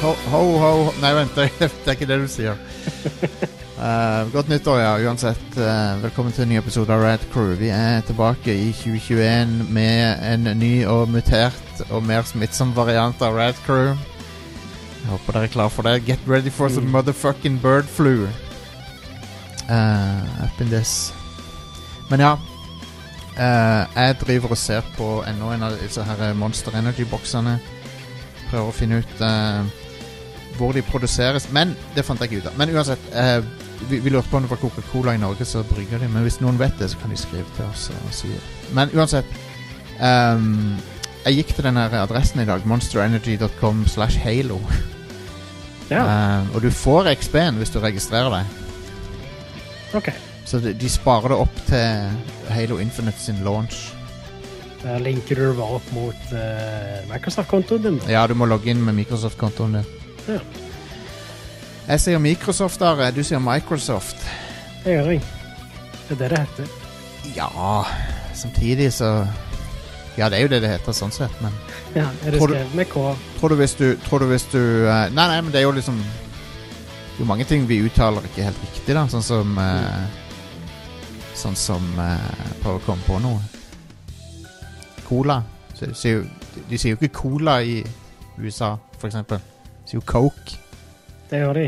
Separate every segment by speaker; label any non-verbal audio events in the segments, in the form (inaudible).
Speaker 1: Ho, ho, ho. Nei, vent, det, (laughs) er ikke det du sier. Uh, (laughs) godt nyttår, ja. Uansett, uh, velkommen til en ny episode av Rad Crew. Vi er tilbake i 2021 med en ny og mutert og mer smittsom variant av Rad Crew. Jeg håper dere er klar for det. Get ready for some
Speaker 2: Mm.
Speaker 1: motherfucking bird flu. Uh, up in this. Men ja. jeg driver og ser på enda en av disse her Monster Energy-boksene. Prøver å finne ut hvor de produseres. Men det fant jeg ikke ut av. Men uansett, eh, vi, vi lurte på om det var Coca-Cola i Norge så brygger de. Men hvis noen vet det, så kan de skrive til oss og si. Men uansett Um, Jeg gikk til den adressen i dag. Monsterenergy.com slash halo.
Speaker 2: Ja,
Speaker 1: Um, og du får XB-en hvis du registrerer deg.
Speaker 2: ok.
Speaker 1: Så de, de sparer det opp til Halo Infinite sin launch.
Speaker 2: Linker du det bare opp mot uh, Microsoft-kontoen din.
Speaker 1: Ja, du må logge inn med Microsoft-kontoen din.
Speaker 2: Ja.
Speaker 1: Jeg sier Microsoft, Are. Du sier Microsoft.
Speaker 2: Det gjør jeg. Det er det det heter.
Speaker 1: Ja Samtidig så Ja, det er jo det det heter, sånn sett, men
Speaker 2: Ja, er det skrevet med K?
Speaker 1: Tror du hvis du, tror du, hvis du uh, Nei, nei, men det er jo liksom Det er jo mange ting vi uttaler ikke helt riktig, da. Sånn som uh, Sånn som uh, Prøver å komme på noe. Cola. Så, så, de, de sier jo ikke Cola i USA, for eksempel. Sier jo Coke.
Speaker 2: Det gjør de.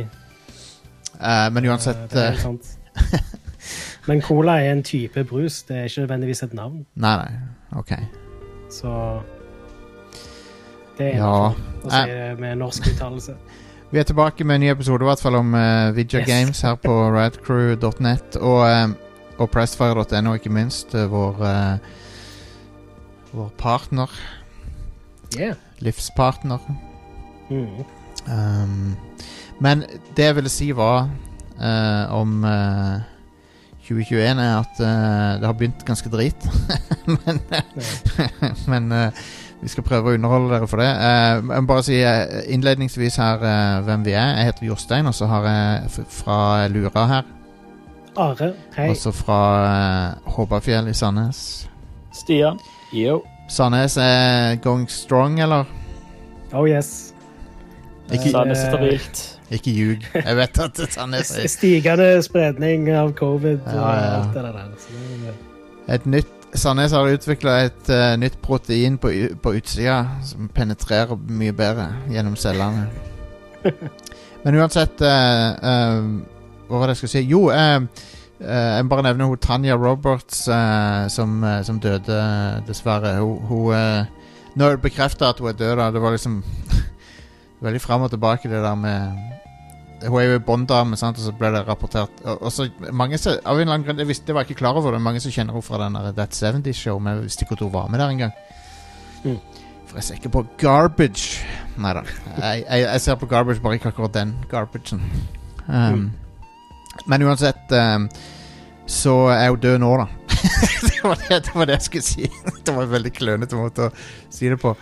Speaker 1: Eh, men
Speaker 2: Eh,
Speaker 1: uansett
Speaker 2: det er
Speaker 1: eh,
Speaker 2: helt sant. Men cola er en type brus, det er ikke nødvendigvis et navn.
Speaker 1: Nei, nei. OK.
Speaker 2: Så det er
Speaker 1: Ja.
Speaker 2: å si det med norsk uttalelse.
Speaker 1: Vi er tilbake med en ny episode i hvert fall om uh, Vidja
Speaker 2: Yes.
Speaker 1: Games her på radcrew.net og, um, og pressfire.no, ikke minst. Uh, vår, uh, vår partner.
Speaker 2: Yeah.
Speaker 1: Livspartner.
Speaker 2: Mm.
Speaker 1: Um, men det jeg ville si var uh, om uh, 2021, er at uh, det har begynt ganske drit. (laughs) men (laughs) men eh, vi skal prøve å underholde dere for det. Eh, jeg må bare si eh, innledningsvis her eh, hvem vi er. Jeg heter Jostein, og så har jeg f fra Lura her.
Speaker 2: Are, hei.
Speaker 1: Også fra uh, Håbafjell i Sandnes.
Speaker 3: Stian. Yo.
Speaker 1: Sandnes er going strong, eller?
Speaker 2: Oh yes.
Speaker 1: Ikke-
Speaker 3: Sandnes er stabilt.
Speaker 1: Ikke ljug. Jeg vet at Sandnes er
Speaker 2: Stigende spredning av covid
Speaker 1: ja, Ja, og
Speaker 2: alt det der. Det er-
Speaker 1: Et nytt Sandnes har utvikla et uh, nytt protein på, på utsida som penetrerer mye bedre gjennom cellene. (laughs) Men uansett uh, uh, Hva var det jeg skulle si? Jo, jeg må bare nevne hun Tanya Roberts som, som døde, dessverre. Hun, hun Nå er det bekrefta at hun er død, da. Det var liksom Veldig fram og tilbake, det der med hun er jo bånddame, og så ble det rapportert Og, og så mange Av en eller annen grunn Jeg, visste, jeg var ikke klar over det, mange som kjenner henne fra den der That 70 Show, men jeg visste ikke at hun var med der engang.
Speaker 2: Mm.
Speaker 1: For jeg ser ikke på Garbage. Nei da. Jeg, jeg, jeg ser på Garbage, bare ikke akkurat den Garbagen. Um,
Speaker 2: Mm.
Speaker 1: Men uansett um, så er hun død nå, da. (laughs) det, var det, det var det jeg skulle si. (laughs) det var en veldig klønete måte å si det på.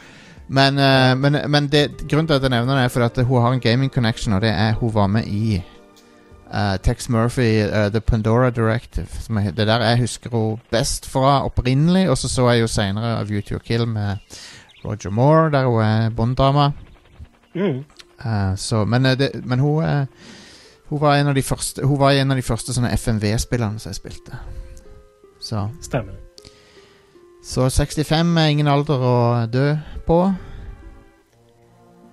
Speaker 1: Men, uh, men, men det, grunnen til at jeg nevner det, er for at hun har en gaming connection, og det er hun var med i uh, Tex Murphy, uh, The Pandora Directive. Er, det der jeg husker hun best fra opprinnelig, og så så jeg jo senere av You to Kill med Roger Moore, der hun er Bond-dama.
Speaker 2: Mm.
Speaker 1: Så, men, det, men hun Hun var en av de første Hun var en av de første sånne FMV-spillerne som jeg spilte. Så
Speaker 2: Stemmer.
Speaker 1: Så 65 er ingen alder å dø på.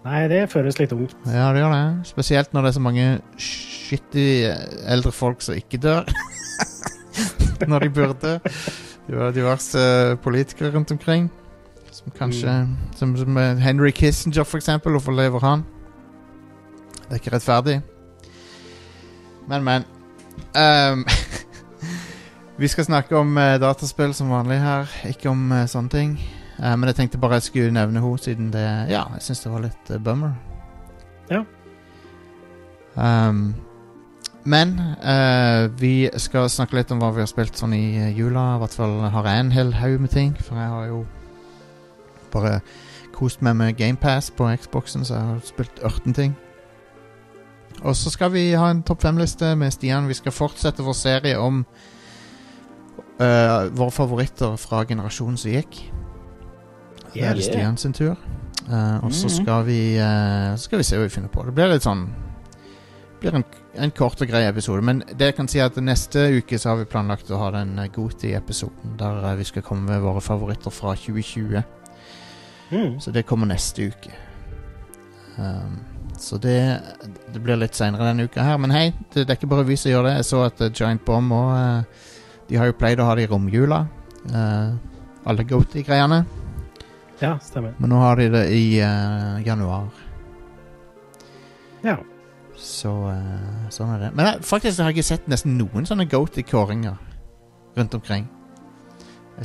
Speaker 2: Nei, det føles litt ungt.
Speaker 1: Ja, det gjør det. Spesielt når det er så mange skittige eldre folk som ikke dør. (laughs) når de burde. Det var diverse politikere rundt omkring. Som kanskje Som, som eh, Henry Kissinger, for eksempel. Hvorfor lever han? Det er ikke rettferdig. Men, men. Ehm, (laughs) vi skal snakke om eh, dataspill som vanlig her, ikke om eh, sånne ting. Eh, men jeg tenkte bare jeg skulle nevne henne, siden det Ja, jeg syns det var litt eh, bummer.
Speaker 2: Ja.
Speaker 1: Um, men eh, vi skal snakke litt om hva vi har spilt sånn i eh, jula. I hvert fall har jeg en hel haug med ting, for jeg har jo bare kost meg med GamePass på Xboxen, så jeg har spilt 18 ting. Og så skal vi ha en topp fem-liste med Stian. Vi skal fortsette vår serie om eh, våre favoritter fra generasjonen som gikk. Er det
Speaker 3: Yeah.
Speaker 1: Stian sin tur. Uh, og så
Speaker 3: Mhm.
Speaker 1: skal vi uh, Så skal vi se hva vi finner på. Det blir litt sånn blir en, en kort og grei episode. Men det jeg kan si er at neste uke så har vi planlagt å ha den Goti-episoden der vi skal komme med våre favoritter fra 2020.
Speaker 2: Mm.
Speaker 1: Så det kommer neste uke. Um, så det, det blir litt seinere denne uka her. Men hei, det, det er ikke bare vi som gjør det. Jeg så at Giant Bomb og De har jo pleid å ha det i romjula. eh, alle Goaty-greiene.
Speaker 2: Ja, stemmer.
Speaker 1: Men nå har de det i eh, januar.
Speaker 2: Ja.
Speaker 1: Så eh, sånn er det. Men jeg, faktisk har jeg ikke sett nesten noen sånne Goaty-kåringer rundt omkring.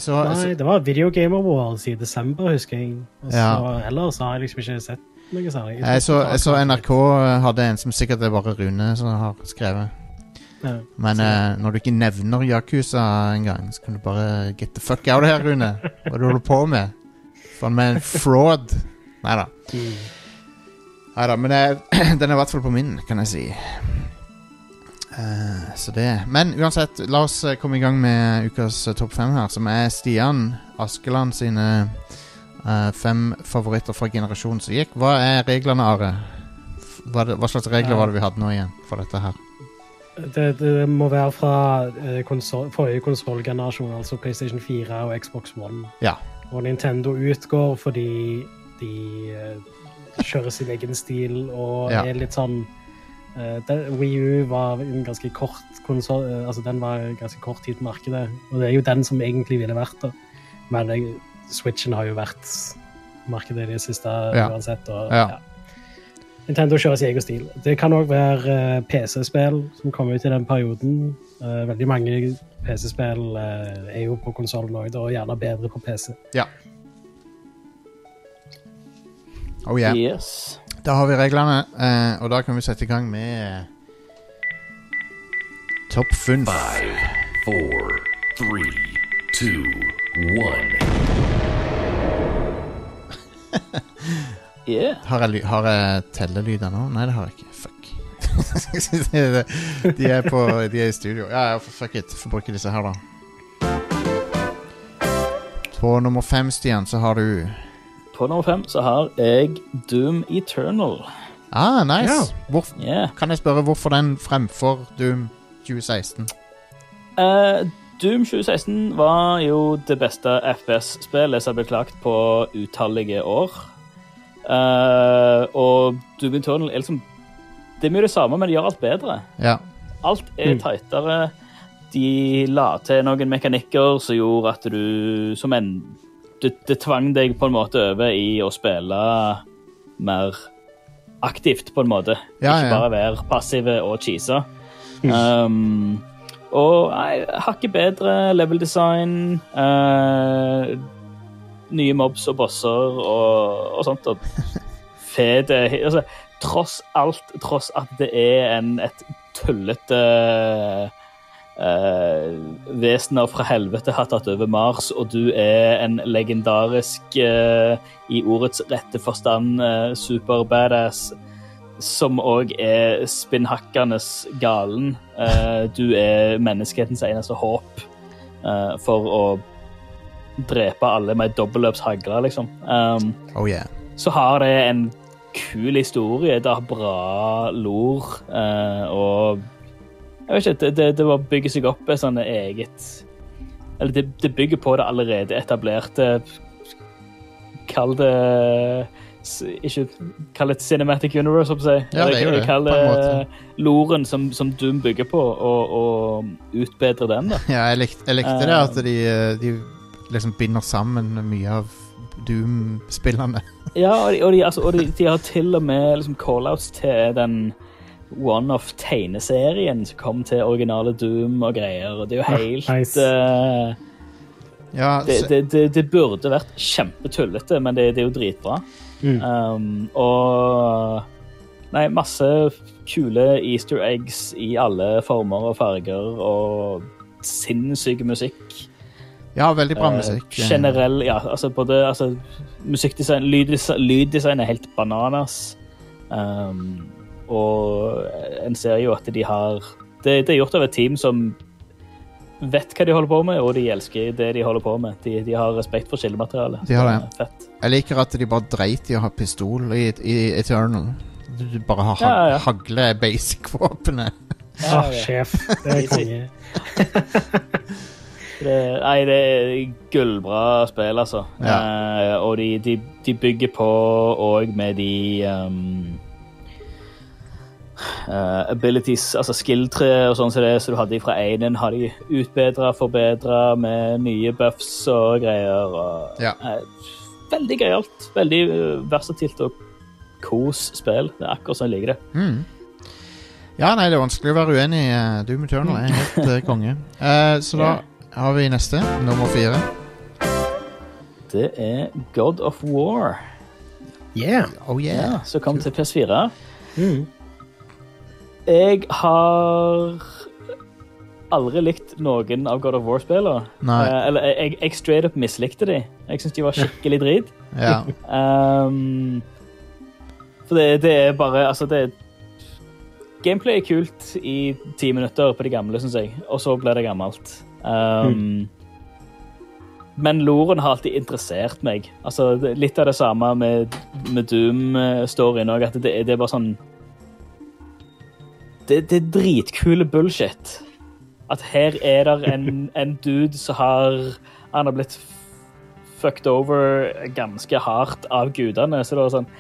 Speaker 1: Så, Nei, så,
Speaker 2: det var Video Game Awards i desember, husker jeg. Og så,
Speaker 1: Ja.
Speaker 2: Ellers har jeg liksom ikke sett noe særlig.
Speaker 1: jeg, så, jeg så NRK hadde en som sikkert er bare Rune som har skrevet.
Speaker 2: Ja.
Speaker 1: Men eh, når du ikke nevner Yakuza engang, så kan du bare get the fuck out her, Rune. Hva du holder på med? Faen meg en fraud. Nei da.
Speaker 2: Mm.
Speaker 1: Nei da, men eh, (clears throat) den er i hvert fall på min, kan jeg si. Eh, så det Men uansett, la oss eh, komme i gang med ukas eh, topp fem her, som er Stian Askeland sine eh, fem favoritter fra generasjonen som gikk. Hva er reglene, Are? Hva, hva slags regler var det vi hadde nå igjen for dette her?
Speaker 2: Det, det må være fra eh, konsol, forrige konsollgenerasjon, altså PlayStation 4 og Xbox One.
Speaker 1: Ja.
Speaker 2: Og Nintendo utgår fordi de eh, kjører sin egen stil og
Speaker 1: Ja.
Speaker 2: er litt sånn uh, Wii U var en ganske kort konsol, uh, altså den var ganske kort tid på markedet, og det er jo den som egentlig ville vært det. Men Switchen har jo vært markedet i det siste
Speaker 1: Ja.
Speaker 2: uansett. Og,
Speaker 1: Ja.
Speaker 2: Nintendo kjører sin egen stil. Det kan òg være eh, PC-spill som kommer ut i den perioden. Eh, veldig mange PC-spill eh, er jo på konsollen òg, og gjerne bedre på PC.
Speaker 1: Ja. Oh yeah.
Speaker 3: Yes.
Speaker 1: Da har vi reglene, eh, og da kan vi sette i gang med Topp funn.
Speaker 4: Five, four, three, two, one. (laughs)
Speaker 3: Yeah.
Speaker 1: Har jeg, har jeg tellelyder nå? Nei, det har jeg ikke. Fuck. (laughs) de, er på, de er i studio. Ja, ja, fuck it. Får bruke disse her, da. På nummer fem, Stian, så har du
Speaker 3: På nummer fem så har jeg Doom Eternal.
Speaker 1: Ah, nice.
Speaker 2: Ja.
Speaker 1: Hvor,
Speaker 3: Yeah.
Speaker 1: kan jeg spørre hvorfor den fremfor Doom 2016?
Speaker 3: Uh, Doom 2016 var jo det beste FPS-spillet som ble klagt på utallige år. Eh, og Doom Eternal er liksom Det er mye det samme, men de gjør alt bedre.
Speaker 1: Ja.
Speaker 3: Alt er
Speaker 2: Mm.
Speaker 3: tightere. De la til noen mekanikker som gjorde at du som en det, det tvang deg på en måte over i å spille mer aktivt, på en måte.
Speaker 1: Ja,
Speaker 3: Ikke
Speaker 1: ja.
Speaker 3: bare være passive og cheese. Um, og nei, hakket bedre level design. eh, nye mobs og bosser og, og sånt. Og fede altså, Tross alt, tross at det er en, et tullete uh, vesener fra helvete har tatt over Mars, og du er en legendarisk, uh, i ordets rette forstand, uh, super badass, som òg er spinnhakkende galen. Eh, du er menneskehetens eneste håp eh, for å drepe alle med dobbeltløpshagle, liksom. Um,
Speaker 1: Oh yeah.
Speaker 3: så har det en kul historie. Det har bra lor, Uh, og jeg vet ikke, det, det, det bygger seg opp et sånn eget Eller det, det bygger på det allerede etablerte Kall det Ikke kall det cinematic universe, holdt jeg på å si.
Speaker 1: Ja, det
Speaker 3: Jeg-
Speaker 1: det,
Speaker 3: loren som, som Doom bygger på, og, og utbedre den, da. (laughs)
Speaker 1: Ja, jeg likte, jeg likte det at de, eh, de liksom binder sammen mye av Doom-spillene. (laughs)
Speaker 3: Ja, og, de, og, de, altså, og de, de har til og med liksom call-outs til den one-off-tegneserien som kom til originale Doom og greier, og det er jo helt
Speaker 2: nice.
Speaker 3: uh,
Speaker 1: Ja,
Speaker 3: det, det, det, det burde vært kjempetullete, men det, det er jo dritbra.
Speaker 2: Mm.
Speaker 3: Um, og Nei, masse kule easter eggs i alle former og farger, og sinnssyk musikk.
Speaker 1: Ja veldig bra
Speaker 3: Eh,
Speaker 1: musikk. eh.
Speaker 3: Generell, ja, altså både altså, musikkdesign, lyddesign, lyddesign er helt bananas. Um, og en ser jo at de har det, det er gjort av et team som vet hva de holder på med, og de elsker det de holder på med. De, de har respekt for skillematerialet.
Speaker 1: De har det.
Speaker 3: Fett.
Speaker 1: Jeg liker at de bare dreit i å ha pistol i, i Eternal. Du bare har
Speaker 3: Ja, ja, ja.
Speaker 1: hagle basic-våpenet.
Speaker 2: Ah, sjef. Det er konge. (laughs)
Speaker 3: Det, nei, det er gullbra spill, altså.
Speaker 1: Ja.
Speaker 3: Eh, og de, de, de bygger på òg med de um, uh, abilities, altså skill-tre og sånn som det som du hadde fra Einen, har de utbedra, forbedra med nye buffs og greier. Og,
Speaker 1: Ja.
Speaker 3: eh, veldig gøyalt. Veldig eh, versatilt og kos spill. Det er akkurat sånn jeg liker det.
Speaker 1: Mm. Ja, nei, det er vanskelig å være uenig. i Doom Eternal er helt eh, konge. Uh, så da har vi neste, nummer fire.
Speaker 3: Det er God of War,
Speaker 2: Yeah.
Speaker 1: Oh yeah.
Speaker 3: ja, som kom til PS4.
Speaker 2: Mm.
Speaker 3: Jeg har aldri likt noen av God of War-spillene. Eh, eller jeg, jeg straight up mislikte de. Jeg syns de var skikkelig drit. (laughs)
Speaker 1: Ja.
Speaker 3: Um, for det, det er bare Altså, det Gameplay er kult i ti minutter på de gamle, syns jeg, og så blir det gammelt. Um, Men loren har alltid interessert meg. Altså, litt av det samme med, med Doom-storyen òg, at det, det er bare sånn det, det er dritkule bullshit. At her er det en, (laughs) en dude som har Han har blitt fucked over ganske hardt av gudene. Så det var sånn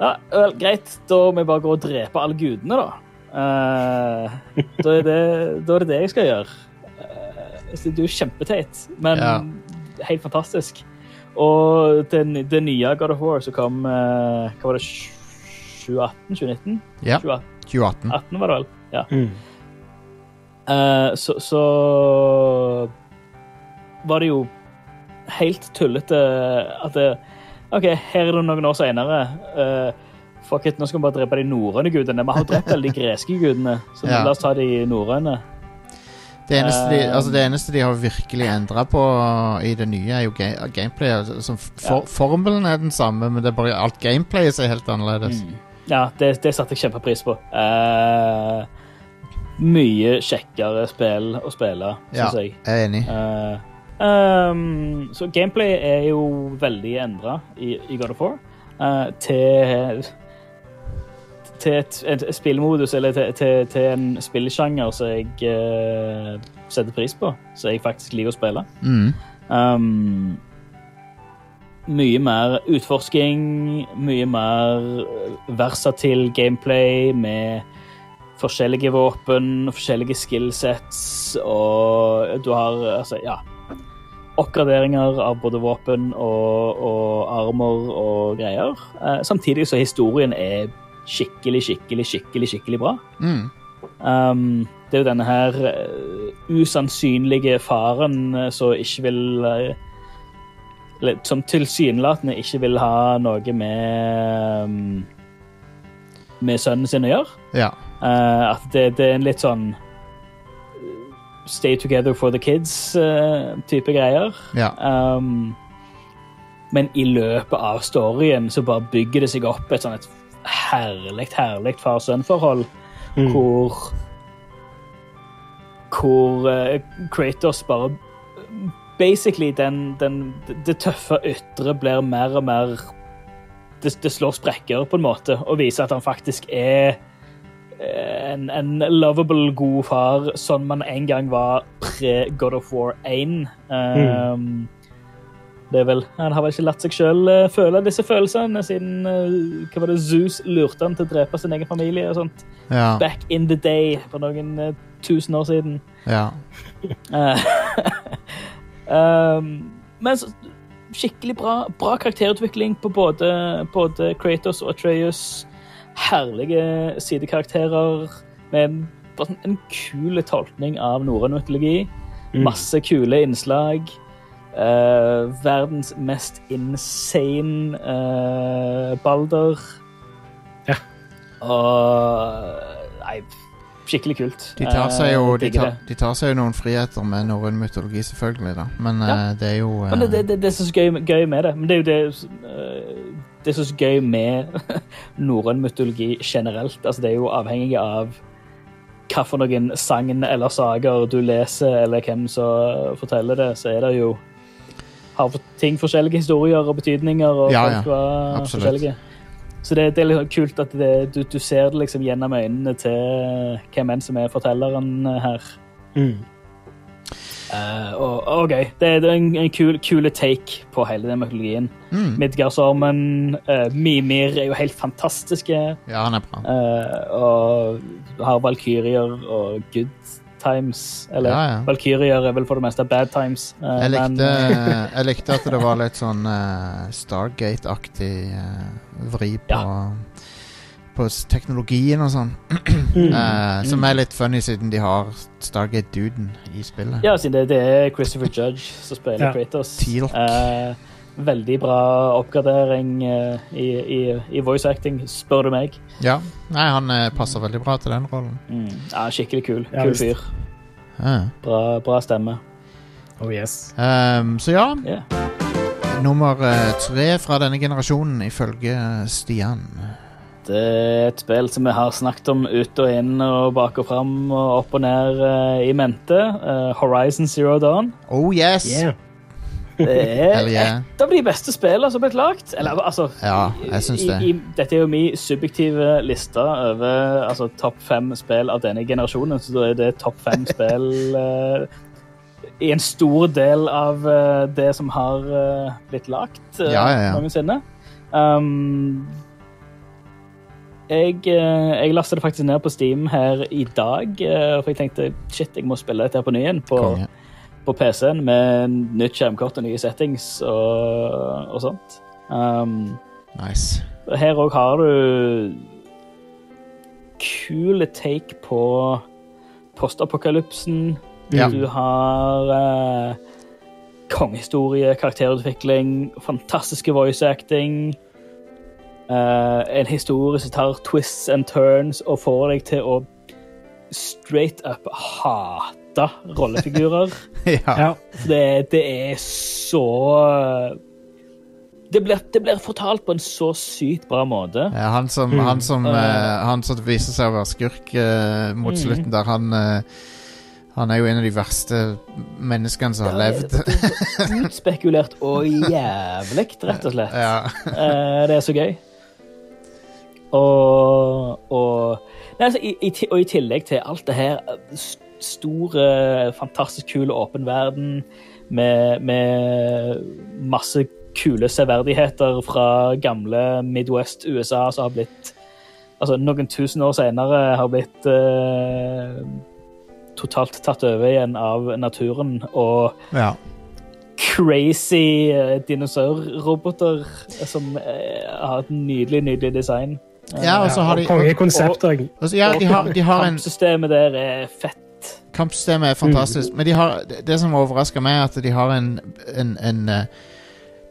Speaker 3: Ja, vel, greit. Da må vi bare gå og drepe alle gudene, da. Uh, da, er det, da er det det jeg skal gjøre. Eh, så det er jo kjempeteit, men
Speaker 1: Ja.
Speaker 3: helt fantastisk. Og det, det nye God of War som kom eh, Hva var det? 2018? 2019?
Speaker 1: ja.
Speaker 3: 2018
Speaker 1: 2018.
Speaker 3: 18 var det vel? Ja.
Speaker 2: Mm.
Speaker 3: Uh, så, så var det jo helt tullete at det, OK, her er det noen år senere. fuck it, nå skal vi bare drepe de norrøne gudene. Vi har drept alle de greske gudene, så
Speaker 1: Ja.
Speaker 3: la oss ta de norrøne.
Speaker 1: Det eneste, de,
Speaker 3: Eh,
Speaker 1: altså det eneste de har virkelig endra på i det nye, er jo ga gameplay. Altså, for,
Speaker 3: Ja.
Speaker 1: Formelen er den samme, men det er bare alt gameplayet er helt annerledes.
Speaker 3: Mm. Ja, det, det satte jeg kjempepris på. Uh, mye kjekkere spill å spille,
Speaker 1: Ja,
Speaker 3: jeg. jeg.
Speaker 1: jeg er enig.
Speaker 3: Uh, um, så gameplay er jo veldig endra i, i God of War uh, til til et, spillmodus, eller til, til, til en spillsjanger som jeg uh, setter pris på, som jeg faktisk liker å spille.
Speaker 1: Mm.
Speaker 3: Um, mye mer utforsking, mye mer versatil gameplay med forskjellige våpen, forskjellige skillsets, og du har altså, ja Oppgraderinger av både våpen og, og armor og greier. Eh, samtidig så historien er skikkelig, skikkelig, skikkelig, skikkelig bra.
Speaker 1: Mm.
Speaker 3: Um, det er jo denne her uh, usannsynlige faren uh, som ikke vil uh, som tilsynelatende ikke vil ha noe med um, med sønnen sin å gjøre.
Speaker 1: Ja.
Speaker 3: Uh, at det, det er en litt sånn uh, Stay together for the kids-type greier.
Speaker 1: ja.
Speaker 3: Um, men i løpet av storyen så bare bygger det seg opp et sånn et herlig, herlig far-sønn-forhold,
Speaker 2: Mm.
Speaker 3: hvor Hvor eh, Kratos bare Basically, den, den, det tøffe ytre blir mer og mer det, det slår sprekker, på en måte, og viser at han faktisk er eh, en, en lovable, god far, sånn man en gang var pre-God of War 1. Um, det er vel, Han har vel ikke latt seg sjøl føle disse følelsene, siden eh, hva var det, Zeus lurte han til å drepe sin egen familie. og sånt.
Speaker 1: Ja.
Speaker 3: Back in the day, for noen eh, tusen år siden.
Speaker 1: ja. (laughs)
Speaker 3: Eh, um, (laughs) men så, skikkelig bra, bra karakterutvikling på både, både Kratos og Atreus. Herlige sidekarakterer med en, en kul tolkning av norrøn mytologi.
Speaker 2: Mm.
Speaker 3: Masse kule innslag. Eh, verdens mest insane uh, Balder.
Speaker 2: Ja.
Speaker 3: Og Nei, skikkelig kult.
Speaker 1: De tar seg jo
Speaker 3: uh,
Speaker 1: de tar, de tar seg jo noen friheter med norrøn mytologi, selvfølgelig, da. Men
Speaker 3: Ja.
Speaker 1: eh, det er jo eh,
Speaker 3: Men det, det, det, det er så gøy, gøy med det. Men det er jo det eh, Det er så gøy med (laughs) norrøn mytologi generelt. Altså, det er jo avhengig av hva for noen sagn eller sager du leser, eller hvem som forteller det, så er det jo Har ting forskjellige historier og betydninger, og
Speaker 1: Ja,
Speaker 3: folk var
Speaker 1: Absolutt.
Speaker 3: forskjellige. Så det, det er litt kult at det, du, du ser det liksom gjennom øynene til hvem enn som er fortelleren her.
Speaker 2: Mm.
Speaker 3: Uh, og, og gøy. Det, det er en, en kul, kule take på hele den mytologien.
Speaker 1: Mm.
Speaker 3: Midgardsormen, uh, Mimir er jo helt fantastiske.
Speaker 1: Ja, han er bra.
Speaker 3: Uh, og har valkyrier og good times. Eller
Speaker 1: Ja, ja.
Speaker 3: valkyrier er vel for det meste bad times. Uh,
Speaker 1: Jeg likte,
Speaker 3: eh, (laughs)
Speaker 1: jeg likte at det var litt sånn uh, Stargate-aktig uh, vri på, på teknologien og sånn. (clears throat)
Speaker 2: Mm.
Speaker 1: Som er litt funny, siden de har Stargate-duden i spillet.
Speaker 3: ja, siden det, det er Christopher Judge som spiller
Speaker 2: Ja.
Speaker 3: Kratos.
Speaker 1: Teal'c.
Speaker 3: Veldig bra oppgradering eh, i, i, i voice acting, spør du meg.
Speaker 1: Ja. Nei, han eh, passer veldig bra til den rollen.
Speaker 3: Mm. Ja, skikkelig kul.
Speaker 2: Ja,
Speaker 3: Kul fyr.
Speaker 1: Ja.
Speaker 3: Bra, bra stemme.
Speaker 2: Oh yes.
Speaker 1: Um, så ja,
Speaker 3: Yeah.
Speaker 1: nummer eh, tre fra denne generasjonen, ifølge Stian.
Speaker 3: Det er et spill som vi har snakket om ut og inn og bak og fram og opp og ned i mente. Horizon Zero Dawn.
Speaker 1: Oh yes!
Speaker 2: Yeah.
Speaker 3: Det er
Speaker 1: yeah.
Speaker 3: et av de beste spillene som er blitt lagd. Eller, altså,
Speaker 1: Ja,
Speaker 3: i-
Speaker 1: det.
Speaker 3: i- dette er jo min subjektive liste over altså, topp fem spill av denne generasjonen. Så da er det topp fem (laughs) spill uh, i en stor del av uh, det som har uh, blitt lagt eh,
Speaker 1: Ja, ja,
Speaker 3: noensinne. Um, jeg, jeg lastet det faktisk ned på Steam her i dag, for jeg tenkte shit, jeg må spille dette her på ny igjen på,
Speaker 1: Konge.
Speaker 3: På PC-en med nytt skjermkort og nye settings og, og sånt. Um,
Speaker 1: Nice.
Speaker 3: her òg har du kule take på postapokalypsen.
Speaker 1: Ja.
Speaker 3: Du har uh, kongehistorie, karakterutvikling, fantastiske voice acting. Uh, en historie som tar twists and turns og får deg til å straight up hate rollefigurer. (laughs)
Speaker 1: ja.
Speaker 2: Ja.
Speaker 3: Det, det er så det blir, det blir fortalt på en så sykt bra måte.
Speaker 1: Ja, han som,
Speaker 2: Mm.
Speaker 1: han, som,
Speaker 3: Uh.
Speaker 1: eh, han som viser seg å være skurk uh, mot
Speaker 3: Mm.
Speaker 1: slutten der, han uh, Han er jo en av de verste menneskene som har levd.
Speaker 3: Er (laughs) Utspekulert og jævlig, rett og slett.
Speaker 1: ja.
Speaker 3: Eh, det er så gøy. Og, og, nei, altså, i, i, og i tillegg til alt det her s- Store, fantastisk kul åpen verden med, med masse kule severdigheter fra gamle Midwest USA som har blitt Altså noen tusen år senere har blitt eh, totalt tatt over igjen av naturen. Og
Speaker 1: ja.
Speaker 3: crazy eh, dinosaurroboter som eh, har et nydelig, nydelig design.
Speaker 1: Ja, og så har de
Speaker 2: Kongekonsept òg.
Speaker 1: ja, de har, de har en
Speaker 3: Kampsystemet der er fett.
Speaker 1: Kampsystemet er fantastisk, men de har, det, som overrasker meg, er at de har en, en, en eh,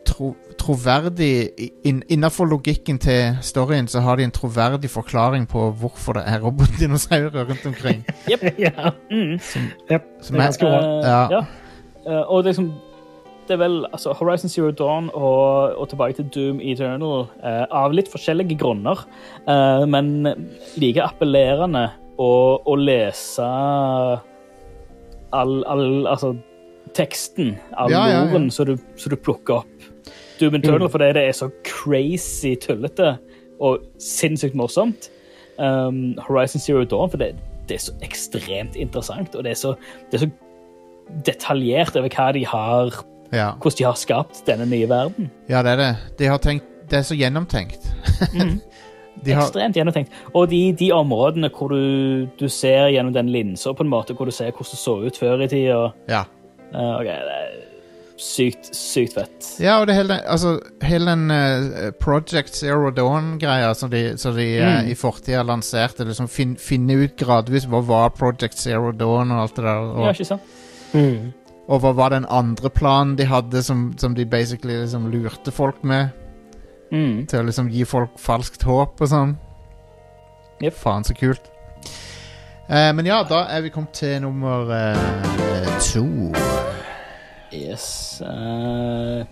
Speaker 1: tro, troverdig in, Innenfor logikken til storyen så har de en troverdig forklaring på hvorfor det er robotdinosaurer rundt omkring. (laughs) (laughs)
Speaker 2: ja.
Speaker 3: Mm.
Speaker 2: Yep.
Speaker 1: Som
Speaker 2: er
Speaker 1: er-
Speaker 3: uh,
Speaker 1: Ja.
Speaker 3: ja. Eh, og liksom det er vel altså, Horizon Zero Dawn og, og tilbake til Doom Eternal uh, av litt forskjellige grunner, eh, men like appellerende å, og lese all, all altså teksten, all
Speaker 1: Ja, ja, ja.
Speaker 3: som du, du plukker opp. Doom Eternal fordi det er så crazy tullete og sinnssykt morsomt. Um, Horizon Zero Dawn for det, det er så ekstremt interessant, og det er så, det er så detaljert over hva de har
Speaker 1: Ja.
Speaker 3: hvordan de har skapt denne nye verden.
Speaker 1: ja, det er det. De har tenkt Det er så gjennomtenkt.
Speaker 3: Mm. (laughs)
Speaker 1: De har,
Speaker 3: Ekstremt gjennomtenkt. Og de, de områdene hvor du, du ser gjennom den linsa, på en måte, hvor du ser hvordan det så ut før i tida.
Speaker 1: ja.
Speaker 3: Uh, okay, det er sykt, sykt fett.
Speaker 1: Ja, og det hele, altså, hele den uh, Project Zero Dawn-greia som de, som de
Speaker 3: mm.
Speaker 1: uh, i fortida lanserte, liksom fin, finne ut gradvis hva var Project Zero Dawn og alt det der, og,
Speaker 3: Ja, ikke sant?
Speaker 2: Mm.
Speaker 1: og hva var den andre planen de hadde som, som de basically liksom lurte folk med,
Speaker 3: Mm.
Speaker 1: til å liksom gi folk falskt håp og sånn.
Speaker 3: Yep.
Speaker 1: Faen, så kult. Eh, men ja, da er vi kommet til nummer eh, to.
Speaker 3: Yes. eh,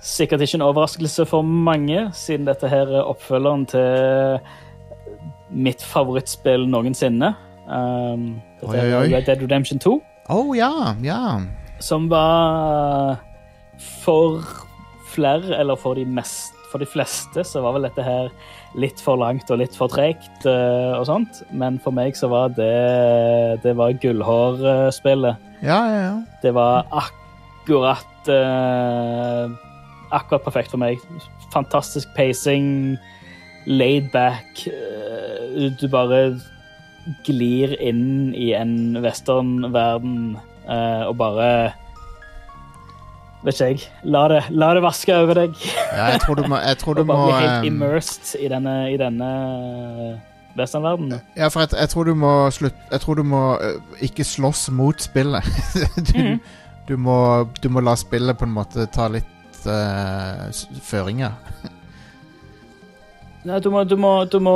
Speaker 3: sikkert ikke en overraskelse for mange, siden dette her er oppfølgeren til mitt favorittspill noensinne. Um, dette
Speaker 1: Oi, oi, oi.
Speaker 3: Red Dead Redemption 2.
Speaker 1: Å ja, ja.
Speaker 3: som var for flere, eller for de, mest, for de fleste, så var vel dette her litt for langt og litt for tregt eh, og sånt. Men for meg så var det Det var gullhårspillet.
Speaker 1: Ja, ja, ja.
Speaker 3: Det var akkurat uh, Akkurat perfekt for meg. Fantastisk pacing, laid back. eh, du bare glir inn i en westernverden uh, og bare Vet ikke jeg. La det, la det vaske over deg.
Speaker 1: ja jeg tror du må, jeg tror du (laughs) må
Speaker 3: bli helt
Speaker 1: ehm,
Speaker 3: immersed i denne, i denne westernverdenen.
Speaker 1: Ja, for jeg, jeg tror du må slutt Jeg tror du må øh, ikke slåss mot spillet. (laughs) du,
Speaker 3: Mhm.
Speaker 1: du, må, du må la spillet på en måte ta litt uh, føringer.
Speaker 3: Nei, du må, du må, du må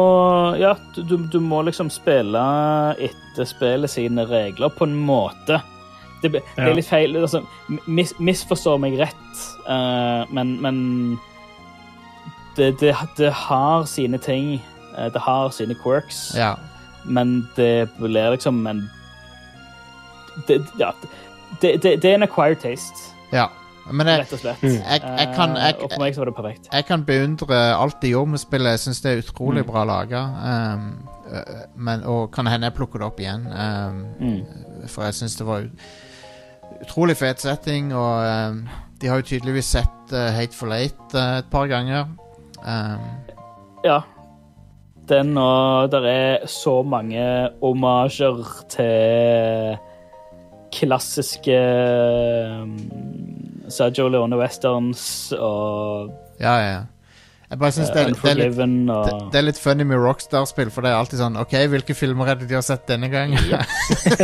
Speaker 3: Ja, du, du- du må liksom spille etter spillet sine regler på en måte. Det, det er litt feil altså, mis, misforstår meg rett, uh, men, men det, det, det har sine ting. eh, det har sine quirks,
Speaker 1: Ja.
Speaker 3: men det blir liksom en det, ja, det, det, det er en acquired taste,
Speaker 1: ja. Men jeg,
Speaker 3: rett og slett.
Speaker 2: Mm.
Speaker 1: jeg, jeg, kan,
Speaker 3: Eh, og for meg så var det perfekt.
Speaker 1: jeg kan beundre alt de gjorde med spillet. Jeg syns det er utrolig
Speaker 3: Mm.
Speaker 1: bra laga. Um, øh, men, og kan hende jeg plukker det opp igjen. Um,
Speaker 3: Mm.
Speaker 1: For jeg syns det var utrolig fet setting, og um, de har jo tydeligvis sett uh, Hateful Eight uh, et par ganger. Um,
Speaker 3: Ja. Den og Det er så mange omasjer til klassiske um, Sergio Leone westerns og
Speaker 1: ja, ja. Jeg bare syns
Speaker 3: uh,
Speaker 1: det, er det, er litt- det, det er litt funny med Rockstar-spill, for det er alltid sånn OK, hvilke filmer er det de har sett denne gangen?
Speaker 2: Ja. (laughs) (laughs)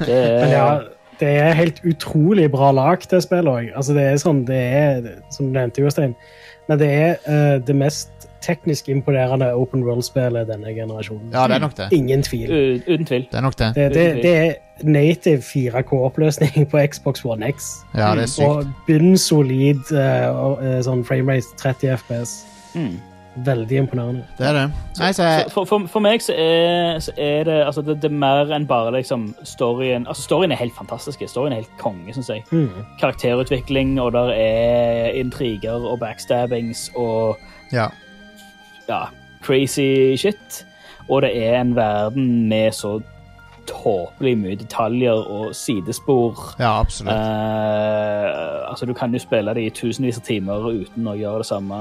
Speaker 3: det er,
Speaker 2: Men ja, det er helt utrolig bra lag, det spillet òg. Altså, det er sånn, det er, som du nevnte, Jostein, men det er uh, det mest teknisk imponerende open world-spillet denne generasjonen.
Speaker 1: ja, det er nok det.
Speaker 2: Ingen tvil.
Speaker 3: u- uten tvil.
Speaker 1: Det er nok det.
Speaker 2: Det, det, det er native 4K-oppløsning på Xbox One X.
Speaker 1: Ja, det er sykt.
Speaker 2: Og bunnsolid uh, sånn framerate 30 FPS.
Speaker 3: Mm.
Speaker 2: Veldig imponerende.
Speaker 1: Det er det. Nei, så
Speaker 3: Så for, for, for meg så er, så er det altså det, det er mer enn bare liksom storyen Altså Storyen er helt fantastisk. Storyen er helt konge, syns jeg.
Speaker 2: Mm.
Speaker 3: Karakterutvikling, og der er intriger og backstabbings og
Speaker 1: ja.
Speaker 3: ja, crazy shit. Og det er en verden med så tåpelig mye detaljer og sidespor.
Speaker 1: ja, absolutt.
Speaker 3: Eh, altså, du kan jo spille det i tusenvis av timer uten å gjøre det samme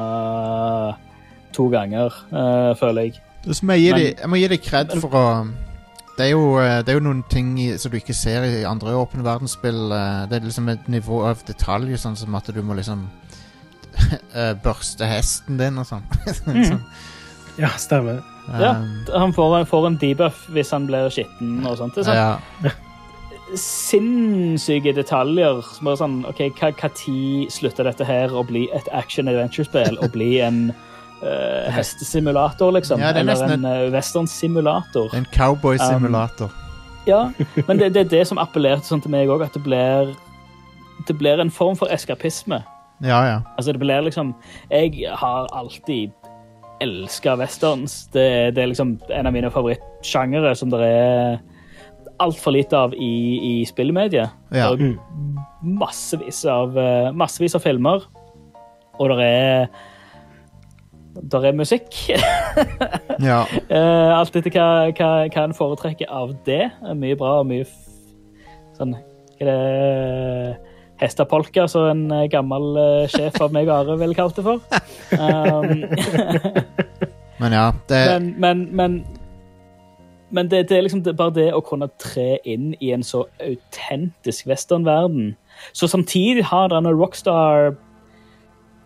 Speaker 3: to ganger, uh, føler jeg.
Speaker 1: Så må jeg, gi
Speaker 3: men-
Speaker 1: de, jeg må gi deg kred for å det er, jo, eh, det er jo noen ting i, som du ikke ser i andre åpne verdensspill. eh, Det er liksom et nivå av detalj, sånn som at du må liksom (laughs) eh, børste hesten din og sånn. (laughs) sånn.
Speaker 2: Ja, stemmer.
Speaker 3: Ja,
Speaker 1: Um,
Speaker 3: Han får, får en debuff hvis han blir skitten og sånt. Det er sånn,
Speaker 1: ja.
Speaker 3: Sinnssyke detaljer. Som er sånn, ok, Når slutter dette her å bli et action-adventure-spill og bli en eh, hestesimulator, liksom?
Speaker 1: Ja, er
Speaker 3: Eller en uh, westernsimulator.
Speaker 1: En cowboy-simulator.
Speaker 3: Ja, men det, det er det som appellerte sånn til meg òg, at det blir, det blir en form for eskapisme.
Speaker 1: ja, ja.
Speaker 3: Altså, det blir liksom Jeg har alltid elska westerns. Det, det er liksom en av mine favorittsjangere som det er altfor lite av i, i spillmediet.
Speaker 1: Ja.
Speaker 3: Det er massevis av, eh, massevis av filmer, og det er der er musikk.
Speaker 1: ja. (laughs)
Speaker 3: Eh, alt etter hva, hva, hva en foretrekker av det. er Mye bra og mye sånn Hva er det Hestapolka, som en eh, gammel eh, sjef av meg og Are ville kalt det for. Um, (laughs)
Speaker 1: Men ja, det
Speaker 3: men men, men, men det, det er liksom det, bare det å kunne tre inn i en så autentisk westernverden. Så samtidig har denne rockstar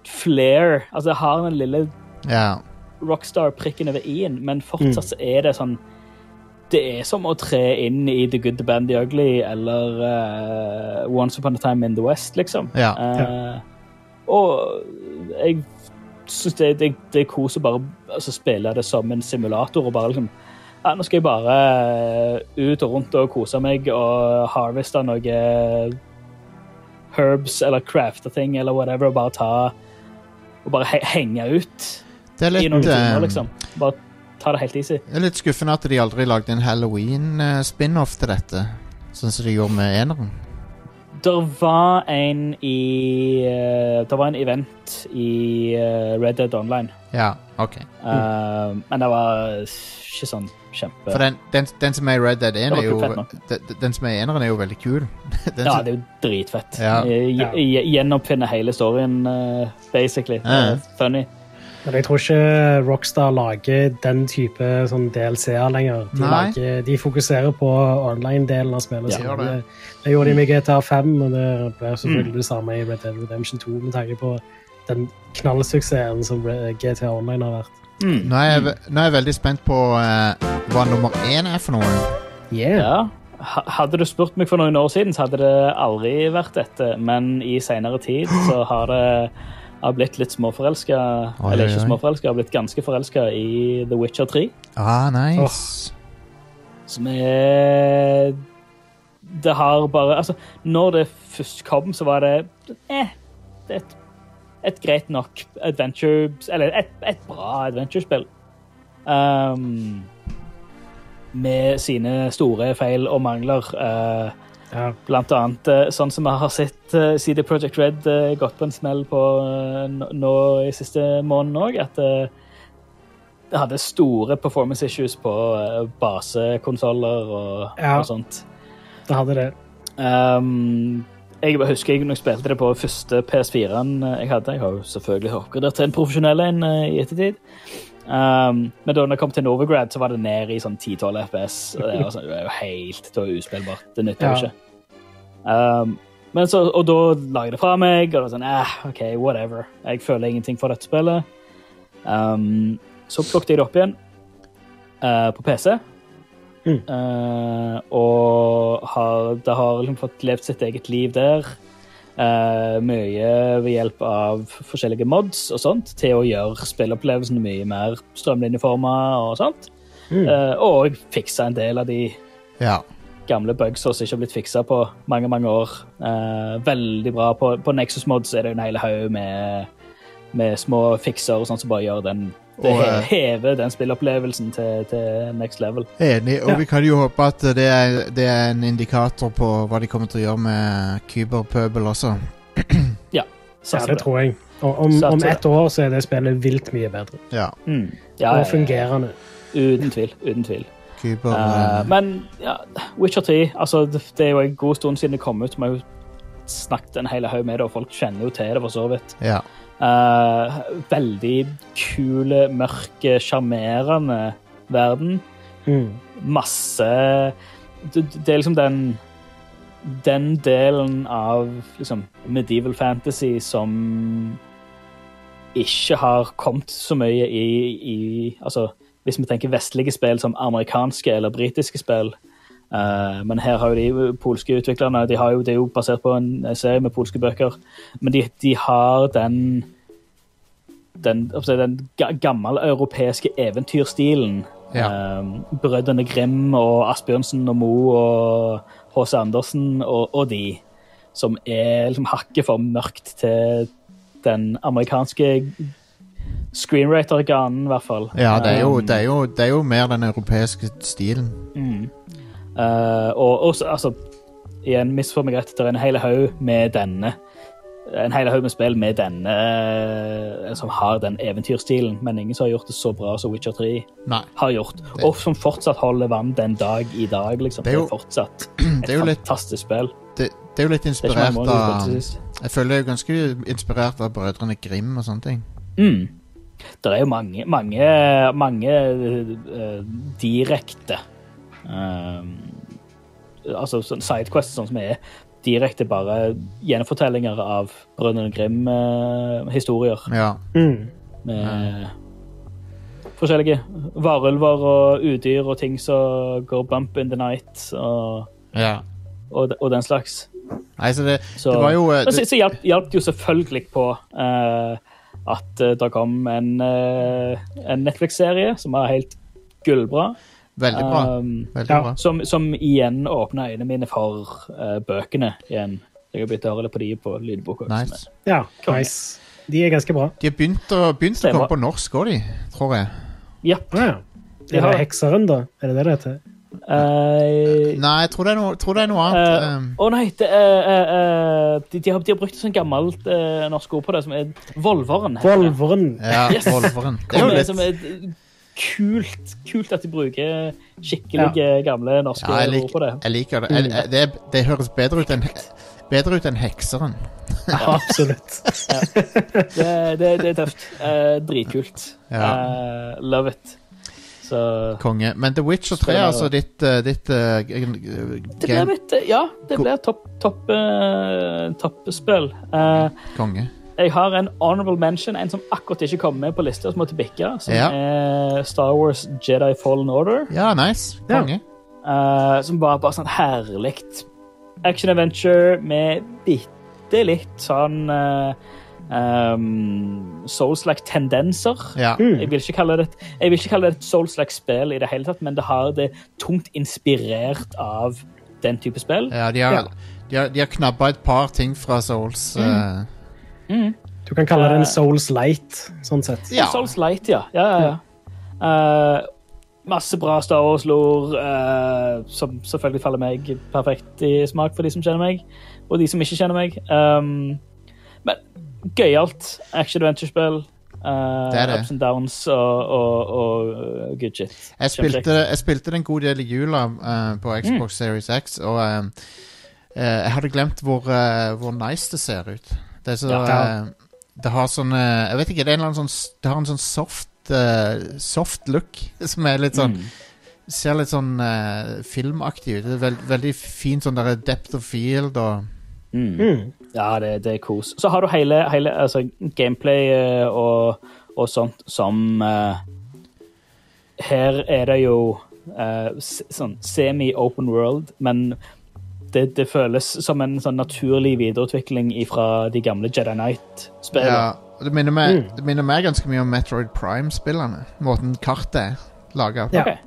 Speaker 3: flair. Altså har den lille
Speaker 1: Ja.
Speaker 3: rockstar-prikken over i-en, men fortsatt mm. er det sånn Det er som å tre inn i The Good, The Band, The Ugly eller uh, Once Upon a Time in the West, liksom.
Speaker 1: Ja.
Speaker 3: Eh, og jeg syns det, det, det er kos å bare altså, spille det som en simulator og bare liksom ja, Nå skal jeg bare eh, ut og rundt og kose meg og harveste noe herbs eller crafte ting eller whatever, og bare ta og bare henge ut
Speaker 1: Det er
Speaker 3: i noen timer, liksom. Bare ta det helt easy.
Speaker 1: Det er litt skuffende at de aldri lagde en Halloween-spin-off til dette. Sånn som de gjorde med eneren.
Speaker 3: Det var en i eh, Det var en event i eh, Red Dead Online.
Speaker 1: Ja, ok.
Speaker 3: Eh, Men det var ikke sånn kjempe
Speaker 1: For den, den, den som er i Red Dead 1, er jo den, den som er i eneren, er jo veldig kul. (laughs) Den
Speaker 3: Ja,
Speaker 1: som-
Speaker 3: det er jo dritfett.
Speaker 1: Ja.
Speaker 3: Gjenoppfinne hele storyen, basically. Uh. Funny.
Speaker 2: Men jeg tror ikke Rockstar lager den type sånn DLC-er lenger. De, lager, de fokuserer på online-delen av spillet.
Speaker 3: Ja,
Speaker 1: det.
Speaker 2: det, det gjorde de med GTA 5, og det blir selvfølgelig det samme i Red Dead Redemption 2 med tanke på den knallsuksessen som GTA Online har vært.
Speaker 3: Mm.
Speaker 1: Nå er, jeg, nå er jeg veldig spent på uh, hva nummer én er for noe.
Speaker 2: Yeah.
Speaker 3: Ja. Hadde du spurt meg for noen år siden, så hadde det aldri vært dette. Men i seinere tid så (gasps) har det har blitt litt småforelska Eller ikke småforelska, har blitt ganske forelska i The Witcher 3.
Speaker 1: Ah, nice.
Speaker 3: Som er Det har bare Altså, når det først kom, så var det eh, det er et, et greit nok adventure Eller et, et bra adventure-spill. Um, med sine store feil og mangler. eh,
Speaker 2: Ja.
Speaker 3: Blant annet eh, sånn som vi har sett uh, CD Projekt Red uh, gått på en smell på eh, nå- i siste måneden òg, at eh, det hadde store performance issues på basekonsoller og,
Speaker 2: Ja.
Speaker 3: og sånt.
Speaker 2: Det hadde det.
Speaker 3: Um, jeg husker jeg når jeg spilte det på første PS4-en jeg hadde. Jeg har jo selvfølgelig oppgradert til en profesjonell en eh, i ettertid. Um, men da det kom til Novagrad, så var det ned i sånn 10-12 FPS. Og det, var sånn, det er jo helt det var uspillbart. Det nytter jo
Speaker 2: Ja.
Speaker 3: ikke. Um, men så, og da la jeg det fra meg, og det var sånn eh, OK, whatever. Jeg føler ingenting for dette spillet. Um, så plukket jeg det opp igjen uh, på PC.
Speaker 2: Mm.
Speaker 3: Uh, og har, det har liksom fått levd sitt eget liv der. Eh, mye ved hjelp av forskjellige mods og sånt til å gjøre spilleopplevelsen mye mer strømlinjeforma og sånt.
Speaker 2: Mm.
Speaker 3: Uh, og fiksa en del av de
Speaker 1: Ja.
Speaker 3: gamle bugs som ikke har blitt fiksa på mange mange år. Uh, veldig bra. På, på Nexus Mods er det en hel haug med, med små fikser og sånt som bare gjør den Det
Speaker 1: Og, eh,
Speaker 3: hever den spillopplevelsen til, til next level.
Speaker 1: Enig, og
Speaker 2: Ja.
Speaker 1: vi kan jo håpe at det er, det er en indikator på hva de kommer til å gjøre med Kyberpøbel også. (clears throat)
Speaker 2: Ja,
Speaker 3: ja,
Speaker 2: det tror jeg. Og om, om ett år så er det spillet vilt mye bedre.
Speaker 1: Ja,
Speaker 3: Mm. Ja,
Speaker 2: Og fungerende.
Speaker 3: Uten tvil. Uten tvil.
Speaker 1: Kyber...
Speaker 3: Eh,
Speaker 1: eh,
Speaker 3: men ja, Witcher 3 altså, det, det er jo en god stund siden det kom ut. Vi har jo snakket en hel haug med det, og folk kjenner jo til det for så vidt.
Speaker 1: ja.
Speaker 3: Eh, veldig kule, mørke, sjarmerende verden.
Speaker 2: Mm.
Speaker 3: Masse det, det er liksom den Den delen av liksom, medieval fantasy som ikke har kommet så mye i, i Altså, hvis vi tenker vestlige spill som amerikanske eller britiske spill. Eh, men her har jo de polske utviklerne de har jo, Det er jo basert på en serie med polske bøker. Men de, de har den den, den gamle europeiske eventyrstilen.
Speaker 1: Ja.
Speaker 3: Um, Brødrene Grim og Asbjørnsen og Moe og H.C. Andersen og, og de, som er liksom hakket for mørkt til den amerikanske screenwriter-ganen, i hvert fall.
Speaker 1: ja det, er jo,
Speaker 3: Um,
Speaker 1: det, er jo, det er jo mer den europeiske stilen.
Speaker 3: Mm. Eh, og også, altså Igjen, misforstå meg rett, det er en hel haug med denne En hel haug med spill med denne eh, som har den eventyrstilen, men ingen som har gjort det så bra som Witcher 3
Speaker 1: Nei.
Speaker 3: har gjort.
Speaker 1: Det-
Speaker 3: Og som fortsatt holder vann den dag i dag, liksom.
Speaker 1: Det er jo- Det er fortsatt (clears throat)
Speaker 3: et
Speaker 1: er
Speaker 3: fantastisk spill.
Speaker 1: det, det er jo litt
Speaker 3: er
Speaker 1: inspirert av. Jeg føler jeg er ganske inspirert av Brødrene Grim og sånne ting.
Speaker 3: Mm. Det er jo mange, mange, mange uh, direkte Altså sånn sidequests sånn som er direkte bare gjenfortellinger av Brødrene Grim-historier.
Speaker 1: Ja.
Speaker 2: Mm.
Speaker 3: med forskjellige varulver og udyr og ting som går bump in the night og,
Speaker 1: ja.
Speaker 3: og, og den slags.
Speaker 1: Nei, så det,
Speaker 3: Så,
Speaker 1: det var jo eh,
Speaker 3: så,
Speaker 1: det,
Speaker 3: så hjalp, hjalp det jo selvfølgelig på uh, at eh, det kom en, uh, en Netflix-serie som var helt gullbra.
Speaker 1: Veldig bra.
Speaker 3: Um,
Speaker 1: Veldig
Speaker 2: ja.
Speaker 1: bra.
Speaker 3: som, som igjen åpna øynene mine for uh, bøkene igjen. Jeg har begynt å høre litt på de på lydbok. også,
Speaker 1: Nice.
Speaker 2: Ja, nice. De er ganske bra.
Speaker 1: De har begynt å, begynt å komme på norsk òg, de, tror jeg.
Speaker 3: Ja.
Speaker 2: Ah, ja.
Speaker 3: De
Speaker 2: Er
Speaker 3: har
Speaker 2: Hekseren, da? Er det det det heter?
Speaker 3: Uh,
Speaker 1: Nei, jeg tror det er noe, tror det er noe
Speaker 3: eh,
Speaker 1: annet.
Speaker 3: Å
Speaker 1: Um,
Speaker 3: nei, det uh, de, de, har, de har brukt et sånt gammelt norsk ord på det, som er Volveren.
Speaker 2: Volveren.
Speaker 1: ja,
Speaker 3: Yes.
Speaker 1: Volveren. Det er jo litt
Speaker 3: kult, kult at de bruker skikkelige, gamle norske
Speaker 1: Ja,
Speaker 3: ord på det.
Speaker 1: jeg liker det. Jeg, jeg, det, det høres bedre ut enn Bedre ut enn Hekseren.
Speaker 2: Ja, absolutt. (laughs)
Speaker 3: Det, det, det er tøft. Eh, dritkult.
Speaker 1: Ja.
Speaker 3: Eh, love it. Så
Speaker 1: Konge. Men The Witcher 3,
Speaker 3: er
Speaker 1: altså ditt, uh, ditt uh,
Speaker 3: det blir mitt Ja, det blir topp topp, uh, toppspill. Eh,
Speaker 1: konge.
Speaker 3: Jeg har en honorable mention, en som akkurat ikke kom med på lista, som måtte bikke, som
Speaker 1: Ja.
Speaker 3: er Star Wars Jedi Fallen Order.
Speaker 1: Ja, nice.
Speaker 2: Ja.
Speaker 1: Konge.
Speaker 3: Eh, som var bare sånn herlig action-adventure med bitte litt sånn uh, um, Souls-like tendenser.
Speaker 1: Ja.
Speaker 2: Mm.
Speaker 3: Jeg vil ikke kalle det et, jeg vil ikke kalle det et Souls-like spill i det hele tatt, men det har det tungt inspirert av den type spill.
Speaker 1: ja de har,
Speaker 2: Ja.
Speaker 1: de har, de har knabba et par ting fra Souls. uh,
Speaker 2: Du kan kalle det en Souls Light, sånn sett.
Speaker 1: Ja.
Speaker 3: Souls Light, ja. ja, ja, ja. Uh, masse bra Star Wars-lor, uh, som selvfølgelig faller meg perfekt i smak for de som kjenner meg, og de som ikke kjenner meg. Um, men gøyalt action-adventure-spill. Uh,
Speaker 1: Det er det.
Speaker 3: Ups and downs og, og, og good shit.
Speaker 1: Jeg spilte, jeg spilte det en god del i jula uh, på Xbox Series X, og eh, eh, jeg hadde glemt hvor, eh, hvor nice det ser ut. Det er så
Speaker 2: Ja.
Speaker 1: uh, Det har sånn eh, Jeg vet ikke, det er en eller annen sånn Det har en sånn soft uh, Soft look (laughs) som er litt sånn
Speaker 3: Mm.
Speaker 1: Ser litt sånn uh, filmaktig ut. Det er veld, veldig fint sånn der depth of field og
Speaker 3: Mm.
Speaker 2: Mm.
Speaker 3: Ja, det, det er kos. Så har du hele, hele altså, gameplay og, og sånt som Her er det jo sånn semi-open world, men det, det føles som en sånn naturlig videreutvikling fra de gamle Jedi Knight-spillene.
Speaker 1: Ja, det minner meg,
Speaker 2: Mm.
Speaker 1: det minner meg ganske mye om Metroid Prime-spillene. Måten kartet er laga på.
Speaker 2: Ja.
Speaker 1: Okay.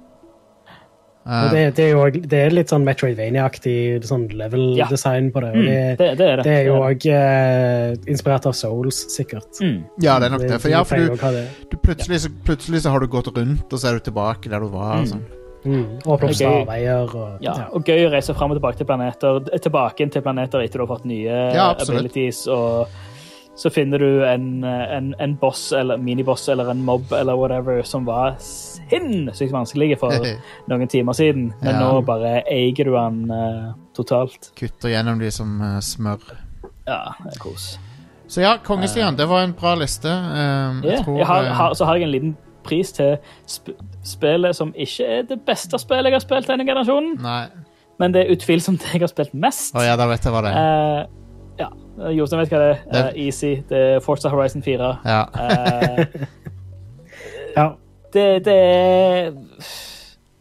Speaker 2: Uh, det, det, er jo, det er litt sånn Metroidvania-aktig sånn level-design på det. Og
Speaker 3: Mm,
Speaker 2: det,
Speaker 3: det, det er det.
Speaker 2: det er jo òg uh, inspirert av Souls, sikkert.
Speaker 3: Mm.
Speaker 1: ja, det er nok det. For, ja, for du, du plutselig, så, plutselig så har du gått rundt, og så er du tilbake der du var. og
Speaker 3: Mm.
Speaker 1: Sånn.
Speaker 2: Mm. Åpne opp
Speaker 3: er
Speaker 2: snarveier og
Speaker 3: Ja,
Speaker 2: ja.
Speaker 3: og gøy å reise fram og tilbake til planeter. Tilbake til planeter etter du har fått nye
Speaker 1: Ja,
Speaker 3: abilities. Og så finner du en, en, en boss eller miniboss eller en mob eller whatever som var sinnssykt vanskelig for (laughs) noen timer siden. Men
Speaker 1: Ja.
Speaker 3: nå bare eier du han uh, totalt.
Speaker 1: Kutter gjennom de som uh, smør.
Speaker 3: Ja, det er kos.
Speaker 1: Så ja, Kongestian, det var en bra liste. Um,
Speaker 3: yeah,
Speaker 1: jeg tror
Speaker 3: jeg har, har, så har jeg en liten pris til sp spillet som ikke er det beste spillet jeg har spilt denne generasjonen,
Speaker 1: Nei.
Speaker 3: men det er utvilsomt det jeg har spilt mest.
Speaker 1: Oh, ja, da vet jeg hva det er.
Speaker 3: Uh, ja, Jostein vet hva det er.
Speaker 1: Det-
Speaker 3: Eh, easy. Det er Forza Horizon 4.
Speaker 1: Ja.
Speaker 3: uh, (laughs)
Speaker 2: ja.
Speaker 3: det, det er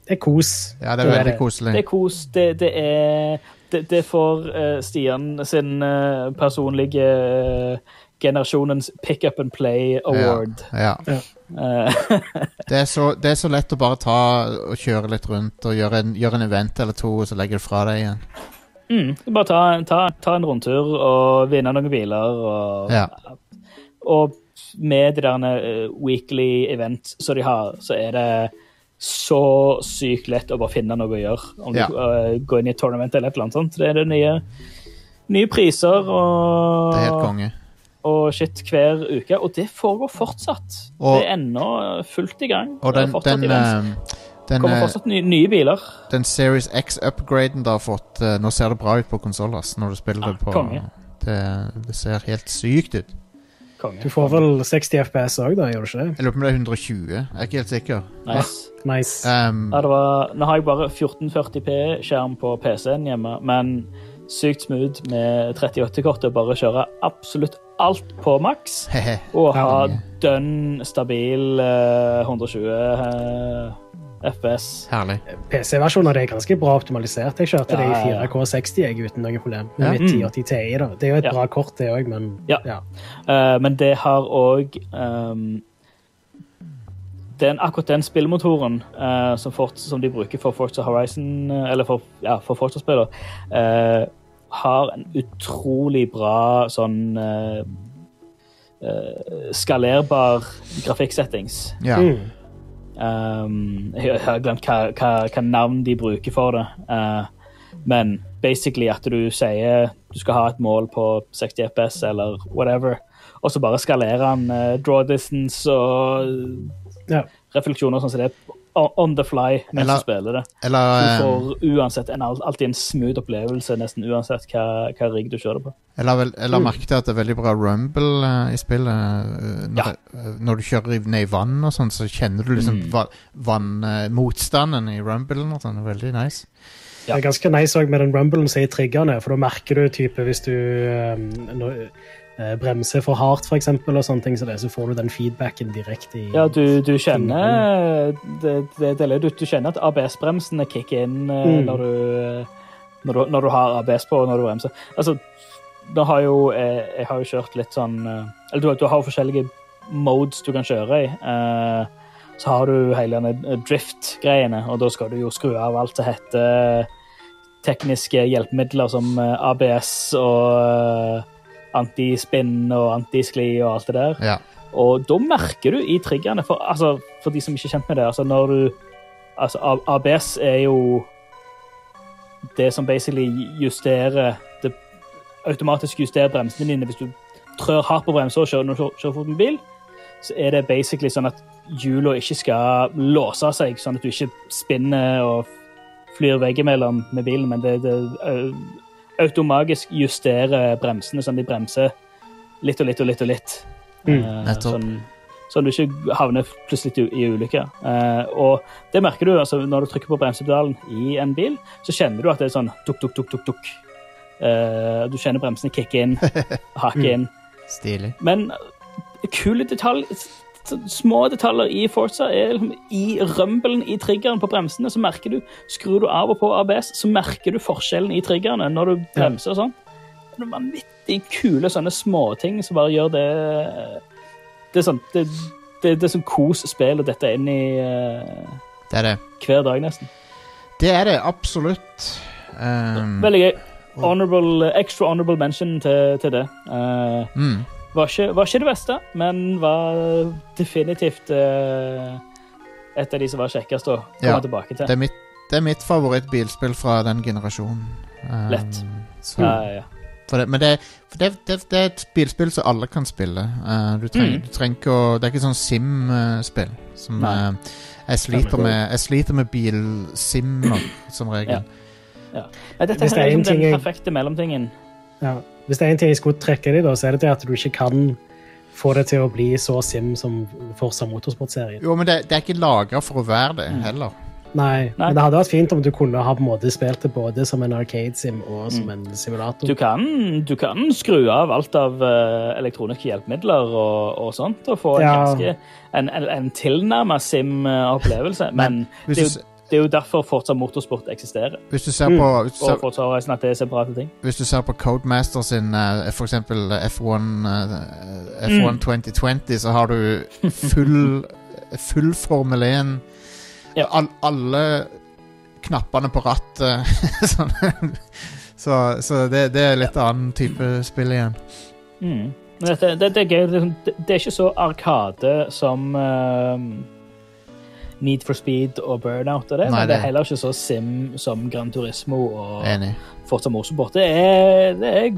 Speaker 2: Det er kos.
Speaker 1: ja, det er veldig
Speaker 2: koselig.
Speaker 3: Det er kos. Det, det er Det, det får Stian sin personlige generasjonens pick up and play award.
Speaker 1: Ja.
Speaker 3: ja. (laughs)
Speaker 1: Det, er så, det er så lett å bare ta og kjøre litt rundt og gjøre en, gjøre en event eller to, og så legge det fra deg igjen.
Speaker 3: mm, bare ta, ta, ta en rundtur og vinne noen biler. Og,
Speaker 1: Ja.
Speaker 3: og med det der eh, weekly event som de har, så er det så sykt lett å bare finne noe å gjøre. Om
Speaker 1: Ja.
Speaker 3: du uh, går inn i et tournament eller et eller annet sånt. Det er det nye, nye priser og,
Speaker 1: Det er helt konge.
Speaker 3: Og shit hver uke. Og det foregår fortsatt.
Speaker 1: Og-
Speaker 3: det er ennå fullt i gang.
Speaker 1: Og
Speaker 3: Det
Speaker 1: den, den,
Speaker 3: events.
Speaker 1: eh, den,
Speaker 3: kommer
Speaker 1: eh,
Speaker 3: fortsatt nye, nye biler.
Speaker 1: den Series X-upgraden du har fått eh, Nå ser det bra ut på konsoll, når du spiller
Speaker 3: Ja,
Speaker 1: det på
Speaker 3: konge.
Speaker 1: det, det ser helt sykt ut.
Speaker 3: Konge.
Speaker 2: Du får vel 60 FPS òg, da, gjør du ikke det?
Speaker 1: Jeg lurer på om det er 120. Jeg er ikke helt sikker.
Speaker 3: Nice.
Speaker 2: Nice.
Speaker 1: Um,
Speaker 3: Ja, det var, nå har jeg bare 1440p-skjerm på PC-en hjemme, men sykt smooth med 38-kortet og bare kjøre absolutt alt på maks. (laughs) Og ha dønn stabil eh, 120 eh, FPS.
Speaker 1: Herlig.
Speaker 2: PC-versjonen er ganske bra optimalisert. Jeg kjørte det i
Speaker 3: ja, ja.
Speaker 2: 4K60 jeg, uten noe problem. Med
Speaker 1: Ja.
Speaker 2: mitt 1080 Ti. da. Det er jo et
Speaker 3: Ja.
Speaker 2: bra kort, det òg, men
Speaker 3: Ja. Eh, men det har òg den, akkurat den spillmotoren uh, som, fort, som de bruker for Forza Horizon, eh, eller for, ja, for Forza-spillere, eh, har en utrolig bra sånn uh, eh, skalerbar grafikksettings.
Speaker 1: Ja.
Speaker 2: Mm.
Speaker 3: Um, jeg, jeg har glemt hva, hva, hva navn de bruker for det. Uh, men basically at du sier du skal ha et mål på 60 FPS eller whatever, og så bare skalerer han uh, draw distance og
Speaker 2: Ja.
Speaker 3: refleksjoner sånn som det on the fly mens
Speaker 1: Eller-
Speaker 3: du spiller det.
Speaker 1: Eller, du
Speaker 3: får uansett en, alltid en smooth opplevelse, nesten uansett hva, hva rigg du kjører på.
Speaker 1: Eller, eller
Speaker 2: Mm.
Speaker 1: merke til at det er veldig bra rumble uh, i spillet. Uh, når,
Speaker 3: Ja.
Speaker 1: uh, når du kjører i- ned i vann og sånn, så kjenner du liksom
Speaker 3: Mm.
Speaker 1: vannmotstanden vann, eh, i rumblen og sånn. Er Veldig nice.
Speaker 3: Ja.
Speaker 2: Det er ganske nice med den rumblen som er i triggerne, for da merker du type hvis du um, når, eh, bremser for hardt, for eksempel, og sånne ting, så, det, så får du den feedbacken direkte i
Speaker 3: Ja, du, du kjenner det, det, det, du, du kjenner at ABS-bremsene kicker inn eh,
Speaker 2: Mm.
Speaker 3: når, du, når, du, når du har ABS på og når du bremser. Altså, da har jo jeg, Jeg har jo kjørt litt sånn eh, Eller du, du har forskjellige modes du kan kjøre i. eh, så har du hele denne drift-greiene, og da skal du jo skru av alt som heter tekniske hjelpemidler som eh, ABS og eh, antispinn og antiskli og alt det der.
Speaker 1: Ja.
Speaker 3: Og da merker du i triggerne, for, altså, for de som ikke er kjent med det altså når du, altså ABS er jo det som basically justerer det automatisk justerer bremsene dine hvis du trør hardt på bremsa og kjører, når du kjører, fort med bil. Så er det basically sånn at hjula ikke skal låse seg, sånn at du ikke spinner og flyr veggimellom med bilen, men det, det automatisk justerer bremsene, sånn de bremser litt og litt og litt og litt.
Speaker 2: Mm,
Speaker 1: Uh.
Speaker 3: Sånn, sånn du ikke havner plutselig i, ulykker. ulykke. Eh, og det merker du altså, når du trykker på bremsepedalen i en bil, så kjenner du at det er sånn tuk, tuk, tuk, tuk, tuk. Uh, du kjenner bremsene kicke inn, (laughs) hake inn.
Speaker 1: Stilig.
Speaker 3: Men kul detalj, s- små detaljer i Forza er liksom, i rømbelen i triggeren på bremsene, så merker du, skrur du av og på ABS, så merker du forskjellen i triggerne når du bremser og sånn. Det er vanvittig kule sånne småting som bare gjør det Det er sånn Det, det, det er sånn kos spillet dette inn i uh,
Speaker 1: Det er det.
Speaker 3: hver dag, nesten.
Speaker 1: Det er det absolutt. Um,
Speaker 3: Veldig gøy. Honorable, extra honorable mention til, til det. Uh,
Speaker 1: mm.
Speaker 3: Var ikke, var ikke det beste, men var definitivt uh, et av de som var kjekkest å komme
Speaker 1: Ja,
Speaker 3: tilbake til.
Speaker 1: det, er mitt, det er mitt favorittbilspill fra den generasjonen. Um,
Speaker 3: Lett.
Speaker 1: Så,
Speaker 3: Ja, ja,
Speaker 1: det, men det, for det, det, det er et bilspill som alle kan spille. Uh, du, trenger,
Speaker 3: Mm.
Speaker 1: du trenger ikke å Det er ikke sånn Sim-spill. Som uh, jeg, sliter med, jeg sliter med bilsimmer, som regel.
Speaker 3: Ja. dette er
Speaker 2: er
Speaker 3: liksom den perfekte mellomtingen.
Speaker 2: Ja. Hvis det er en ting jeg skulle trekke i, da, så er det det at du ikke kan få det til å bli så sim som Forza Motorsport-serien.
Speaker 1: Jo, men det, det er ikke laga for å være det,
Speaker 3: Mm.
Speaker 1: heller.
Speaker 2: Nei,
Speaker 3: Nei.
Speaker 2: men det hadde vært fint om du kunne ha på en måte spilt det både som en arcade-sim og som en simulator.
Speaker 3: Du kan, du kan skru av alt av uh, elektroniske hjelpemidler og, og sånt, og få en
Speaker 2: Ja.
Speaker 3: ganske en, en, en tilnærma sim-opplevelse. Men
Speaker 1: Hvis
Speaker 3: det
Speaker 1: du,
Speaker 3: er, jo, det er jo derfor fortsatt Motorsport eksisterer,
Speaker 1: hvis du ser
Speaker 2: Mm.
Speaker 1: på, hvis du
Speaker 3: og
Speaker 1: ser,
Speaker 3: Forza Horizon at det er separate ting.
Speaker 1: hvis du ser på Codemaster sin uh, for eksempel eh, F1, eh, F1
Speaker 3: Mm.
Speaker 1: 2020, så har du full, (laughs) full Formel 1.
Speaker 3: Ja.
Speaker 1: All, alle knappene på rattet. (laughs) sånn. Så, så det, det er litt annen type spill igjen.
Speaker 3: Mm. Men dette, det, det, er gøy. Det, er sånn- det, det ikke så arkade som ehm, Need for Speed og Burnout, og det,
Speaker 1: Nei,
Speaker 3: men det er heller ikke så sim som Gran Turismo og
Speaker 1: Enig.
Speaker 3: Forza Motorsport. Det er, det er,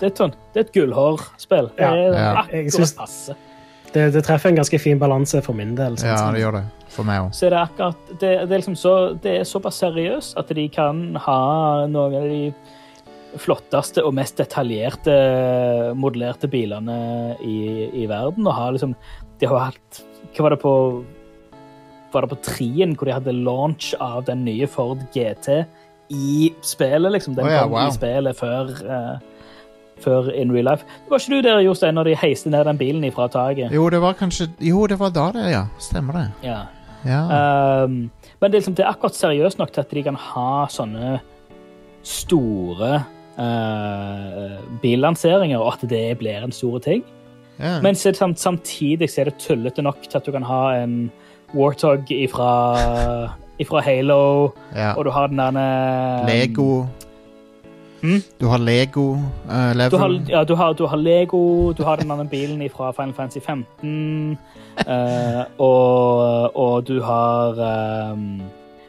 Speaker 3: det er, et, det er et gullhårspill. Det er
Speaker 1: Ja.
Speaker 3: Akkurat passe.
Speaker 2: Det, det treffer en ganske fin balanse for min del. sånn
Speaker 1: Ja, det gjør det. For meg òg.
Speaker 3: Det akkurat det, det, er liksom så, det er såpass seriøst at de kan ha noen av de flotteste og mest detaljerte modellerte bilene i, i verden. Og har liksom De har hatt Hva var det på Var det på Trien hvor de hadde launch av den nye Ford GT i spillet, liksom? Den
Speaker 1: oh, ja,
Speaker 3: kom
Speaker 1: wow.
Speaker 3: i spillet før uh, før in real life. Var ikke du der, Jostein, når de heiste ned den bilen ifra taket?
Speaker 1: Jo, det var kanskje Jo, det var da, det, ja. Stemmer det.
Speaker 3: Ja.
Speaker 1: Ja.
Speaker 3: Um, men det liksom, det er akkurat seriøst nok til at de kan ha sånne store uh, billanseringer, og at det blir en stor ting.
Speaker 1: ja.
Speaker 3: Men så det samtidig så er det tullete nok til at du kan ha en Warthog ifra, ifra Halo,
Speaker 1: ja.
Speaker 3: og du har den der
Speaker 1: Lego.
Speaker 3: Mm.
Speaker 1: Du har Lego uh, level.
Speaker 3: Du har, ja, du, har, du har Lego, du har den andre bilen fra Final Fantasy 15, (laughs) uh, og, og du har um,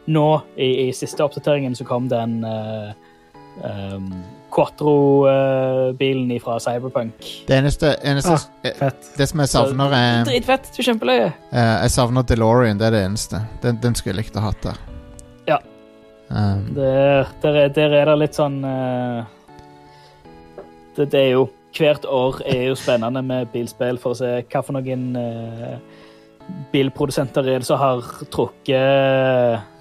Speaker 3: Nå, i, i siste oppdateringen, så kom den uh, um, Quatro-bilen fra Cyberpunk.
Speaker 1: Det eneste, eneste
Speaker 2: Ah,
Speaker 1: eh,
Speaker 2: Fett.
Speaker 1: Det som jeg savner, er
Speaker 3: Dritfett. Du er kjempeløye.
Speaker 1: eh, Jeg savner DeLorean. Det er det eneste. Den, den skulle jeg likt å hatt der.
Speaker 3: Ja.
Speaker 1: Um,
Speaker 3: Der, der, er, der er det litt sånn uh, det, det er jo Hvert år er jo spennende med bilspill for å se hva for noen uh, bilprodusenter er det som har trukket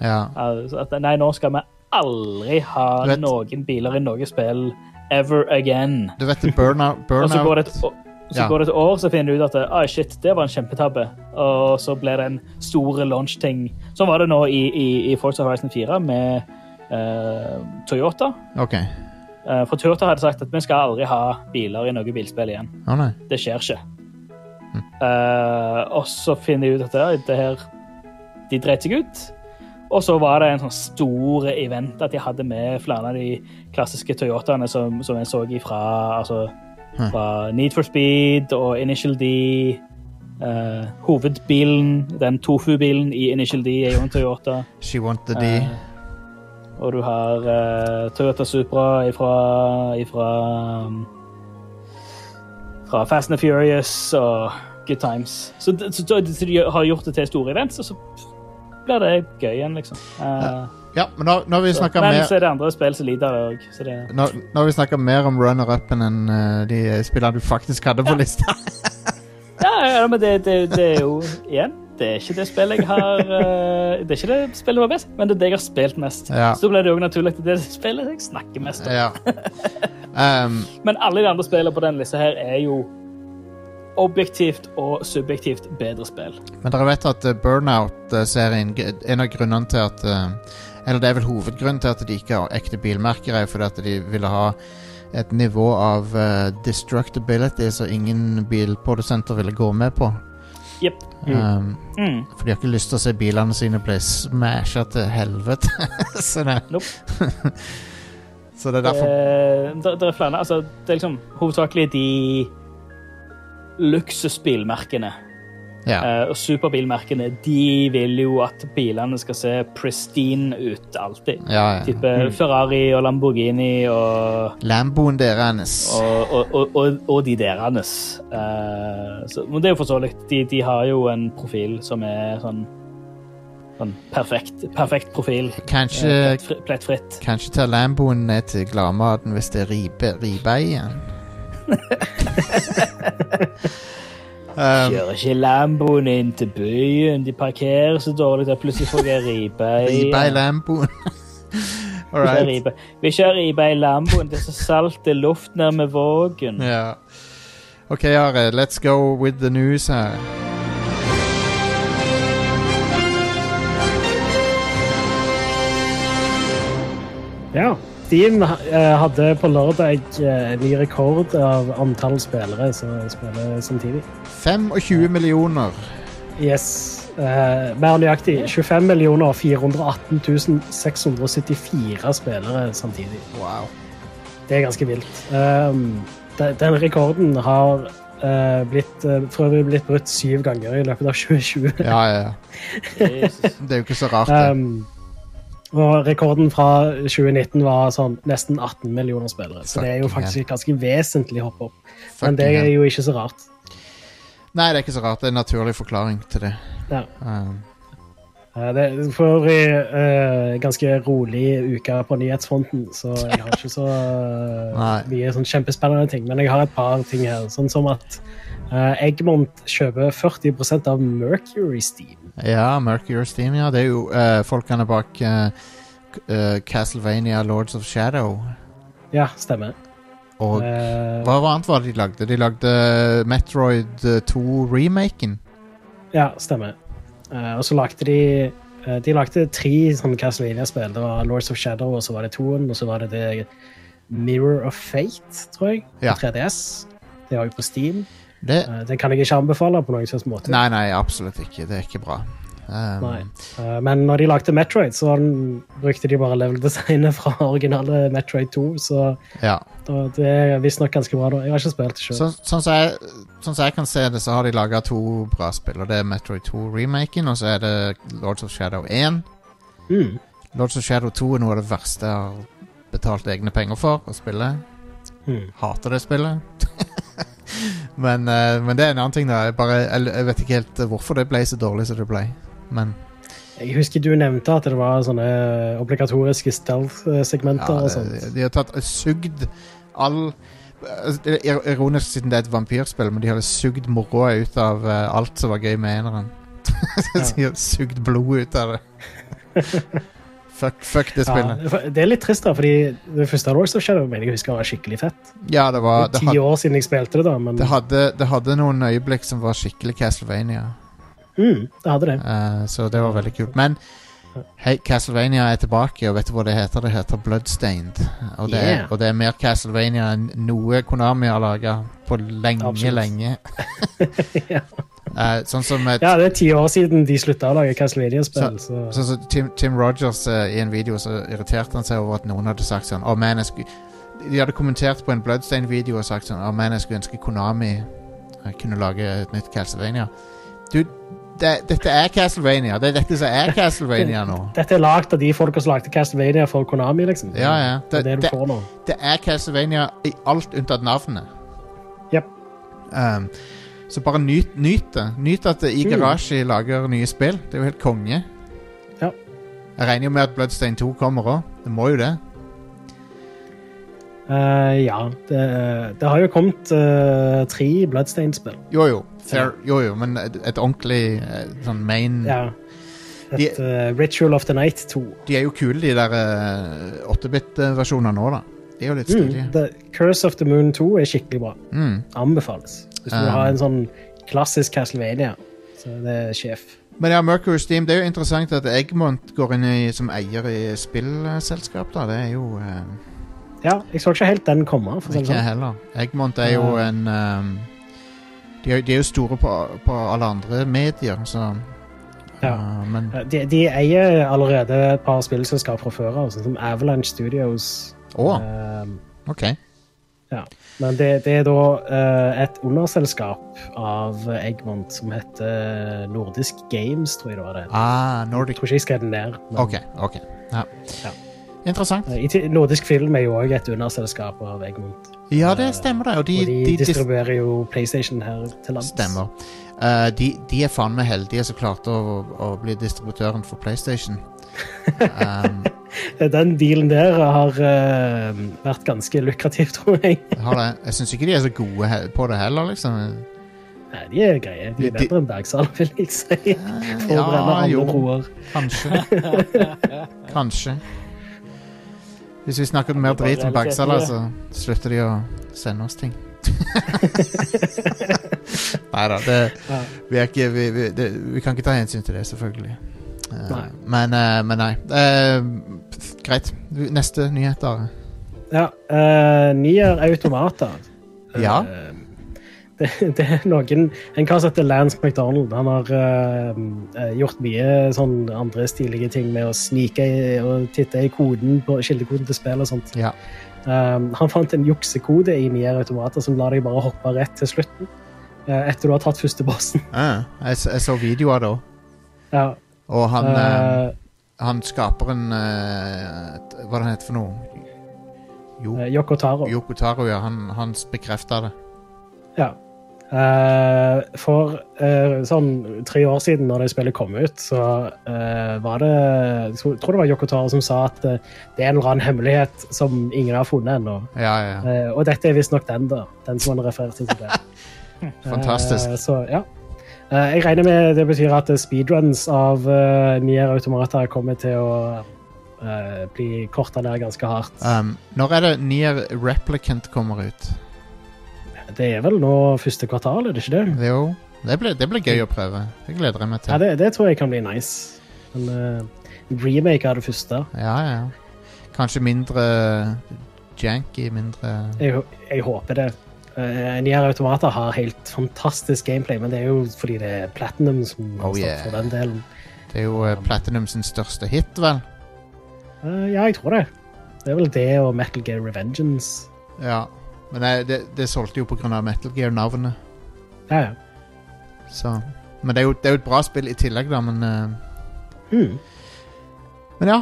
Speaker 1: ja.
Speaker 3: at Nei, nå skal vi aldri ha
Speaker 1: vet-
Speaker 3: noen biler i noe spill ever again.
Speaker 1: Du vet det, burnout,
Speaker 3: Og så går det et, så
Speaker 1: Ja.
Speaker 3: går det et år, så finner du ut at ah, shit, det var en kjempetabbe. Og så ble det en stor launch-ting. Sånn var det nå i, i, i Forza Horizon 4 med uh, Toyota.
Speaker 1: Okay.
Speaker 3: Uh, for Toyota hadde sagt at vi skal aldri ha biler i noe bilspill igjen.
Speaker 1: Oh.
Speaker 3: Det skjer ikke. Eh, og så finner de ut at det, det her De dreit seg ut. Og så var det en sånn stor event at de hadde med flere av de klassiske Toyotaene som, som jeg så ifra altså, fra Need for Speed og Initial D. Uh, hovedbilen, den Tofu-bilen i Initial D, er jo en Toyota.
Speaker 1: She want the D.
Speaker 3: Uh, og du har uh, Toyota Supra ifra, ifra um, fra Fast and the Furious og Good Times. Så, så, så, så de har gjort det til store events, og så blir det gøy igjen, liksom. Uh,
Speaker 1: Ja, men når, når vi
Speaker 3: snakker
Speaker 1: mer...
Speaker 3: men så er det andre spill som lider òg, det
Speaker 1: nå, Når, har vi snakket mer om runner-upen enn uh, de spillene du faktisk hadde på lista. (laughs) (laughs)
Speaker 3: Ja, ja men det, det, det er jo Igjen, det er ikke det spillet jeg har uh, Det er ikke det spillet var best, men det er det jeg har spilt mest.
Speaker 1: Ja.
Speaker 3: Så ble det òg naturlig at det er det spillet jeg snakker mest om.
Speaker 1: ja. (laughs) Um,
Speaker 3: Men alle de andre spillene på denne lista her er jo objektivt og subjektivt bedre spill.
Speaker 1: men dere vet at eh, Burnout-serien En av grunnene til at eh, Eller det er vel hovedgrunnen til at de ikke har ekte bilmerker, er fordi at de ville ha et nivå av eh, destructibility som ingen bilprodusenter ville gå med på.
Speaker 3: Jepp.
Speaker 1: Um,
Speaker 3: Mm.
Speaker 1: for de har ikke lyst til å se bilene sine bli smasha til helvete. (laughs) så, det,
Speaker 3: Nope. (laughs)
Speaker 1: så det er derfor
Speaker 3: det, det, det er flere altså, Det er liksom hovedsakelig de luksusbilmerkene
Speaker 1: Ja.
Speaker 3: Uh, og superbilmerkene. De vil jo at bilene skal se pristine ut alltid.
Speaker 1: ja, ja.
Speaker 3: Type Ferrari og Lamborghini og
Speaker 1: Lamboen deres.
Speaker 3: og, og, og, og, de deres. Uh, så, men det er jo forståelig. De, de har jo en profil som er sånn, sånn perfekt, perfekt profil.
Speaker 1: Kanskje,
Speaker 3: Eh, Plettfritt.
Speaker 1: kanskje ta Lamboen ned til gladmaten hvis det er ribe, ribe igjen. (laughs) um,
Speaker 3: Kjører ikke Lamboen inn til byen. De parkerer så dårlig at plutselig får jeg ribe i
Speaker 1: Ripe i Lamboen. (laughs)
Speaker 3: Kjører ribe. Vi kjører ripe i Lamboen. Det er så salt det er luft ned med Vågen.
Speaker 1: Ja. OK, Are. Let's go with the news her.
Speaker 2: Ja. Steam eh, hadde på lørdag eh, ny rekord av antall spillere som spiller samtidig.
Speaker 1: 25 millioner.
Speaker 2: Yes. Eh, mer nøyaktig 25 millioner 418 674 spillere samtidig.
Speaker 1: Wow.
Speaker 2: Det er ganske vilt. Um, de- den rekorden har uh, blitt, uh, for øvrig blitt brutt syv ganger i løpet av 2020.
Speaker 1: Ja, ja. ja. (laughs) Det er jo ikke så rart, det.
Speaker 2: Um, og rekorden fra 2019 var sånn nesten 18 millioner spillere. Så det er jo faktisk et ganske vesentlig hopp opp. Men det er jo ikke så rart.
Speaker 1: Nei, det er ikke så rart. Det er en naturlig forklaring til det.
Speaker 2: Ja.
Speaker 1: Um,
Speaker 2: Eh, Det er for øvrig uh, ganske rolig uke på nyhetsfronten, så jeg har ikke så (laughs)
Speaker 1: uh,
Speaker 2: mye sånn kjempespennende ting. Men jeg har et par ting her. Sånn som at uh, Egmont kjøper 40% av Mercury Steam.
Speaker 1: Ja, Mercury Steam, ja. Det er jo uh, folkene bak uh, eh, Castlevania Lords of Shadow.
Speaker 2: Ja, stemmer.
Speaker 1: Og hva annet var det de lagde? De lagde Metroid eh, 2-remaken.
Speaker 2: Ja, stemmer. Og så lagde de De lagde tre sånne Castlevania-spill. Det var Lords of Shadow, og så var det toen, og så var det det Mirror of Fate, tror jeg.
Speaker 1: Ja.
Speaker 2: 3DS. Det var jo på Steam.
Speaker 1: Det
Speaker 2: Eh, det kan jeg ikke anbefale på noen slags måte.
Speaker 1: Nei, nei, absolutt ikke. Det er ikke bra. Um.
Speaker 2: Eh, Men når de lagde Metroid, så brukte de bare level-designet fra originale Metroid 2, så
Speaker 1: Ja.
Speaker 2: da, det er visstnok ganske bra. da. Jeg har ikke spilt det sjøl.
Speaker 1: Så, sånn som jeg, sånn som jeg kan se det, så har de laga to bra spill. Og det er Metroid 2-remaken, og så er det Lords of Shadow 1.
Speaker 2: Mm.
Speaker 1: Lords of Shadow 2 er noe av det verste jeg har betalt egne penger for å spille.
Speaker 2: Mm.
Speaker 1: Hater det spillet. (laughs) (laughs) men, uh, men det er en annen ting, da. Jeg, bare, jeg, jeg vet ikke helt hvorfor det ble så dårlig som det ble. Men
Speaker 2: Jeg husker du nevnte at det var sånne obligatoriske stealth-segmenter
Speaker 1: ja,
Speaker 2: og sånt.
Speaker 1: de, de har tatt sugd all altså, Det er ironisk siden det er et vampyrspill, men de hadde sugd moroa ut av eh, alt som var gøy med eneren. (laughs) de har sugd blodet ut av det. (laughs) fuck, fuck det
Speaker 2: Ja,
Speaker 1: spillet.
Speaker 2: det er litt trist, da, fordi det første Lords of Shadow mener jeg husker var skikkelig fett.
Speaker 1: Ja, det var
Speaker 2: Det ti år siden jeg spilte det, da, men
Speaker 1: det, hadde, det hadde noen øyeblikk som var skikkelig Castlevania.
Speaker 2: mm, det hadde det.
Speaker 1: Uh, så det var veldig kult. Men hei, Castlevania er tilbake, og vet du hva det heter? Det heter Bloodstained. Og det, er, og det er mer Castlevania enn noe Konami har laga på lenge,
Speaker 2: Absolutt.
Speaker 1: lenge. (laughs) (laughs)
Speaker 2: Ja.
Speaker 1: Eh, sånn som et,
Speaker 2: Ja, det er ti år siden de slutta å lage Castlevania-spill. Så,
Speaker 1: Sånn som Tim, Tim Rogers uh, i en video så irriterte han seg over at noen hadde sagt sånn oh, man, De hadde kommentert på en Bloodstained-video og sagt sånn Å, man, jeg skulle ønske Konami eh, kunne lage et nytt Castlevania. Du, det, dette er Castlevania. Det er dette som er Castlevania nå. (laughs)
Speaker 2: Dette er lagd av de folka som lagde Castlevania for Konami, liksom.
Speaker 1: Ja, ja.
Speaker 2: Det,
Speaker 1: Det,
Speaker 2: er det
Speaker 1: det, er Castlevania i alt unntatt navnet.
Speaker 2: Jep.
Speaker 1: Um, så bare nyt, nyt det. Nyt at
Speaker 2: Mm.
Speaker 1: Garasje lager nye spill. Det er jo helt konge.
Speaker 2: Ja.
Speaker 1: Jeg regner jo med at Bloodstein 2 kommer òg. Det må jo det.
Speaker 2: Uh, ja, det, det har jo kommet uh, tre Bloodstained-spill.
Speaker 1: Jo jo. Fair, jo jo, men et, et ordentlig eh, sånn main
Speaker 2: Ja. Et eh, Ritual of the Night 2.
Speaker 1: De er jo kule, de der eh, 8-bit-versjonene nå, da. De er jo litt
Speaker 2: Mm,
Speaker 1: stilige.
Speaker 2: The Curse of the Moon 2 er skikkelig bra.
Speaker 1: Mm.
Speaker 2: Anbefales. Hvis du vil
Speaker 1: Um.
Speaker 2: ha en sånn klassisk Castlevania. Så det er sjef.
Speaker 1: Men ja, Mercury Steam, det er jo interessant at Eggmont går inn i, som eier i spillselskap, da. Det er jo uh,
Speaker 2: Ja, jeg så ikke helt den komme. For
Speaker 1: Ikke jeg
Speaker 2: sånn.
Speaker 1: heller. Eggmont er jo en um, de, er, de er jo store på, på alle andre medier, så
Speaker 2: Ja.
Speaker 1: uh, Men
Speaker 2: Eh, De, de eier allerede et par spillselskap fra før av, altså, som Avalanche Studios.
Speaker 1: Oh.
Speaker 2: Eh,
Speaker 1: OK.
Speaker 2: Men det, det er da eh, et underselskap av Eggmont som heter Nordisk Games, tror jeg det var det.
Speaker 1: Ah,
Speaker 2: Jeg tror ikke jeg den ned. men-
Speaker 1: OK. ok ja.
Speaker 2: Ja.
Speaker 1: Interessant.
Speaker 2: Eh, Nordisk Film er jo òg et underselskap av Eggmont.
Speaker 1: Ja, det stemmer, det. Og de,
Speaker 2: og de,
Speaker 1: de,
Speaker 2: distribuerer jo PlayStation her til lands.
Speaker 1: Stemmer. Uh, de, de er faen meg heldige som klarte å, å bli distributøren for PlayStation. (laughs) Um,
Speaker 2: Eh, Den dealen der har uh, vært ganske lukrativ, tror jeg.
Speaker 1: Jeg syns ikke de er så gode på det heller, liksom.
Speaker 2: Nei, de er greie. De er
Speaker 1: De-
Speaker 2: bedre enn Bergsal, vil jeg si. For å brenne
Speaker 1: Ja, jo,
Speaker 2: broer.
Speaker 1: kanskje. Kanskje. Hvis vi snakker mer
Speaker 3: er
Speaker 1: drit om
Speaker 3: Bergsal,
Speaker 1: så slutter de å sende oss ting. (laughs) Nei da. Vi, vi, vi, vi kan ikke ta hensyn til det, selvfølgelig. Eh,
Speaker 2: Nei.
Speaker 1: Men, eh, men nei. Eh, greit. Neste nyheter.
Speaker 2: Ja, uh, Nier Automata. (laughs)
Speaker 1: Ja.
Speaker 2: Det, det er noen En kar som heter Lance McDonald. Han har eh, gjort mye sånn andre stilige ting med å snike i, og titte i koden på kildekoden til spill og sånt.
Speaker 1: Ja.
Speaker 2: Um, han fant en juksekode i Nier Automata som lar deg bare hoppe rett til slutten. Uh, etter du har tatt første bossen.
Speaker 1: Eh, jeg, jeg så videoer da,
Speaker 2: Ja,
Speaker 1: og han,
Speaker 2: uh,
Speaker 1: han skaperen uh, Hva det heter for noe? Jo,
Speaker 2: uh, Yoko Taro.
Speaker 1: Yoko Taro, ja. Han, han bekrefta det.
Speaker 2: Ja. Uh, for uh, sånn tre år siden, når det spillet kom ut, så uh, var det Jeg tror- det var Yoko Taro som sa at det er en eller annen hemmelighet som ingen har funnet ennå.
Speaker 1: Ja, ja.
Speaker 2: og dette er visstnok den, da. Den som han refererte til. Det. (laughs)
Speaker 1: Fantastisk.
Speaker 2: Så ja. Eh, jeg regner med det betyr at eh, speedruns av uh, Nier Automata kommer til å uh, bli korta ned ganske hardt.
Speaker 1: Um, når er det Nier Replicant kommer ut?
Speaker 2: Det er vel nå første kvartal, er det ikke det?
Speaker 1: Jo, det blir, det blir gøy å prøve. Det gleder jeg meg
Speaker 2: Ja,
Speaker 1: til.
Speaker 2: det, det tror jeg kan bli nice. En uh, remake av det første.
Speaker 1: Ja, ja. Kanskje mindre janky, mindre
Speaker 2: Jeg, jeg håper det. Uh, Nier Automata har helt fantastisk gameplay, men det er jo fordi det er Platinum som har
Speaker 1: Oh,
Speaker 2: stått
Speaker 1: yeah.
Speaker 2: for den delen.
Speaker 1: Det er jo eh, Platinum sin største hit, vel?
Speaker 2: Eh, ja, jeg tror det. Det er vel det og Metal Gear Revengeance.
Speaker 1: Ja. Men det, det, det solgte jo av Metal Gear-navnet.
Speaker 2: Ja, ja.
Speaker 1: Så Men det er, jo, det er jo et bra spill i tillegg, da, men uh,
Speaker 2: mm.
Speaker 1: Men ja.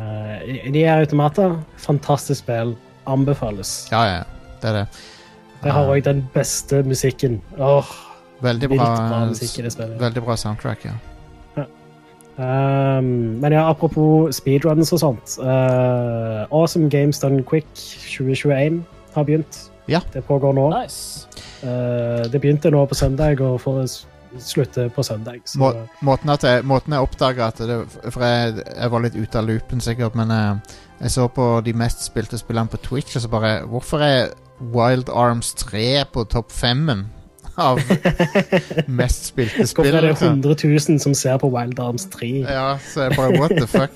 Speaker 2: Uh, de er automater. Fantastisk spill. Anbefales.
Speaker 1: Ja, ja. Det er det.
Speaker 2: Det har
Speaker 1: Eh,
Speaker 2: òg den beste musikken. Åh,
Speaker 1: Veldig bra,
Speaker 2: bra musikk i det spillet.
Speaker 1: veldig bra soundtrack, ja.
Speaker 2: Um, men ja, apropos speedruns og sånt. Uh, awesome Games Done Quick 2021 har begynt.
Speaker 1: Ja.
Speaker 2: Det pågår nå.
Speaker 3: Nice.
Speaker 2: Uh, det begynte nå på søndag og får s- slutte på søndag. Så,
Speaker 1: Må, måten, at jeg, måten jeg oppdaga at det For jeg, jeg var litt ute av loopen, sikkert, men jeg, jeg så på de mest spilte spillene på Twitch, og så bare Hvorfor er Wild Arms 3 på topp femmen av (laughs) mest spilte spill?
Speaker 2: Hvorfor er det
Speaker 1: liksom?
Speaker 2: 100 000 som ser på Wild Arms 3?
Speaker 1: Ja, så jeg bare What the fuck?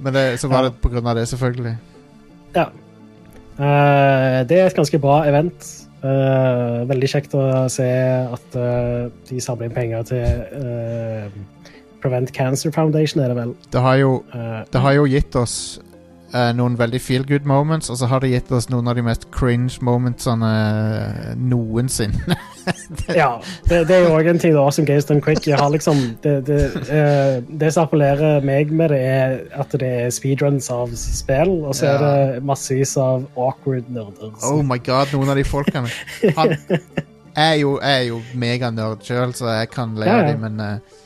Speaker 1: Men det, så var det på grunn av det, selvfølgelig.
Speaker 2: Ja. Uh, det er et ganske bra event. Uh, veldig kjekt å se at uh, de samler inn penger til uh, Prevent Cancer Foundation, er det vel.
Speaker 1: Det har jo, det har jo gitt oss eh, noen veldig feel good moments, og så har det gitt oss noen av de mest cringe momentsene eh, noensinne. (laughs)
Speaker 2: ja, det, det er jo òg en ting da, som Games Done Quick. Liksom, det, det, uh, det som appellerer meg med det, er at det er speedruns av spill, og så er det massevis av awkward nerder.
Speaker 1: Oh my god, noen av de folkene. Han er jo, er jo meganerd sjøl, så jeg kan le
Speaker 2: Ja,
Speaker 1: av
Speaker 2: ja.
Speaker 1: dem, men uh,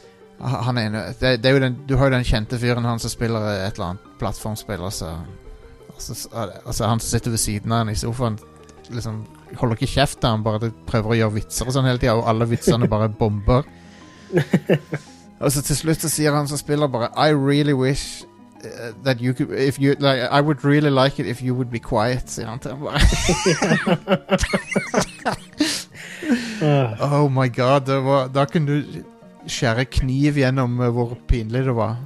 Speaker 1: han er, det, det er jo den, Du har jo den kjente fyren, han som spiller et eller annet plattformspill, altså, altså, altså Han som sitter ved siden av han i sofaen, liksom holder ikke kjeft han bare prøver å gjøre vitser og sånn hele tida, og alle vitsene bare bomber. (laughs) Og så til slutt så sier han som spiller bare I really wish uh, that you could if you like I would really like it if you would be quiet, sier han til ham.
Speaker 2: Eh, (laughs) (laughs)
Speaker 1: Oh my god, var, da kunne du skjære kniv gjennom eh, hvor pinlig det var.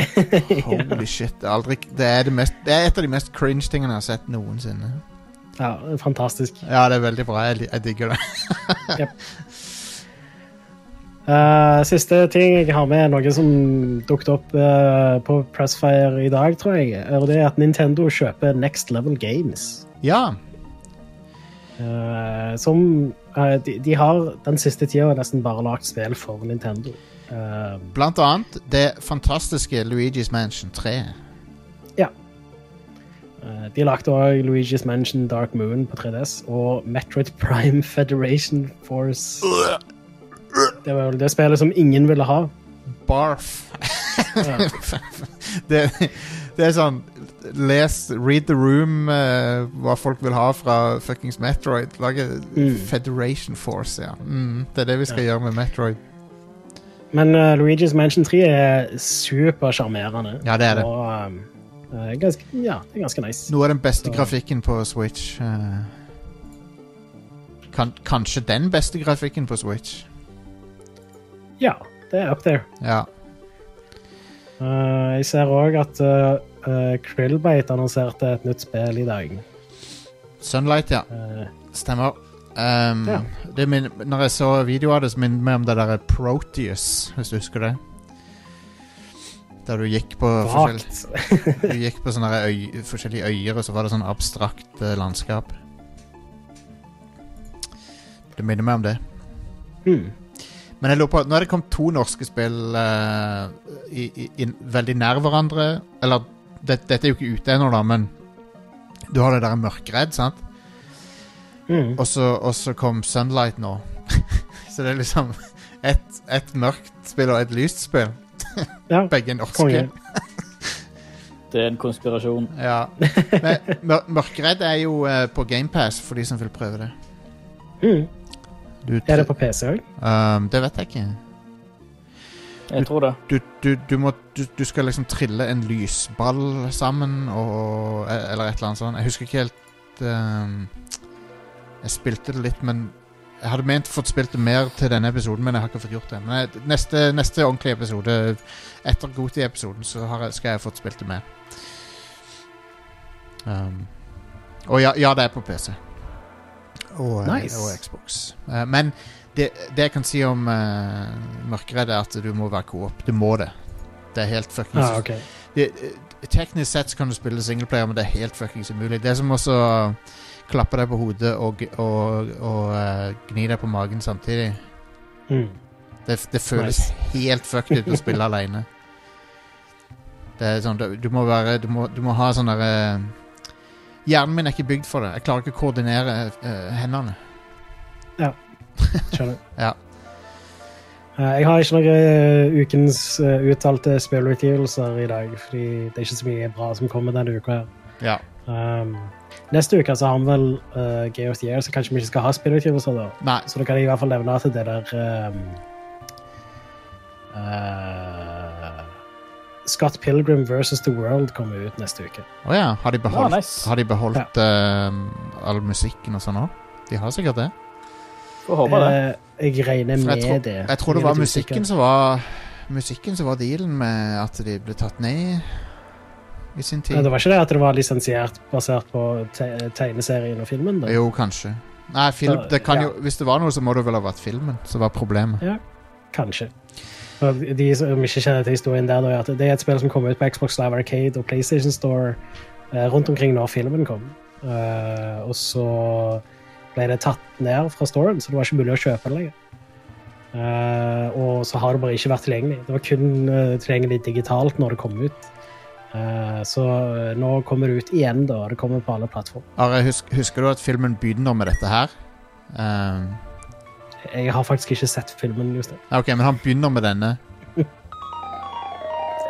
Speaker 1: (laughs) Holy shit. Det er, aldri, det, er det, mest, det er et av de mest cringe tingene jeg har sett noensinne.
Speaker 2: ja, fantastisk.
Speaker 1: Ja, det er veldig bra. Jeg, jeg digger det. (laughs)
Speaker 2: Eh, siste ting jeg har med, er noe som dukket opp uh, på Pressfire i dag, tror jeg. Og det er at Nintendo kjøper Next Level Games.
Speaker 1: Ja.
Speaker 2: Uh, som de, de har den siste tida nesten bare lagd spill for Nintendo. Eh,
Speaker 1: Blant annet det fantastiske Luigi's Mansion 3.
Speaker 2: Ja. de lagde òg Luigi's Mansion Dark Moon på 3DS og Metroid Prime (laughs) Federation Force. Det var vel det spillet som ingen ville ha.
Speaker 1: Barf. (laughs) Det, det er sånn Les, read the room, uh, hva folk vil ha fra fuckings Metroid. Lage
Speaker 2: Mm.
Speaker 1: Federation Force, ja. Mm, det er det vi skal
Speaker 2: Ja.
Speaker 1: gjøre med Metroid.
Speaker 2: Men uh, Luigi's Mansion 3 er supersjarmerende.
Speaker 1: Ja, det er det.
Speaker 2: Og, um, eh, ganske, ja, det er ganske nice.
Speaker 1: Noe av den beste
Speaker 2: Så-
Speaker 1: grafikken på Switch. Uh, kan, kanskje den beste grafikken på Switch.
Speaker 2: Ja, det er up there.
Speaker 1: Ja.
Speaker 2: Eh, jeg ser òg at uh, Krillbite annonserte et nytt spill i dag.
Speaker 1: Sunlight, ja. Stemmer. Um,
Speaker 2: Ja.
Speaker 1: det min, når jeg så videoen av det, så minner det meg om det der Proteus, hvis du husker det. Der du gikk på
Speaker 2: forskjellige,
Speaker 1: Du gikk på øy, forskjellige øyer, og så var det sånn abstrakt eh, landskap. Det minner meg om det.
Speaker 2: Mm.
Speaker 1: Men jeg lurer på, nå er det kommet to norske spill eh, i, i, in, veldig nær hverandre. Eller, det, dette er jo ikke ute ennå, da, men du har det der Mørkredd, sant?
Speaker 2: Hmm.
Speaker 1: Og så, og så kom Sunlight nå. (laughs) så det er liksom ett et mørkt spill og et lyst spill.
Speaker 2: Ja, (laughs)
Speaker 1: Begge norske. (laughs)
Speaker 3: Det er en konspirasjon.
Speaker 1: Ja. Men mør Mørkredd er jo uh, på GamePass for de som vil prøve det.
Speaker 2: Mm.
Speaker 1: Du,
Speaker 2: Er det på PC òg?
Speaker 1: um, det vet jeg ikke.
Speaker 3: Jeg tror det.
Speaker 1: Du, du, du, må, du, du skal liksom trille en lysball sammen, og, eller et eller annet sånt. Jeg husker ikke helt um, Jeg spilte det litt, men jeg hadde ment fått spilt det mer til denne episoden, men jeg har ikke fått gjort det. Men jeg, neste, neste ordentlige episode, etter Goti-episoden, så har jeg, skal jeg fått spilt det mer. Um, og ja, ja, det er på PC. Og, eh,
Speaker 2: Nice.
Speaker 1: og Xbox. Uh, men det, det jeg kan si om uh, Mørkeredd, er at du må være coop. Du må det. Det er helt fuckings
Speaker 2: Ah, okay.
Speaker 1: det, eh, Teknisk sett kan du spille singleplayer, men det er helt fuckings umulig. Det er som også å klappe deg på hodet og, og, og uh, gni deg på magen samtidig.
Speaker 2: Mm.
Speaker 1: Det, det føles helt fucked ut å spille (laughs) alene. Det er sånn, du, du må være Du må, du må ha sånn derre Hjernen min er ikke bygd for det. Jeg klarer ikke å koordinere uh, hendene.
Speaker 2: Skjønner. (laughs)
Speaker 1: Ja.
Speaker 2: Eh, Jeg har ikke noen eh, ukens eh, uttalte spillutgivelser i dag, fordi det er ikke så mye bra som kommer denne uka. her.
Speaker 1: ja.
Speaker 2: Um, neste uke så har vi vel uh, Game of the Year, så kanskje vi ikke skal ha spillutgivelser da.
Speaker 1: Nei.
Speaker 2: Så da kan jeg i hvert fall nevne at det der um, uh, Scott Pilgrim versus The World kommer ut neste uke.
Speaker 1: Å ja. Har de beholdt,
Speaker 3: Ah, nice.
Speaker 1: har de beholdt eh, all musikken og sånn òg? De har sikkert det.
Speaker 3: Får håpe det.
Speaker 2: Eh, jeg regner med
Speaker 1: jeg, tror,
Speaker 2: det.
Speaker 1: jeg tror det var musikken som var Musikken som var dealen med at de ble tatt ned i sin tid.
Speaker 2: Ja, det var ikke det at det var lisensiert basert på te tegneserien og filmen? da?
Speaker 1: Jo, kanskje. Nei, film, det kan
Speaker 2: ja.
Speaker 1: jo, hvis det var noe, så må det vel ha vært filmen som var problemet.
Speaker 2: Kanskje. Og De som ikke kjenner til historien der, da, det er et spill som kom ut på Xbox Live Arcade og PlayStation Store eh, rundt omkring når filmen kom. Uh, og så ble det tatt ned fra storen, så det var ikke mulig å kjøpe det lenger. Uh, og så har det bare ikke vært tilgjengelig. Det var kun uh, tilgjengelig digitalt når det kom ut. Eh, så eh, nå kommer det ut igjen, da. Det kommer på alle plattformer.
Speaker 1: Are, husk, husker du at filmen begynner med dette her? Um,
Speaker 2: Jeg har faktisk ikke sett filmen. just det.
Speaker 1: ok, men han begynner med denne. (laughs)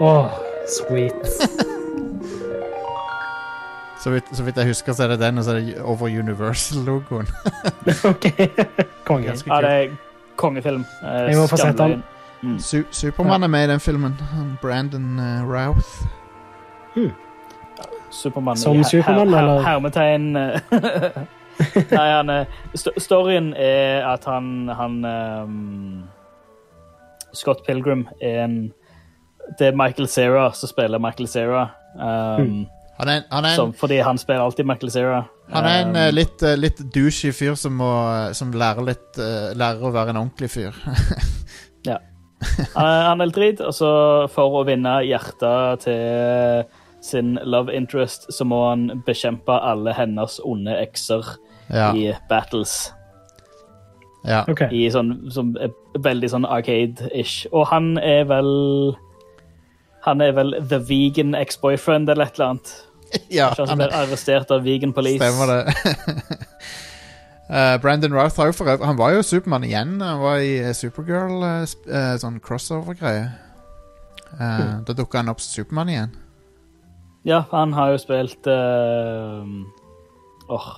Speaker 2: Åh, sweet. (laughs)
Speaker 1: Så vidt, så vidt jeg husker, så er det den, og så er det over Universal-logoen. (laughs)
Speaker 2: ok. Konge.
Speaker 3: Ja, det er kongefilm. Eh,
Speaker 2: Jeg må få sett
Speaker 3: den. Mm.
Speaker 1: Su Supermann er med i den filmen. Brandon uh, Routh.
Speaker 3: Supermann
Speaker 2: Som
Speaker 3: i her-
Speaker 2: Superman,
Speaker 3: her- her-
Speaker 2: eller?
Speaker 3: Hermetegn eh, (laughs) Nei, han er Storyen er at han, han um, Scott Pilgrim er en Det er Michael Cera som spiller Michael Cera. Um,
Speaker 1: Han er, han er en,
Speaker 3: som, fordi han spiller alltid Michael Cera.
Speaker 1: han er en
Speaker 3: Um,
Speaker 1: eh, litt, litt douchey fyr som, må, som lærer, litt, eh, lærer å være en ordentlig fyr. (laughs) (laughs)
Speaker 3: han er- han er litt drit, og så for å vinne hjertet til sin love interest, så må han bekjempe alle hennes onde ekser
Speaker 1: ja,
Speaker 3: i battles.
Speaker 1: ja.
Speaker 2: Okay.
Speaker 3: i sånn som er veldig sånn arcade-ish. Og han er vel Han er vel the vegan ex-boyfriend eller et eller annet. (laughs)
Speaker 1: ja
Speaker 3: Ikke han blir arrestert av vegan police.
Speaker 1: Stemmer det. uh, (laughs) Brandon Routh har jo for Han var jo Supermann igjen. Han var i eh, Supergirl, uh, sånn crossover-greie. Eh, Da dukka han opp som Supermann igjen.
Speaker 3: Ja, han har jo spilt uh, Åh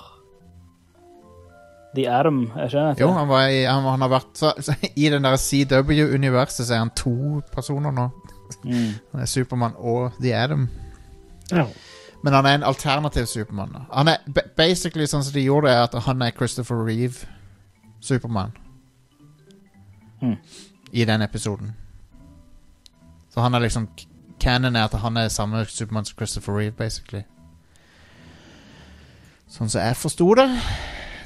Speaker 3: The Adam, er ikke det?
Speaker 1: Jo, han, var i, han, han har vært så, I den der CW-universet så er han to personer nå.
Speaker 3: Mm.
Speaker 1: Han er Supermann og The Adam.
Speaker 2: Ja.
Speaker 1: Men han er en alternativ Supermann. Han er basically sånn som de gjorde det, at han er Christopher Reeve Supermann.
Speaker 3: Mm.
Speaker 1: I den episoden. Så han er liksom Canon er at han er samme Supermann som Christopher Reeve, basically. Sånn som jeg forsto det.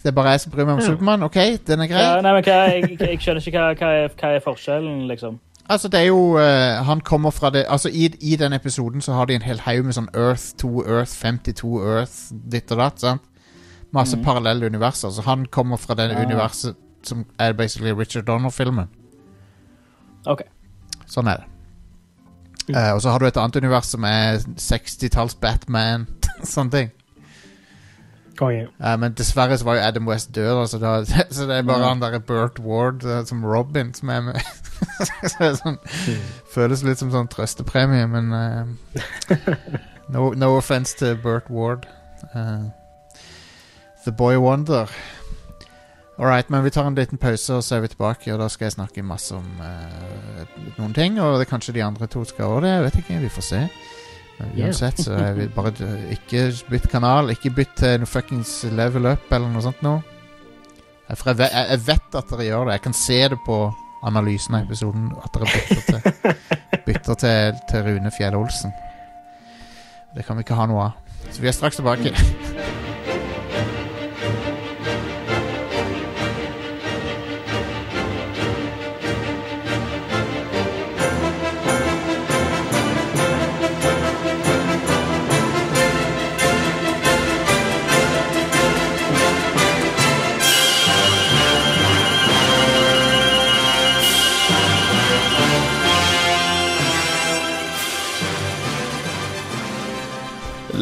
Speaker 1: Det er bare jeg som bryr meg om. Supermann. Ok, den er grei.
Speaker 3: Ja, nei, men hva, jeg, jeg skjønner ikke hva, hva, er, hva er forskjellen, liksom.
Speaker 1: Altså, det er jo uh, Han kommer fra det Altså, i, i den episoden så har de en hel haug med sånn Earth 2 Earth 52 Earth ditt og datt, sant? Masse
Speaker 3: mm.
Speaker 1: parallelle universer. Så han kommer fra det
Speaker 3: ja.
Speaker 1: universet som er basically Richard Donner-filmen.
Speaker 3: OK.
Speaker 1: Sånn er det. Eh, og så har du et annet univers som er 60-talls Batman. (laughs) Sånne ting.
Speaker 2: Konge.
Speaker 1: Eh, men dessverre så var jo Adam West død, så, da, (laughs) så det er bare
Speaker 3: mm.
Speaker 1: han der Burt Ward uh, som Robin som er med. (laughs) så det sånn, føles litt som sånn trøstepremie, men no, no offense til Burt Ward. The Boy Wonder. Alright, men vi tar en liten pause, og så er vi tilbake. Og da skal jeg snakke masse om uh, noen ting, og det er kanskje de andre to skal òg det. Jeg vet ikke, vi får se. Men uansett, så jeg vil bare ikke bytt kanal. Ikke bytt til noe fuckings level up eller noe sånt noe. For jeg, jeg vet at dere gjør det. Jeg kan se det på analysen av episoden at dere bytter til, (laughs) bytter til, til Rune Fjell Olsen. Det kan vi ikke ha noe av. Så vi er straks tilbake. (laughs)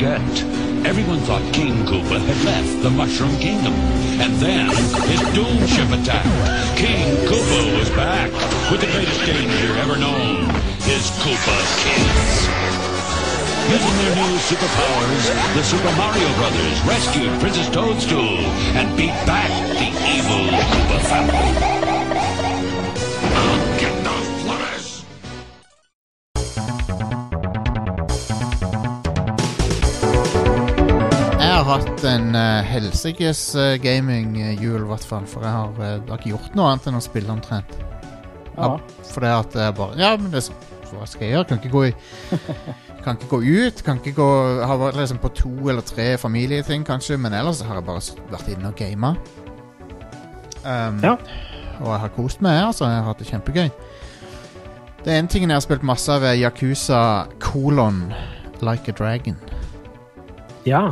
Speaker 5: Forget. Everyone thought King Koopa had left the Mushroom Kingdom. And then his doom ship attacked. King Koopa was back with the greatest danger ever known. His Koopa kids. Using their new superpowers, the Super Mario Brothers rescued Princess Toadstool and beat back the evil Koopa family.
Speaker 1: Hatt en uh, helsikes uh, gaming-jul, i hvert fall. For jeg har, uh, har ikke gjort noe annet enn å spille omtrent.
Speaker 2: Ja.
Speaker 1: For det at jeg bare Ja, men det, hva skal jeg gjøre? Kan ikke gå i (laughs) Kan ikke gå ut. Kan ikke gå Har vært liksom på to eller tre familieting, kanskje. Men ellers har jeg bare vært inne og gama. Um,
Speaker 2: Ja.
Speaker 1: Og jeg har kost meg, altså. Jeg har hatt det kjempegøy. Det ene tingen jeg har spilt masse av, er Yakuza kolon Like a Dragon.
Speaker 2: ja,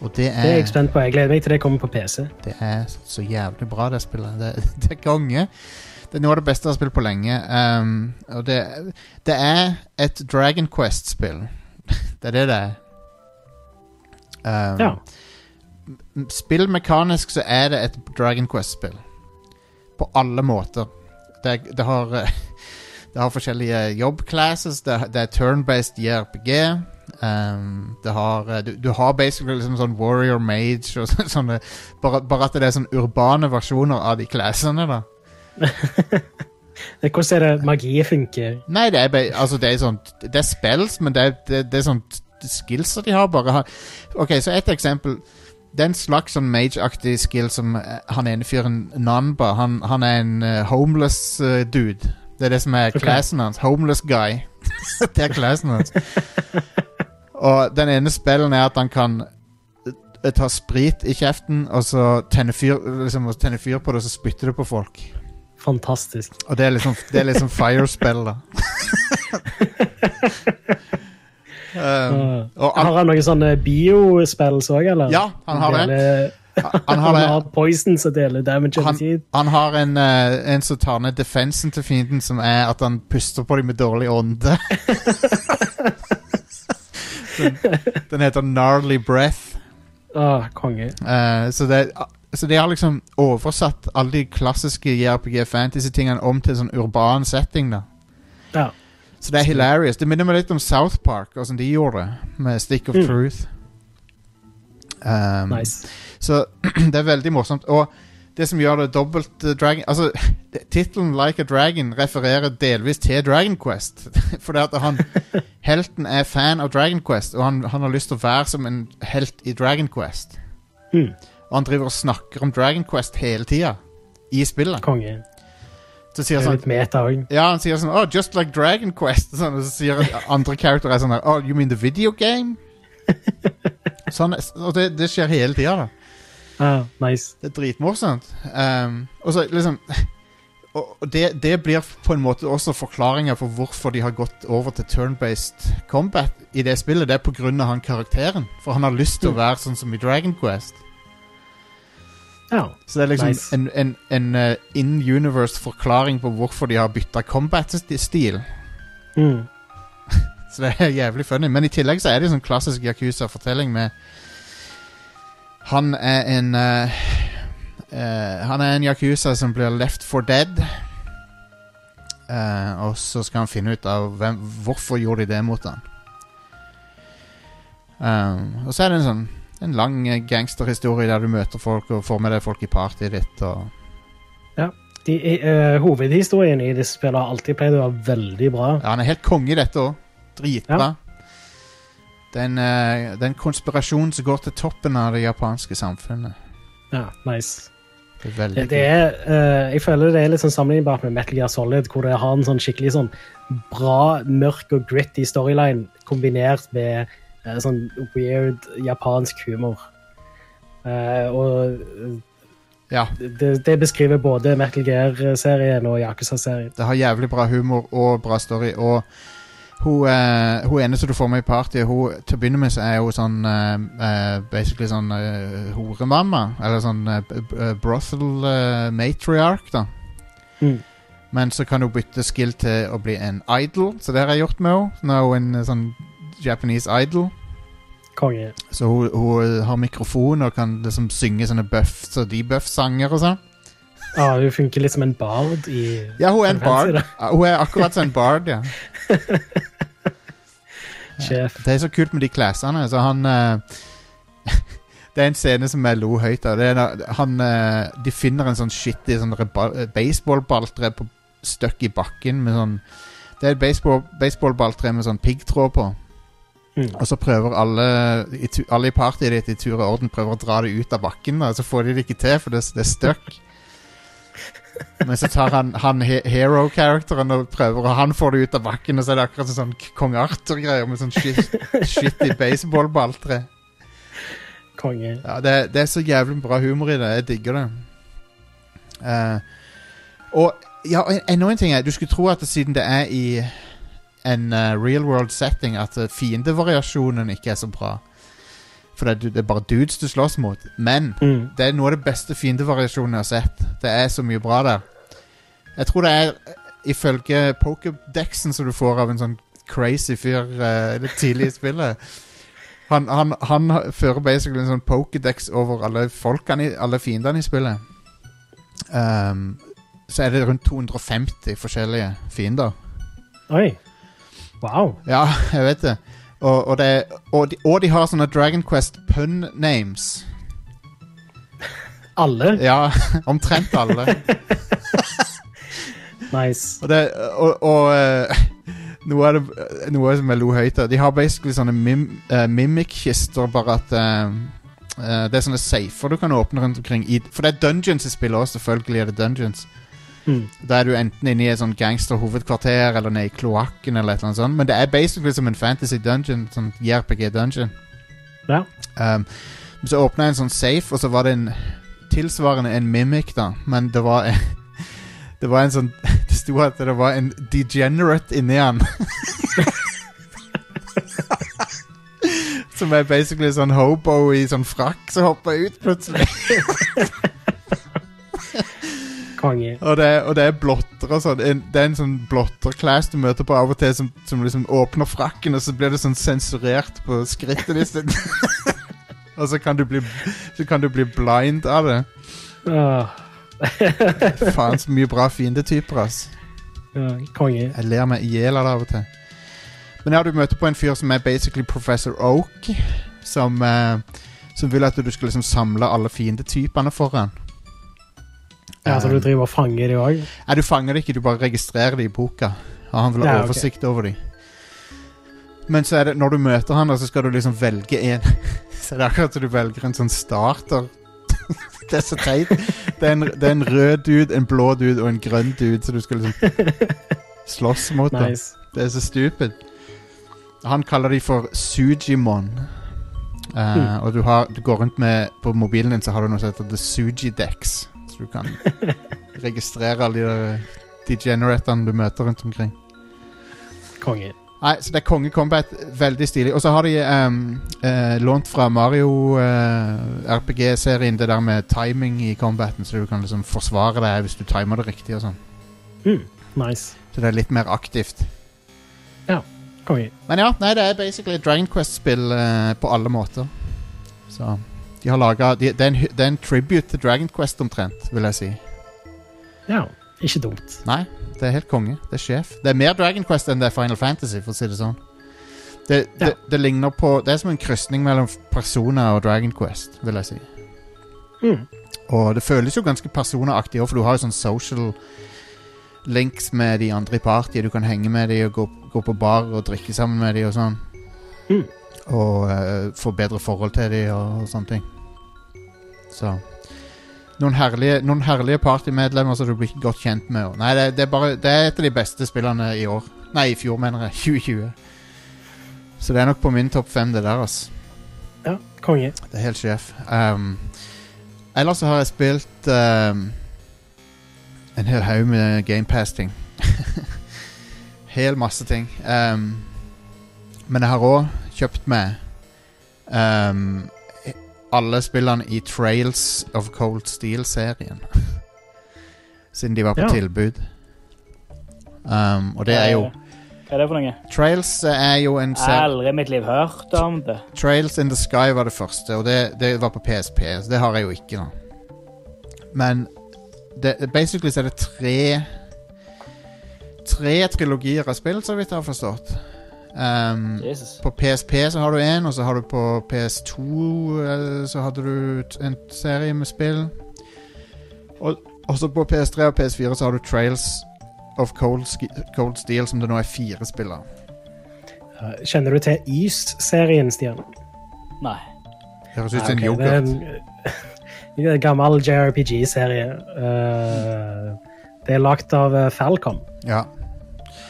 Speaker 1: Og det
Speaker 2: det er jeg spent på. Jeg gleder meg til det kommer på PC.
Speaker 1: Det er så jævlig bra, det spillet. Det, (laughs) det er konge. Det er noe av det beste jeg har spilt på lenge. Um, og det, det er et Dragon Quest-spill. (laughs) det er det det er. Um,
Speaker 2: Ja.
Speaker 1: Spillmekanisk så er det et Dragon Quest-spill. På alle måter. Det, det har (laughs) Det har forskjellige jobbclasses. Det, det er turn-based JRPG. Um, det har eh, du, du har basically liksom sånn warrior mage og (laughs) så- sånne bare, bare at det er sånn urbane versjoner av de classene, da. (laughs)
Speaker 2: Hvordan er det magi funker?
Speaker 1: Nei, det er, altså, det er sånt Det er spells, men det er, det, det er sånt skills de har. Bare Ok, så et eksempel. Det er en slags sånn mage-aktig skill som eh, han ene fyren Nanba Han, han er en uh, homeless uh, dude. Det er det som er
Speaker 2: okay.
Speaker 1: classen hans. Homeless guy. (laughs) det er classen hans. Og den ene spillen er at han kan eh, ta sprit i kjeften, og så tenne fyr, liksom, tenne fyr på det, og så spytter det på folk.
Speaker 2: Fantastisk.
Speaker 1: Og det er liksom, det er liksom fire-spill, da. (laughs) um, han,
Speaker 2: har han noen sånne biospills òg, eller?
Speaker 1: ja, han har det. Han
Speaker 2: Han
Speaker 1: har,
Speaker 2: har
Speaker 1: det.
Speaker 2: poison som deler damage over
Speaker 1: Han,
Speaker 2: tid.
Speaker 1: han har en, uh, en som tar ned defensen til fienden, som er at han puster på dem med dårlig ånde. (laughs) den, (laughs) den heter Gnarly Breath.
Speaker 2: Åh, konge.
Speaker 1: Eh, så, det, så de har liksom oversatt alle de klassiske JRPG fantasy-tingene om til sånn urban setting, da.
Speaker 2: Ja.
Speaker 1: Så det er hilarious. Det minner meg litt om South Park, åssen de gjorde det, med Stick of
Speaker 2: Mm.
Speaker 1: Truth. Um,
Speaker 2: Nice.
Speaker 1: Så (clears throat) det er veldig morsomt. Og det som gjør det dobbelt uh, Dragon Altså, (laughs) tittelen Like a Dragon refererer delvis til Dragon Quest. (laughs) Fordi at han (laughs) Helten er fan av Dragon Quest, og han, han har lyst til å være som en helt i Dragon Quest.
Speaker 2: Mm.
Speaker 1: Og han driver og snakker om Dragon Quest hele tida i spillet.
Speaker 2: Konge.
Speaker 1: Så sier
Speaker 2: er
Speaker 1: sånn
Speaker 2: meta.
Speaker 1: Ja, han sier sånn Oh, just like Dragon Quest. og Sånn, og så sier andre karakterer sånn her, Oh, you mean the video game? sånn, og det, det skjer hele tida, da.
Speaker 2: Ah, nice.
Speaker 1: Det er dritmorsomt. Um, og så liksom (laughs) Og det, det blir på en måte også forklaringa for hvorfor de har gått over til turn-based combat i det spillet. Det er av han karakteren. For han har lyst til å være sånn som i Dragon Quest.
Speaker 2: Oh,
Speaker 1: Så det er liksom
Speaker 2: Nice.
Speaker 1: en, en, en uh, in-universe forklaring på hvorfor de har bytta combat-stil.
Speaker 2: Mm. (laughs)
Speaker 1: Så det er jævlig funny. Men i tillegg så er det sånn klassisk Yakuza-fortelling med Han er en uh, uh, Han er en Yakuza som blir left for dead. Uh, og så skal han finne ut av hvem, hvorfor gjorde de det mot han. Og så er det en sånn En lang gangsterhistorie der du møter folk og får med deg folk i partyet ditt. Og
Speaker 2: De, eh, hovedhistorien i disse spillene har alltid pleid å være veldig bra.
Speaker 1: Ja, han er helt konge i dette òg. Dritbra. Det, er en, eh, det er en konspirasjon som går til toppen av det japanske samfunnet.
Speaker 2: Ja, nice.
Speaker 1: Det er veldig
Speaker 2: Det er, uh, jeg føler det er litt sånn sammenlignbart med Metal Gear Solid, hvor det har en sånn skikkelig sånn bra, mørk og gritty storyline kombinert med uh, sånn weird japansk humor. Uh, og.
Speaker 1: Ja,
Speaker 2: det, det beskriver både Metal Gear-serien og Yakuza-serien.
Speaker 1: det har jævlig bra humor og bra story. Og hun, eneste hun ene som du får med i partyet, hun, til å begynne med så er hun sånn uh, eh, Basically sånn eh, horemamma. Eller sånn eh, brothel eh, matriarch, da.
Speaker 2: Mm.
Speaker 1: Men så kan hun bytte skill til å bli en idol, så det har jeg gjort med henne. Nå er hun en eh, sånn Japanese idol.
Speaker 2: Konge.
Speaker 1: Så hun, hun har mikrofon og kan liksom synge sånne buff, så debuff-sanger og sånn.
Speaker 2: Ah, hun funker litt som en bard i
Speaker 1: Ja, hun er en bard. Hun er akkurat som en bard, ja. (laughs)
Speaker 2: sjef.
Speaker 1: Det er så kult med de classene. Så han uh, (laughs) Det er en scene som jeg lo høyt av. Han, uh, de finner en sånn skittig sånn baseballballtre på- stuck i bakken med sånn Det er et baseball, baseballballtre med sånn piggtråd på.
Speaker 2: Mm.
Speaker 1: Og så prøver alle alle i partyet ditt i tur og orden prøver å dra det ut av bakken. og så får de det ikke til, for det, det er stuck. Men så tar han, han he hero-characteren og prøver, og han får det ut av bakken. Og så er det akkurat sånn kong Arthur-greier med sånn shit, shitty baseballballtre.
Speaker 2: Konge.
Speaker 1: Ja, det, det er så jævlig bra humor i det. Jeg digger det. Uh, og ja, enda en ting er Du skulle tro at siden det er i en uh, real world setting, at eh, fiendevariasjonen ikke er så bra. For det, det er bare dudes du slåss mot. Men
Speaker 2: Mm.
Speaker 1: det er noe av det beste fiendevariasjonen jeg har sett. Det er så mye bra der. Jeg tror det er eh, ifølge pokédexen som du får av en sånn crazy fyr uh, litt tidlig i spillet. (laughs) Han, han, han fører basically en sånn pokédex over alle folkene, alle fiendene i spillet. Um, så er det rundt 250 forskjellige fiender.
Speaker 2: Oi. Wow.
Speaker 1: Ja, (laughs) jeg vet det. Og, og, det, og, de, og de har sånne Dragon Quest pun names.
Speaker 2: Alle?
Speaker 1: Ja, (laughs) omtrent alle. (laughs)
Speaker 2: Nice.
Speaker 1: Og, det, og, og eh, noe, det, noe som jeg lo høyt av De har basically sånne mim, uh, mimic-kister, bare at uh, eh, Det er sånne safer du kan åpne rundt omkring. I, for det er dungeons i spillet også, selvfølgelig er det dungeons.
Speaker 2: Mm.
Speaker 1: Da er du enten inne i et sånn gangster-hovedkvarter eller nede i kloakken, eller et eller annet sånt. Men det er basically som en fantasy dungeon. Sånn JRPG-dungeon.
Speaker 2: Ja.
Speaker 1: Um, så åpna jeg en sånn safe, og så var det en tilsvarende en mimic, da. Men det var (laughs) Det var en sånn (laughs) Det sto at det var en degenerate inni han. (laughs) Som er basically sånn hobo i sånn frakk som hopper ut plutselig.
Speaker 2: Konge.
Speaker 1: Og det, og det er blotter og sånn. Det er en sånn blotterclass du møter på av og til, som, som liksom åpner frakken, og så blir det sånn sensurert på skrittet ditt. (laughs) og så kan du bli Så kan du bli blind av det.
Speaker 2: Ah, (laughs)
Speaker 1: Faen, så mye bra fiendetyper, ass.
Speaker 2: ja, konge.
Speaker 1: Jeg ler meg i hjel av det av og til. Men ja, du møter på en fyr som er basically Professor Oak, som, eh, som vil at du skal liksom samle alle fiendetypene for han.
Speaker 2: Ja, Så du driver og fanger de òg?
Speaker 1: Nei, du fanger de ikke, du bare registrerer de i boka. Og han vil ha
Speaker 2: Ja, ok.
Speaker 1: oversikt over dem. Men så er det, når du møter han, da, så skal du liksom velge en (laughs) Så det er akkurat som du velger en sånn starter. (laughs) det er så teit. Det er, en, det er en rød dude, en blå dude og en grønn dude, så du skal liksom slåss mot dem.
Speaker 2: Nice.
Speaker 1: Det er så stupid. Han kaller de for Sujimon. Eh,
Speaker 2: Mm.
Speaker 1: Og du, har, du går rundt med På mobilen din så har du noe som heter The Sujidex. Så du kan (laughs) registrere alle de der degeneratene du møter rundt omkring.
Speaker 2: Konge.
Speaker 1: Nei, så det er konge combat. Veldig stilig. Og så har de um, uh, lånt fra Mario eh, RPG-serien det der med timing i combaten, så du kan liksom forsvare deg hvis du timer det riktig og sånn.
Speaker 2: Mm. Nice.
Speaker 1: Så det er litt mer aktivt. Ja.
Speaker 2: Konge.
Speaker 1: Men ja, nei, det er basically Dragon Quest-spill uh, på alle måter. Så de har laga de, det, det er en tribute til Dragon Quest omtrent, vil jeg si.
Speaker 2: Ja, ikke dumt.
Speaker 1: Nei, det er helt konge. Det er sjef. Det er mer Dragon Quest enn det er Final Fantasy, for å si det sånn. Det, det,
Speaker 2: Ja.
Speaker 1: det ligner på Det er som en krysning mellom Persona og Dragon Quest, vil jeg si.
Speaker 2: Mm.
Speaker 1: Og det føles jo ganske personaktig òg, for du har jo sånn social links med de andre i partiet. Du kan henge med de og gå, gå på bar og drikke sammen med de og sånn.
Speaker 2: Mm.
Speaker 1: Og uh, få bedre forhold til de og, og sånne ting. Så noen herlige, noen herlige partymedlemmer som du blir godt kjent med. Nei, det, det er bare Det er et av de beste spillene i år. Nei, i fjor, mener jeg. (laughs) 2020. Så det er nok på min topp fem, det der, altså.
Speaker 2: Ja, konge.
Speaker 1: Det er helt sjef. Um, ellers så har jeg spilt um, en hel haug med GamePass-ting. (laughs) hel masse ting. Um, men jeg har òg kjøpt meg um, alle spillene i Trails of Cold Steel-serien. (laughs) Siden de var på
Speaker 2: Ja.
Speaker 1: tilbud. Um, og det er jo
Speaker 3: Hva er det for noe?
Speaker 1: Trails er jo en
Speaker 3: har aldri i mitt liv hørt om det.
Speaker 1: Trails in the Sky var det første, og det, det var på PSP. Så det har jeg jo ikke, nå. Men det, basically så er det tre Tre trilogier av spill, så vidt jeg har forstått. Um,
Speaker 3: Jesus.
Speaker 1: på PSP så har du en, og så har du på PS2 eh, så hadde du en serie med spill. Og også på PS3 og PS4 så har du Trails of Cold, Cold Steel, som det nå er fire spill av.
Speaker 2: Kjenner du til Ys-serien, Stian?
Speaker 3: Nei.
Speaker 1: Høres ut som en
Speaker 2: yoghurt. det er en, (laughs) gammel JRPG-serie. Uh, det er lagd av eh, Falcom.
Speaker 1: Ja.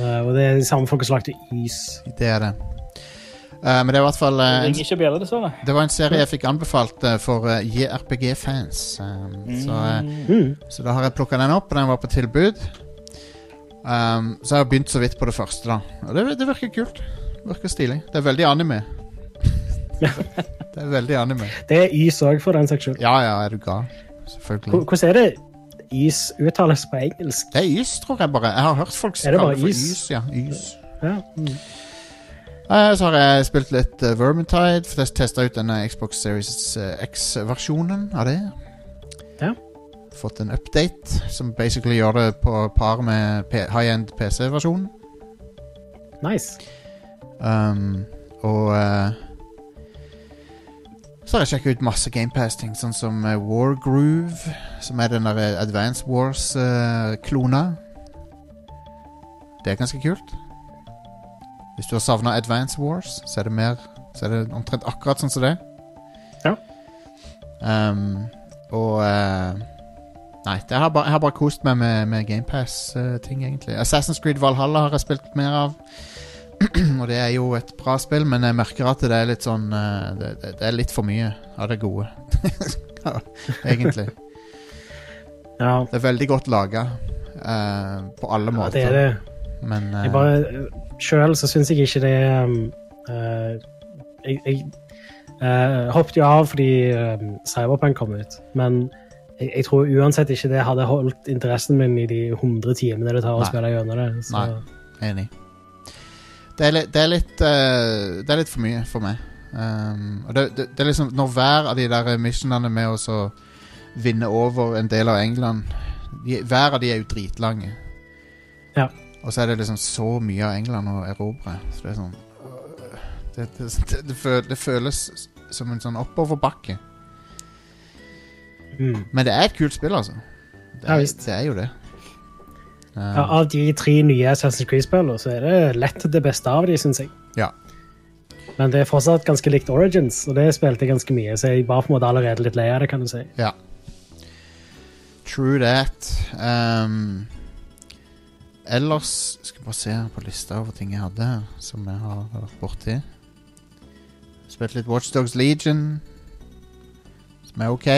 Speaker 2: Eh, og det er de samme folka som lagde Is.
Speaker 1: Det er det. Uh, men det er i hvert fall uh,
Speaker 3: Det
Speaker 1: en,
Speaker 3: bjeller, dessverre.
Speaker 1: Det var en serie jeg fikk anbefalt uh, for uh, JRPG-fans. Um, så, eh,
Speaker 2: Mm.
Speaker 1: så da har jeg plukka den opp, og den var på tilbud. Um, så jeg har begynt så vidt på det første, da. Og det, det virker kult. Det virker stilig. Det er veldig anime. (laughs) det er veldig anime.
Speaker 2: Det er is òg, for den saks skyld.
Speaker 1: Ja ja, er du gal? Selvfølgelig.
Speaker 2: Hvor- Hvordan er det Ys uttales på engelsk?
Speaker 1: Det er ys, tror jeg bare. Jeg har hørt folk kalle det for
Speaker 2: ys?
Speaker 1: is, Ja, ys.
Speaker 2: Ja. Mm.
Speaker 1: Eh, så har jeg spilt litt uh, Vermintide, for jeg testa ut denne Xbox Series eh, X-versjonen av det.
Speaker 2: Ja.
Speaker 1: Fått en update som basically gjør det på par med high-end PC-versjonen.
Speaker 2: Nice.
Speaker 1: Um, og eh, så har jeg sjekka ut masse GamePass-ting, sånn som uh, Wargroove, som er den der eh, Advance Wars-klona. det er ganske kult. Hvis du har savna Advance Wars, så er det mer Så er det omtrent akkurat sånn som det.
Speaker 2: Ja.
Speaker 1: Um, og uh, Nei, det har bare, jeg har bare kost meg med, med GamePass-ting, egentlig. Assassin's Creed Valhalla har jeg spilt mer av. (clears throat) og det er jo et bra spill, men jeg merker at det er litt sånn eh, Det, det, er litt for mye av det gode. (laughs) Egentlig.
Speaker 2: Ja,
Speaker 1: Det er veldig godt laga på alle
Speaker 2: ja
Speaker 1: måter.
Speaker 2: det er det.
Speaker 1: Men uh,
Speaker 2: Jeg bare Sjøl så syns jeg ikke det eh, Jeg, jeg uh, hoppet jo av fordi um, Cyberpunk kom ut, men jeg, jeg tror uansett ikke det hadde holdt interessen min i de 100 timene det tar å spille gjennom det. Så,
Speaker 1: Nei. Enig. Det er, det er litt uh, Det er litt for mye for meg. Um, og det, det, er liksom Når hver av de der missionene med å vinne over en del av England de, Hver av de er jo dritlange.
Speaker 2: Ja.
Speaker 1: Og så er det liksom så mye av England å erobre. Så det er sånn øh, Det, det, det, det, føl, det føles som en sånn oppoverbakke.
Speaker 2: mm.
Speaker 1: Men det er et kult spill, altså. Det
Speaker 2: Ja,
Speaker 1: er,
Speaker 2: visst.
Speaker 1: det er jo det.
Speaker 2: Ja, av de tre nye Assassin's Creed-spillene, så er det lett det beste av de, syns jeg.
Speaker 1: Ja.
Speaker 2: Men det er fortsatt ganske likt Origins, og det spilte jeg ganske mye, så jeg var på en måte allerede litt lei av det, kan du si.
Speaker 1: Ja. True that. Um, ellers Skal jeg bare se på lista over ting jeg hadde her, som jeg har vært borti. Spilt litt Watchdogs Legion, som er OK.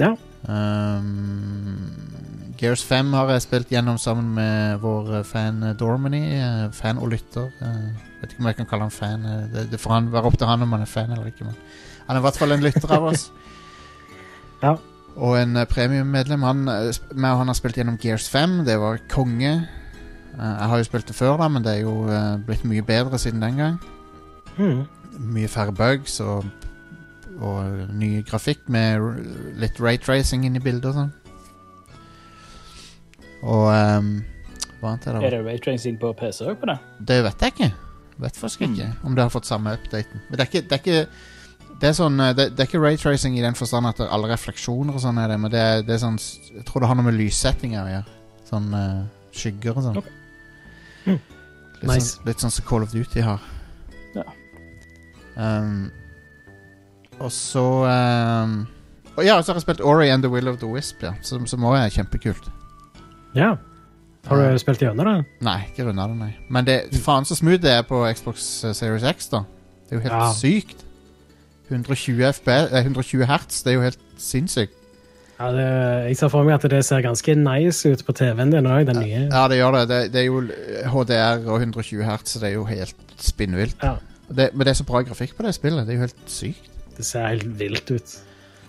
Speaker 2: Ja.
Speaker 1: Um, Gears 5 har jeg spilt gjennom sammen med vår fan Dormany. eh, Fan og lytter. Uh, vet ikke om jeg kan kalle han fan. eh, Det, det får han være opp til han om han er fan eller ikke. Men han er i hvert fall en lytter av oss. (laughs)
Speaker 2: Ja.
Speaker 1: Og en premiummedlem. Han, meg og han har spilt gjennom Gears 5. Det var konge. Uh, jeg har jo spilt det før, da, men det er jo uh, blitt mye bedre siden den gang.
Speaker 2: Mm.
Speaker 1: Mye færre bugs og, og ny grafikk med litt raytracing inn i bildet og sånn. Og um, Hva annet er det?
Speaker 3: Er det raytracing på PC òg på det?
Speaker 1: Det vet jeg ikke. Vet faktisk ikke om det har fått samme updaten. Men det er ikke Det er, ikke, det er, sånn, eh, det, det er ikke raytracing i den forstand at alle refleksjoner og sånn er det, men det er, det er sånn Jeg tror det har noe med lyssettinger å gjøre. Sånn uh, skygger og sånn.
Speaker 3: Okay.
Speaker 2: Mm.
Speaker 1: Litt,
Speaker 2: Nice.
Speaker 1: sånn, litt sånn som Call of Duty har.
Speaker 3: Ja.
Speaker 1: Um, og så um, Og ja, så har jeg spilt Ori and the Will of the Wisp, ja, som, som også er kjempekult.
Speaker 2: Ja. Har du spilt gjennom det?
Speaker 1: Nei, ikke runda det, nei. Men det, faen så smooth det er på Xbox eh, Series X, da. Det er jo helt
Speaker 2: Ja.
Speaker 1: sykt. 120, FB, eh, 120 hertz, det er jo helt sinnssykt.
Speaker 2: Ja, det, jeg ser for meg at det ser ganske nice ut på TV-en din òg, den nye.
Speaker 1: Ja, det gjør det. Det, det er jo eh, HDR og 120 hertz, så det er jo helt spinnvilt.
Speaker 2: Ja.
Speaker 1: Men det er så bra grafikk på det spillet. Det er jo helt sykt.
Speaker 2: Det ser helt vilt ut,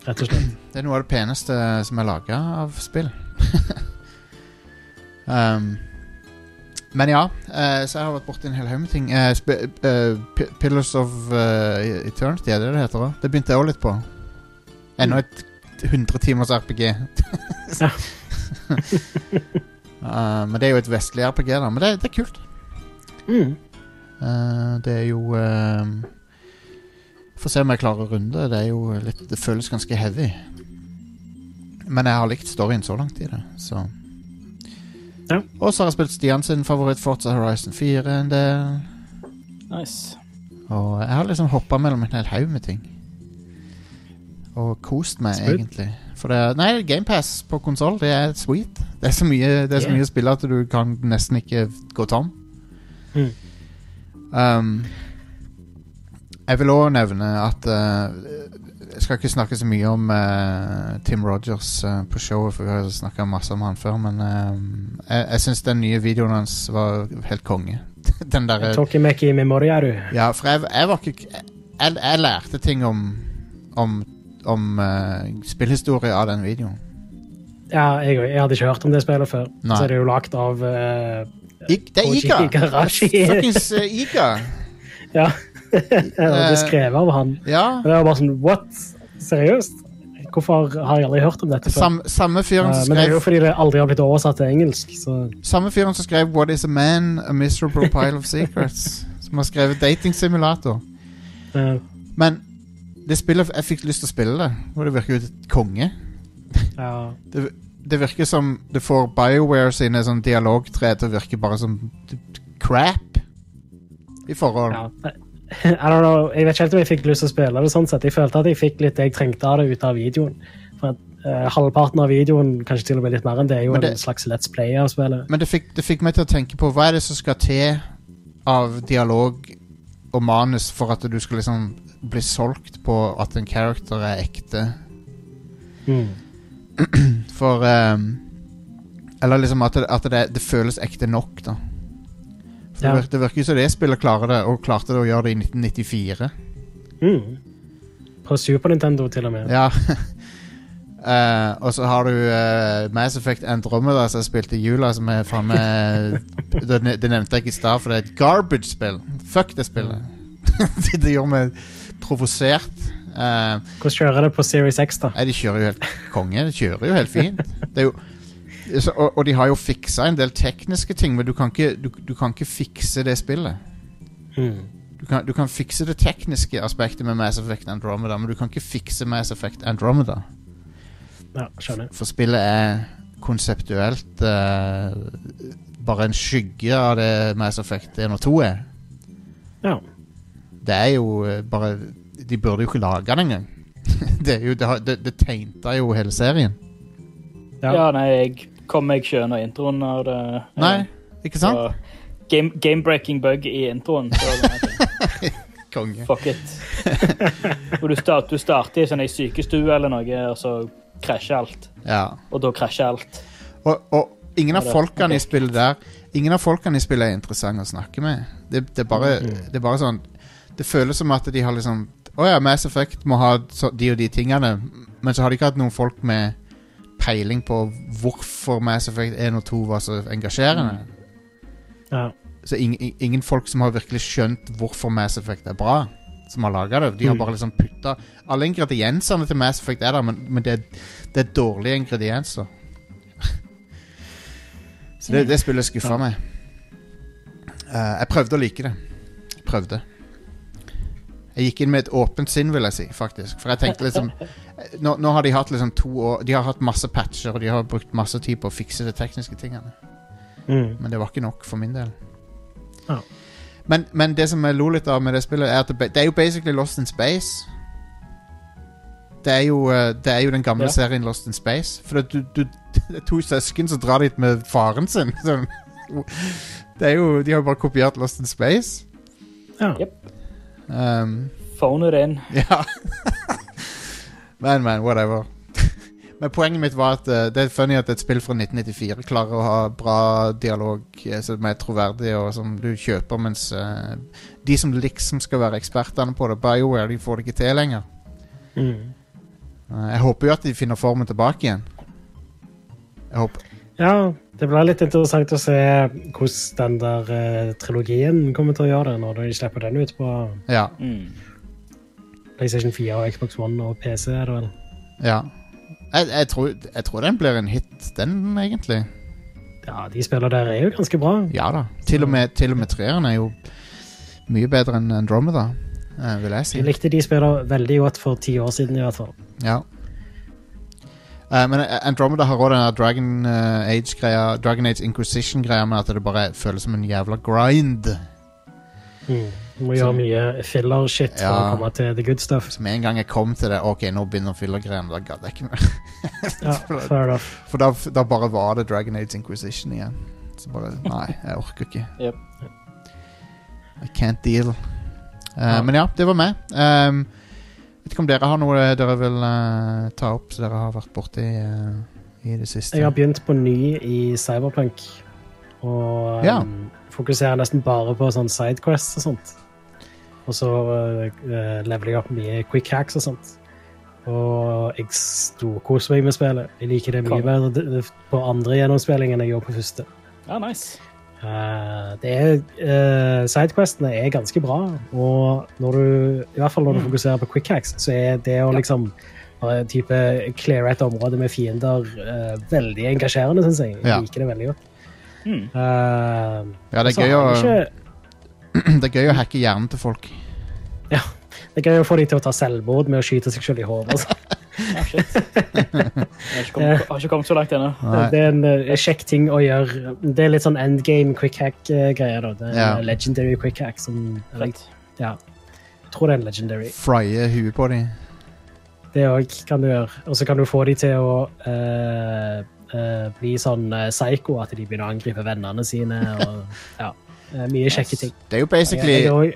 Speaker 2: rett og slett.
Speaker 1: Det er noe av det peneste som er laga av spill. (laughs) um, men ja, uh, så jeg har vært borti en hel haug med ting. Uh, eh, Pillars of Eternity, er det det heter? da? Det begynte jeg òg litt på. Enda et 100 timers RPG.
Speaker 2: Ja. (laughs) (laughs)
Speaker 1: Eh, men det er jo et vestlig RPG, da. Men det, det er kult.
Speaker 2: Mm.
Speaker 1: Uh, det er jo uh, Får se om jeg klarer å runde. Det er jo litt Det føles ganske heavy. Men jeg har likt storyen så langt i det, så
Speaker 2: Ja.
Speaker 1: Og så har jeg spilt Stian sin favoritt Forza Horizon 4 en del.
Speaker 3: Nice.
Speaker 1: Og jeg har liksom hoppa mellom en hel haug med ting. Og kost meg,
Speaker 2: Smooth.
Speaker 1: egentlig. For det, nei, GamePass på konsoll, det er sweet. Det er så mye, det er så mye å spille at du kan nesten ikke gå tom.
Speaker 2: Mm.
Speaker 1: Um, jeg vil òg nevne at uh, Jeg skal ikke snakke så mye om uh, Tim Rogers uh, på showet, for vi har snakka masse om han før, men jeg, jeg syns den nye videoen hans var helt konge. (laughs) den derre
Speaker 2: Tokimeki Memoriaru.
Speaker 1: Ja, for jeg, jeg var ikke Jeg, jeg lærte ting om Om, om spillhistorie av den videoen.
Speaker 2: Ja, jeg, jeg hadde ikke hørt om det spillet før.
Speaker 1: Nei.
Speaker 2: Så er jo lagd av uh,
Speaker 1: I, det er Iga! Fuckings Iga! (laughs)
Speaker 2: Ja. Og det er skrevet av han.
Speaker 1: Ja.
Speaker 2: Og det var bare sånn What? Seriøst? Hvorfor har jeg aldri hørt om dette før?
Speaker 1: Sam, samme fyren som skrev...
Speaker 2: men det er jo fordi det aldri har blitt oversatt til engelsk. Så
Speaker 1: Samme fyren som skrev What is a man? A miserable pile of secrets. (laughs) Som har skrevet Dating Simulator.
Speaker 2: eh,
Speaker 1: Men det spillet Jeg fikk lyst til å spille det, og det virker jo konge.
Speaker 2: ja. (laughs)
Speaker 1: Det, det virker som det får BioWare sine sånn dialogtre til å virke bare som crap. I forhold
Speaker 2: ja. (laughs) I don't know. Jeg vet ikke helt om jeg fikk lyst til å spille det sånn sett. Jeg følte at jeg fikk litt det jeg trengte av det ut av videoen. For at uh, Halvparten av videoen, kanskje til og med litt mer enn det, er jo
Speaker 1: det-
Speaker 2: en slags Let's Play av spillet.
Speaker 1: Men det fikk, det fikk meg til å tenke på hva er det som skal til av dialog og manus for at du skal liksom bli solgt på at en character er ekte.
Speaker 2: Mm. (clears throat)
Speaker 1: For um, Eller liksom at, det, at det, det føles ekte nok, da. Det, virker, det virker jo som det spillet klarer det, og klarte det å gjøre det i 1994.
Speaker 2: Mm. På Super Nintendo, til og med.
Speaker 1: Ja. Uh, (laughs) og så har du uh, Mass Effect Andromeda som jeg spilte i jula, som er faen meg (laughs) det, det nevnte jeg ikke i stad, for det er et garbage-spill. Fuck det spillet. (laughs) det, det gjør meg provosert. Uh,
Speaker 2: Hvordan kjører det på Series X, da?
Speaker 1: Nei, de kjører jo helt konge. De kjører jo helt fint. Det er jo, så, og, og de har jo fiksa en del tekniske ting, men du kan ikke, du, du kan ikke fikse det spillet.
Speaker 2: Mm.
Speaker 1: Du kan, du kan fikse det tekniske aspektet med Mass Effect Andromeda, men du kan ikke fikse Mass Effect Andromeda.
Speaker 2: Ja, skjønner.
Speaker 1: For spillet er konseptuelt uh, bare en skygge av det Mass Effect 1 og 2 er.
Speaker 2: Ja.
Speaker 1: Det er jo eh, bare De burde jo ikke lage den engang. (laughs) det, er jo, det, har- det, det tegnta jo hele serien.
Speaker 2: Ja.
Speaker 3: Ja, nei, jeg kom meg ikke gjennom introen av det.
Speaker 1: Nei, ikke sant?
Speaker 3: Så Game, game-breaking bug i introen. (laughs)
Speaker 1: Konge.
Speaker 3: Fuck it. Og du, start, du starter i sånn ei sykestue eller noe, og så krasjer alt.
Speaker 1: Ja.
Speaker 3: Og da krasjer alt.
Speaker 1: Og, og ingen av
Speaker 3: det-
Speaker 1: folkene i spillet der Ingen av folkene i spillet er interessante å snakke med. Det, det, er bare, det er bare sånn Det føles som at de har liksom Å ja, Mass Effect må ha så, de og de tingene, men så har de ikke hatt noen folk med peiling på hvorfor Mass Effect 1 og 2 var så engasjerende.
Speaker 2: Ja.
Speaker 1: Så ingen, ingen folk som har virkelig skjønt hvorfor Mass Effect er bra, som har laga det. De har
Speaker 2: Mm.
Speaker 1: bare liksom putta Alle ingrediensene til Mass Effect er der, men, men det, det er dårlige ingredienser. (laughs) Så det, det spillet skuffa meg. Uh, jeg prøvde å like det. Prøvde. Jeg gikk inn med et åpent sinn, vil jeg si, faktisk. For jeg tenkte liksom Nå, nå har de hatt liksom to år De har hatt masse patcher, og de har brukt masse tid på å fikse de tekniske tingene.
Speaker 2: Mm.
Speaker 1: Men det var ikke nok for min del.
Speaker 2: Ja.
Speaker 1: Men, men det som jeg lo litt av med det spillet, er at det, det er jo basically Lost in Space. Det er jo, eh, det er jo den gamle
Speaker 3: Ja.
Speaker 1: serien Lost in Space. For det, du, du, det (laughs) er to søsken som drar dit med faren sin. (laughs) Sånn. Det er jo, de har jo bare kopiert Lost in Space.
Speaker 2: Ja.
Speaker 3: Yep.
Speaker 1: Um,
Speaker 3: Phone it in. (laughs)
Speaker 1: ja. Men, men, whatever. (laughs) Men poenget mitt var at eh, det er funny at et spill fra 1994 klarer å ha bra dialog eh, som er troverdig, og som du kjøper, mens eh, de som liksom skal være ekspertene på det, BioWare, de får det ikke til lenger.
Speaker 2: Mm.
Speaker 1: Eh, jeg håper jo at de finner formen tilbake igjen. Jeg håper
Speaker 2: ja, det blir litt interessant å se hvordan den der eh, trilogien kommer til å gjøre det, når de slipper den ut på
Speaker 1: Ja.
Speaker 3: Mm.
Speaker 2: PlayStation 4 og Xbox One og PC. er det vel.
Speaker 1: ja. Jeg, jeg, tror, jeg tror den blir en hit, den, egentlig.
Speaker 2: Ja, de spillene der er jo ganske bra.
Speaker 1: Ja da. Til og med, til og med treeren er jo mye bedre enn Andromeda, eh, vil jeg si.
Speaker 2: Jeg likte de spillene veldig godt for ti år siden, i hvert fall.
Speaker 1: Ja. Eh, men Andromeda har også den Dragon eh, Age-greia Dragon Age Inquisition-greia med at det bare føles som en jævla grind.
Speaker 2: Mm. Må gjøre mye filler-shit for
Speaker 1: Ja.
Speaker 2: å komme til the good stuff.
Speaker 1: Så med en gang jeg kom til det Ok, nå begynner filler-greiene. Da gadd jeg ikke mer. (laughs)
Speaker 2: Ja, fair enough.
Speaker 1: For da, da bare var det Dragon Age Inquisition igjen. Så bare Nei, jeg orker ikke.
Speaker 3: Yep.
Speaker 1: I can't deal. Eh,
Speaker 2: Ja.
Speaker 1: Men ja, det var meg. Um, vet ikke om dere har noe dere vil eh, ta opp, så dere har vært borti uh, i det siste.
Speaker 2: Jeg har begynt på ny i Cyberpunk. Og
Speaker 1: Ja.
Speaker 2: um, fokuserer nesten bare på sånn sidequests og sånt. Og så uh, leveler jeg opp mye quick hacks og sånt. Og jeg storkoser meg med spillet. Jeg liker det mye bedre på andre gjennomspilling enn jeg gjorde på første.
Speaker 3: Ja, nice.
Speaker 2: Uh, det er, uh, Sidequestene er ganske bra, og når du, i hvert fall når du fokuserer på quick hacks, så er det å liksom bare type clear et område med fiender uh, veldig engasjerende, syns jeg. Jeg
Speaker 1: Ja.
Speaker 2: liker det veldig godt.
Speaker 3: Mm.
Speaker 1: Ja, det er, gøy å,
Speaker 2: ikke- (clears throat)
Speaker 1: det er gøy å hacke hjernen til folk.
Speaker 2: Det er gøy å få dem til å ta selvmord med å skyte seg selv i hodet. Altså.
Speaker 3: Ja. (laughs) Jeg har ikke kommet, så langt ennå.
Speaker 2: Det er en uh, kjekk ting å gjøre. Det er litt sånn endgame quick hack-greier. Uh, Det er
Speaker 1: Ja.
Speaker 2: en legendary quick hack som eller, Ja. Jeg tror det er en legendary.
Speaker 1: Frye huet på dem.
Speaker 2: Det òg kan du gjøre. Og så kan du få de til å uh, eh, bli sånn eh, psycho at de begynner å angripe vennene sine. Og, (laughs) ja. Eh, mye kjekke ting.
Speaker 1: Det er jo basically
Speaker 2: jeg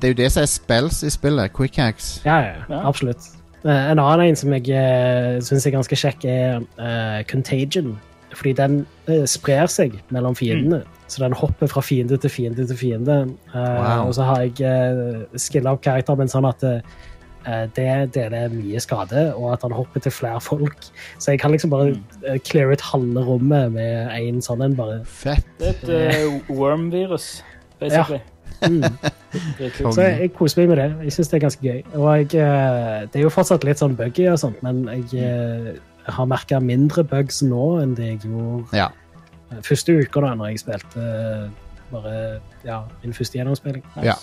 Speaker 1: Det er jo det som er spells i spillet. Quick hacks.
Speaker 2: ja, ja,
Speaker 3: Ja.
Speaker 2: absolutt. Eh, en annen en som jeg uh, syns er ganske kjekk, er uh, Contagion. Fordi den uh, sprer seg mellom fiendene. Så den hopper fra fiende til fiende til fiende. Uh,
Speaker 1: Wow.
Speaker 2: Og så har jeg uh, skilla opp karakteren min sånn at eh, det deler mye skade, og at han hopper til flere folk. Så jeg kan liksom bare eh, clear ut halve rommet med én sånn en, bare.
Speaker 1: Fett.
Speaker 3: Det er et eh, worm-virus, basically.
Speaker 2: Mm. (laughs) Så jeg, jeg koser meg med det. Jeg syns det er ganske gøy. Og jeg, eh, det er jo fortsatt litt sånn buggy og sånt, men jeg eh, har merka mindre bugs nå enn det jeg gjorde
Speaker 1: Ja.
Speaker 2: første uka da når jeg spilte eh, bare ja, min første gjennomspilling.
Speaker 1: Ja.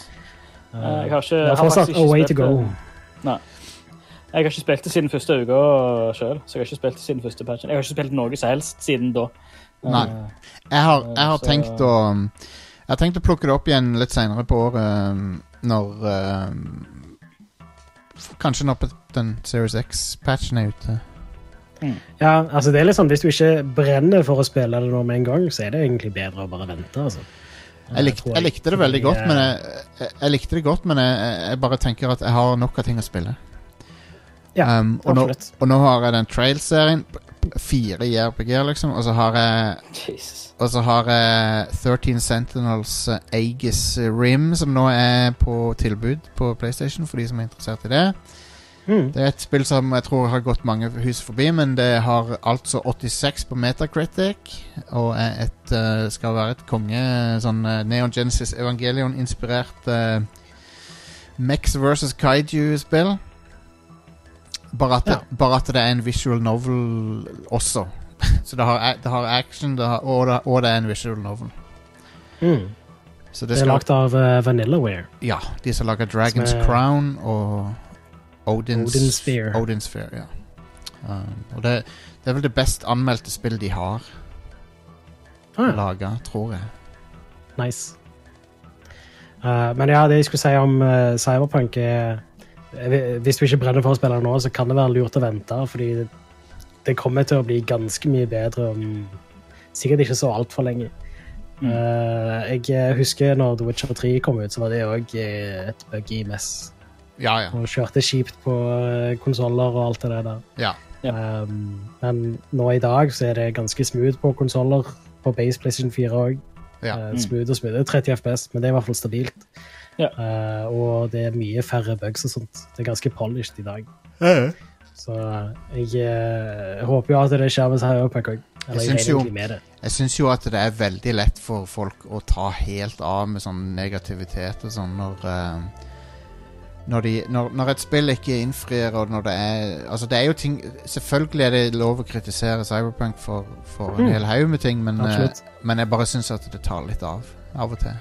Speaker 2: Eh,
Speaker 3: Jeg har ikke-
Speaker 2: det er
Speaker 3: har
Speaker 2: fortsatt a
Speaker 3: ikke
Speaker 2: way to go.
Speaker 3: Nei. Jeg har ikke spilt det siden første uka sjøl, så jeg har ikke spilt det siden første patchen. Jeg har ikke spilt noe som helst siden da.
Speaker 1: Nei. Jeg har, jeg har
Speaker 3: Så-
Speaker 1: tenkt å Jeg har tenkt å plukke det opp igjen litt senere på året um, når um, Kanskje når den Series X-patchen er ute.
Speaker 2: Ja, altså det er sånn, Hvis du ikke brenner for å spille det nå med en gang, så er det egentlig bedre å bare vente. altså.
Speaker 1: Jeg,
Speaker 2: likte,
Speaker 1: jeg likte det veldig godt, men jeg, jeg, jeg likte det godt, men jeg, jeg bare tenker at jeg har nok av ting å spille.
Speaker 2: Ja,
Speaker 1: um, og, nå, og nå har jeg den Trail-serien. Fire i RPG, liksom. Og så har jeg
Speaker 3: Jesus.
Speaker 1: Og så har jeg 13 Sentinels eh, Aegis Rim, som nå er på tilbud på PlayStation for de som er interessert i det.
Speaker 2: Mm.
Speaker 1: Det er et spill som jeg tror har gått mange hus forbi, men det har altså 86 på Metacritic. Og et, eh, skal være et konge sånn eh, Neon Genesis Evangelion-inspirert uh, Mex versus Kaiju-spill. Bare, at det- bare at det er en visual novel også. (laughs) Så det har, det har action det har, og, det, og det er en visual novel.
Speaker 2: Mm.
Speaker 1: Så
Speaker 2: Det er
Speaker 1: skal,
Speaker 2: lagd av uh, Vanillaware.
Speaker 1: ja, de som lager Dragon's
Speaker 2: er-
Speaker 1: Crown og Odin's,
Speaker 2: Odin Sphere.
Speaker 1: Odin Sphere, ja. Um, og det, det er vel det best anmeldte spillet de har
Speaker 2: Ah,
Speaker 1: laga, tror jeg.
Speaker 2: Nice. Uh, men ja, det jeg skulle si om uh, Cyberpunk, er Hvis du ikke brenner for å spille nå, så kan det være lurt å vente, fordi det, kommer til å bli ganske mye bedre om sikkert ikke så altfor lenge. Eh, jeg husker når The Witcher 3 kom ut, så var det òg et buggy mess.
Speaker 1: Ja, ja.
Speaker 2: Og kjørte kjipt på konsoller og alt det der.
Speaker 1: ja.
Speaker 2: Um, men nå i dag så er det ganske smooth på konsoller. På base PlayStation 4 òg.
Speaker 1: ja.
Speaker 2: smooth og smooth. Det er 30 FPS, men det er i hvert fall stabilt.
Speaker 3: Ja.
Speaker 2: Uh, og det er mye færre bugs og sånt. Det er ganske polished i dag. Så jeg eh, håper jo at det skjer med Cyberpunk òg.
Speaker 1: Jeg
Speaker 2: jeg
Speaker 1: syns jo-. Jeg syns jo at det er veldig lett for folk å ta helt av med sånn negativitet og sånn når uh, når, de, når, når et spill ikke innfrir, og når det er Altså, det er jo ting Selvfølgelig er det lov å kritisere Cyberpunk for, for en
Speaker 2: Mm.
Speaker 1: hel haug med ting, men, eh, men jeg bare syns at det tar litt av av og til.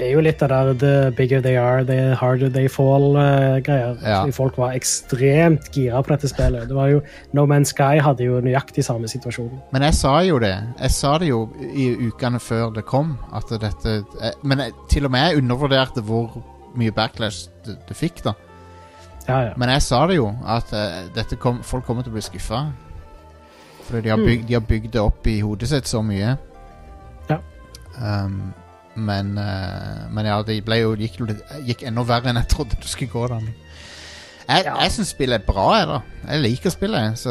Speaker 2: Det er jo litt av der the bigger they are, the harder they fall-greier.
Speaker 1: Ja.
Speaker 2: Folk var ekstremt gira på dette spillet. Det var jo, No Man's Sky hadde jo nøyaktig samme situasjon.
Speaker 1: Men jeg sa jo det. Jeg sa det jo i ukene før det kom. At dette jeg, Men jeg, til og med jeg undervurderte hvor mye backlash det, det fikk, da.
Speaker 2: Ja, ja.
Speaker 1: Men jeg sa det jo, at uh, dette kom, folk kommer til å bli skuffa. Fordi de har, bygd, de har bygd det opp i hodet sitt så mye.
Speaker 2: Ja.
Speaker 1: Um, men, uh, men ja, det ble jo, gikk, gikk enda verre enn jeg trodde det skulle gå. da Jeg,
Speaker 2: Ja.
Speaker 1: jeg syns spillet er bra, jeg, da. Jeg liker spillet. Så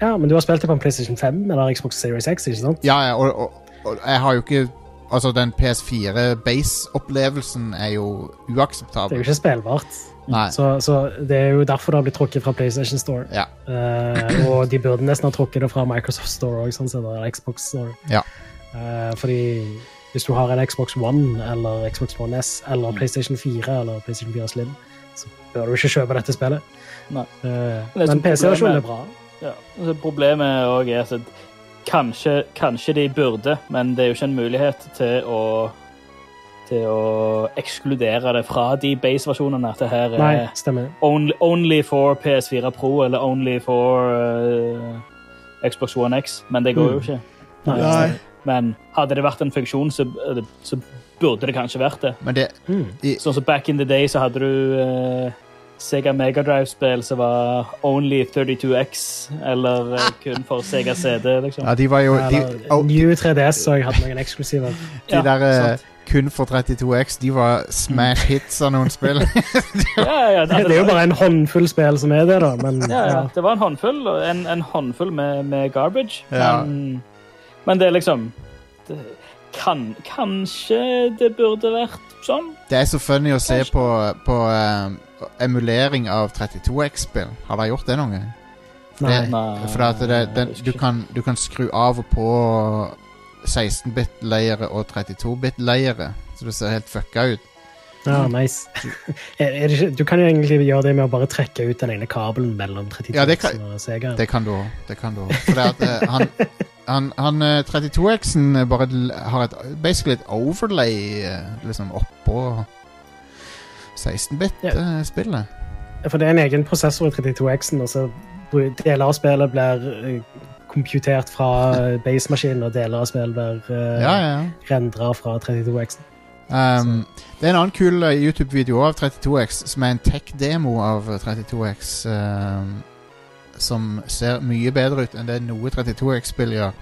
Speaker 2: ja, men du har spilt det på en PlayStation 5 eller Xbox Series X, ikke sant?
Speaker 1: Ja, ja, og, og, og jeg har jo ikke Altså, den PS4 base-opplevelsen er jo uakseptabel.
Speaker 2: Det er jo ikke spillbart. Så, så det er jo derfor det har blitt trukket fra PlayStation Store.
Speaker 1: Ja.
Speaker 2: Uh, og de burde nesten ha trukket det fra Microsoft Store òg, sånn eller Xbox Store.
Speaker 1: Ja.
Speaker 2: Uh, fordi hvis du har en Xbox One eller Xbox One S eller PlayStation 4 eller PlayStation 4 Slim, så bør du ikke kjøpe dette spillet.
Speaker 3: Nei.
Speaker 2: Eh, men PC-versjonen er bra.
Speaker 3: Ja. altså, Problemet også er at kanskje, kanskje de burde, men det er jo ikke en mulighet til å til å ekskludere det fra de base-versjonene. At det her er
Speaker 2: Nei,
Speaker 3: only, only for PS4 Pro eller only for uh, Xbox One X, men det går jo
Speaker 2: Mm.
Speaker 3: ikke.
Speaker 2: Nei,
Speaker 1: Nei.
Speaker 3: Men hadde det vært en funksjon, så, så burde det kanskje vært det.
Speaker 1: Men det
Speaker 2: Mm.
Speaker 3: Sånn som back in the day så hadde du eh, Sega Mega Drive-spill som var only 32X, eller eh, kun for Sega CD, liksom.
Speaker 1: Ja, de var jo De, oh,
Speaker 2: New 3DS og jeg hadde noen eksklusiver.
Speaker 1: de
Speaker 3: Ja,
Speaker 1: der eh, kun for 32X, de var smash hits av noen spill. (laughs) (laughs)
Speaker 3: Ja, ja,
Speaker 2: Det er jo bare en håndfull spill som er det, da, men
Speaker 3: ja, ja.
Speaker 2: ja.
Speaker 3: Det var en håndfull, en, en håndfull med, med garbage.
Speaker 1: Ja.
Speaker 3: Men, men det er liksom det, kan, Kanskje det burde vært sånn?
Speaker 1: Det er så funny å se på, på eh, emulering av 32X-spill. Har dere gjort det noen gang?
Speaker 2: Nei.
Speaker 1: det-
Speaker 3: Nei,
Speaker 1: For at det, den, du, kan, du kan skru av og på 16-bit-leiere og 32-bit-leiere, så det ser helt fucka ut.
Speaker 2: Ja, nice. (laughs) er, er det ikke, du kan jo egentlig gjøre det med å bare trekke ut den ene kabelen mellom 32
Speaker 1: Ja, det kan-
Speaker 2: og Sega.
Speaker 1: Det kan du òg. Det kan du også. For det at eh, han, (laughs) han, han eh, 32X-en bare har et, basically et overlay eh, liksom oppå 16-bit-spillet. Ja.
Speaker 2: For det er en egen prosessor i 32X-en, og så deler av spillet blir eh, computert fra base-maskinen, og deler av spillet blir uh,
Speaker 1: Ja, ja.
Speaker 2: rendra fra 32X-en.
Speaker 1: Um, det er en annen kul eh, YouTube-video av 32X, som er en tech-demo av eh, 32X. um, som ser mye bedre ut enn det noe 32X-spill gjør.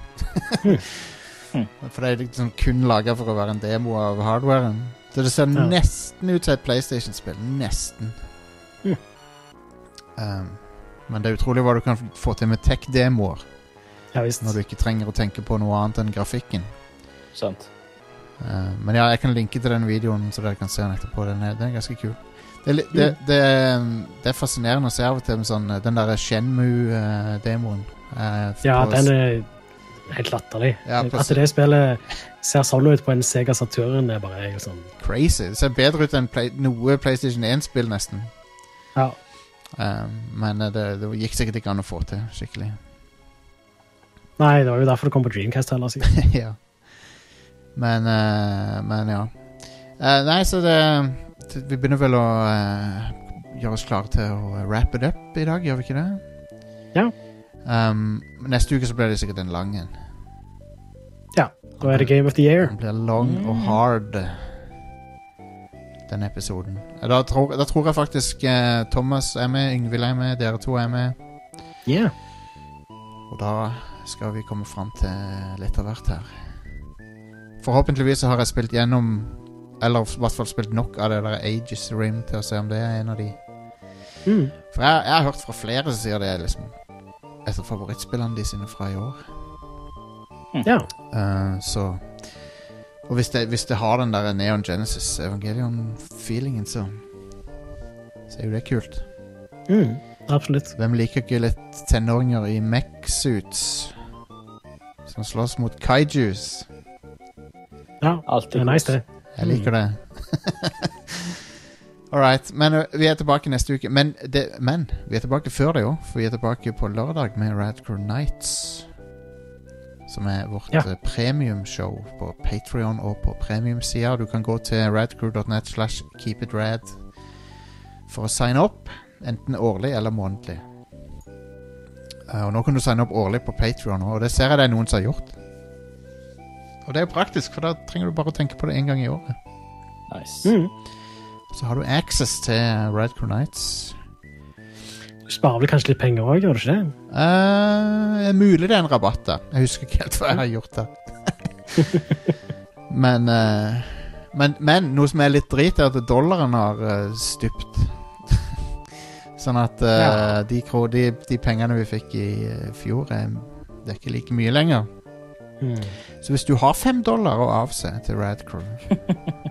Speaker 3: Hmm. (laughs)
Speaker 1: For det er liksom kun laga for å være en demo av hardwaren. Så det ser
Speaker 2: Ja.
Speaker 1: nesten ut som et PlayStation-spill. Nesten.
Speaker 2: Mm.
Speaker 1: Um, men det er utrolig hva du kan få til med tech-demoer
Speaker 2: Ja
Speaker 1: når du ikke trenger å tenke på noe annet enn grafikken.
Speaker 3: Sant.
Speaker 1: Uh, men ja, jeg kan linke til den videoen, så dere kan se den etterpå. Den er, den er ganske kul. Det er, det, det, um, det er fascinerende å se av og til sånn, uh, den der Shenmue-demoen. Uh,
Speaker 2: Ja, den er helt latterlig.
Speaker 1: Ja,
Speaker 2: At det spillet ser sånn ut på en Sega Saturn, er bare helt sånn
Speaker 1: crazy. Det ser bedre ut enn play, noe PlayStation 1-spill, nesten.
Speaker 2: Ja.
Speaker 1: Um, men uh, det, det gikk sikkert ikke an å få til skikkelig.
Speaker 2: Nei, det var jo derfor det kom på Dreamcast heller, sikkert. (laughs)
Speaker 1: ja. Men, uh, men ja. Uh, nei, så det Vi begynner vel å uh, gjøre oss klare til å wrap it up i dag, gjør vi ikke det?
Speaker 2: Ja.
Speaker 1: Um, neste uke så blir det sikkert en lang en.
Speaker 2: Da er det Game of the Year.
Speaker 1: Den blir long og hard. den episoden. Eh, Da tror, da tror jeg faktisk uh, Thomas er med, Yngvild er med, dere to er med.
Speaker 2: Yeah.
Speaker 1: Og da skal vi komme fram til litt av hvert her. Forhåpentligvis så har jeg spilt gjennom Eller i hvert fall spilt nok av det der Ages Rim til å se om det er en av de.
Speaker 2: Mm.
Speaker 1: For jeg, jeg har hørt fra flere som sier det er liksom et av favorittspillene de sine fra i år.
Speaker 2: Ja.
Speaker 1: Uh, så Og hvis det, hvis det har den der Neon Genesis Evangelion-feelingen, så Så er jo det kult.
Speaker 2: Mm. Absolutt.
Speaker 1: Hvem liker ikke litt tenåringer i mech-suits som slåss mot kaijus?
Speaker 2: Ja, det
Speaker 3: Alltid
Speaker 2: er nice, det.
Speaker 1: Jeg liker det. (laughs) All right. Men vi er tilbake neste uke. Men, det, men vi er tilbake før det jo. for vi er tilbake på lørdag med Radcore Nights. Som er vårt
Speaker 2: Ja.
Speaker 1: premiumshow på Patrion og på premiumsida. Du kan gå til radcrew.net slash keepitrad for å signe opp. Enten årlig eller månedlig. Og nå kan du signe opp årlig på Patrion, og det ser jeg det er noen som har gjort. Og det er jo praktisk, for da trenger du bare å tenke på det én gang i året.
Speaker 3: Nice.
Speaker 2: Mm.
Speaker 1: Så har du access til Radcrow Nights.
Speaker 2: Du sparer vel kanskje litt penger òg, gjør du ikke det?
Speaker 1: Er mulig det er en rabatt da. Jeg husker ikke helt hva jeg har gjort der. (laughs) men, uh, men Men noe som er litt drit, er at dollaren har uh, stupt. (laughs) sånn at uh,
Speaker 2: Ja.
Speaker 1: de, de, de pengene vi fikk i fjor, er, det er ikke like mye lenger.
Speaker 2: Mm.
Speaker 1: Så hvis du har fem dollar å avse til Radcrew,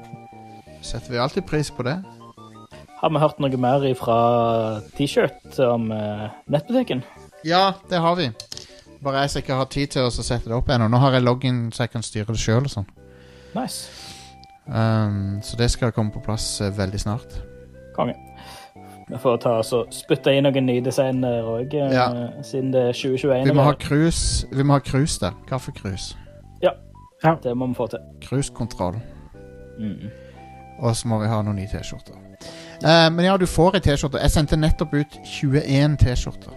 Speaker 1: (laughs) setter vi alltid pris på det.
Speaker 3: Har vi hørt noe mer fra T-shirt om uh, nettbutikken?
Speaker 1: Ja, det har vi. Bare jeg som ikke har tid til å sette det opp ennå. Nå har jeg login så jeg kan styre det sjøl og sånn.
Speaker 3: Nice.
Speaker 1: Um, så det skal komme på plass uh, veldig snart.
Speaker 3: Konge. Vi får ta oss og spytte inn noen nye designer òg,
Speaker 1: Ja.
Speaker 3: siden det er 2021.
Speaker 1: Vi må ha krus, Vi må ha krus der. Kaffekrus.
Speaker 3: Det må vi få til.
Speaker 1: Cruisekontroll.
Speaker 3: Mm.
Speaker 1: Og så må vi ha noen nye T-skjorter. Uh, men ja, du får ei T-skjorte. Jeg sendte nettopp ut 21 T-skjorter.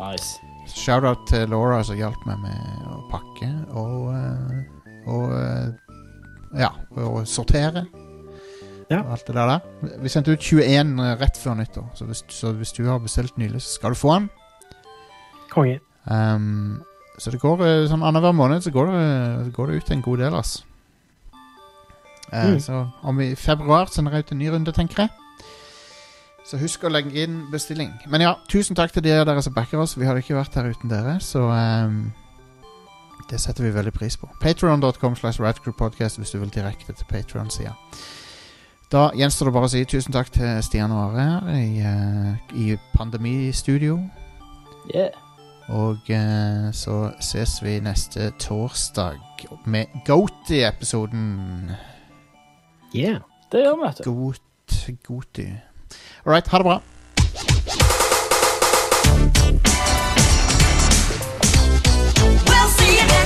Speaker 3: Nice.
Speaker 1: Shout-out til Laura som hjalp meg med å pakke og eh, Og eh, ja, og sortere.
Speaker 2: Ja.
Speaker 1: Alt det der. der. Vi sendte ut 21 rett før nyttår, så hvis, så hvis du har bestilt nylig, så skal du få den.
Speaker 2: Konge.
Speaker 1: Um, så det går eh, sånn annenhver måned så går det, går det ut en god del, ass. Uh,
Speaker 2: Mm.
Speaker 1: Så om i februar sender jeg ut en ny runde, tenker jeg. Så husk å legge inn bestilling. Men ja, tusen takk til dere, dere som backer oss. Vi hadde ikke vært her uten dere, så um, det setter vi veldig pris på. Patreon.com slash radcrewpodcast hvis du vil direkte til Patreon-sida. Da gjenstår det bare å si tusen takk til Stian og Are her i, eh, i Pandemistudio.
Speaker 3: Yeah.
Speaker 1: Og eh, så ses vi neste torsdag med Goaty-episoden.
Speaker 2: Yeah,
Speaker 3: det gjør vi, vet du.
Speaker 1: Got, Goaty. All right, ha det bra. We'll see you next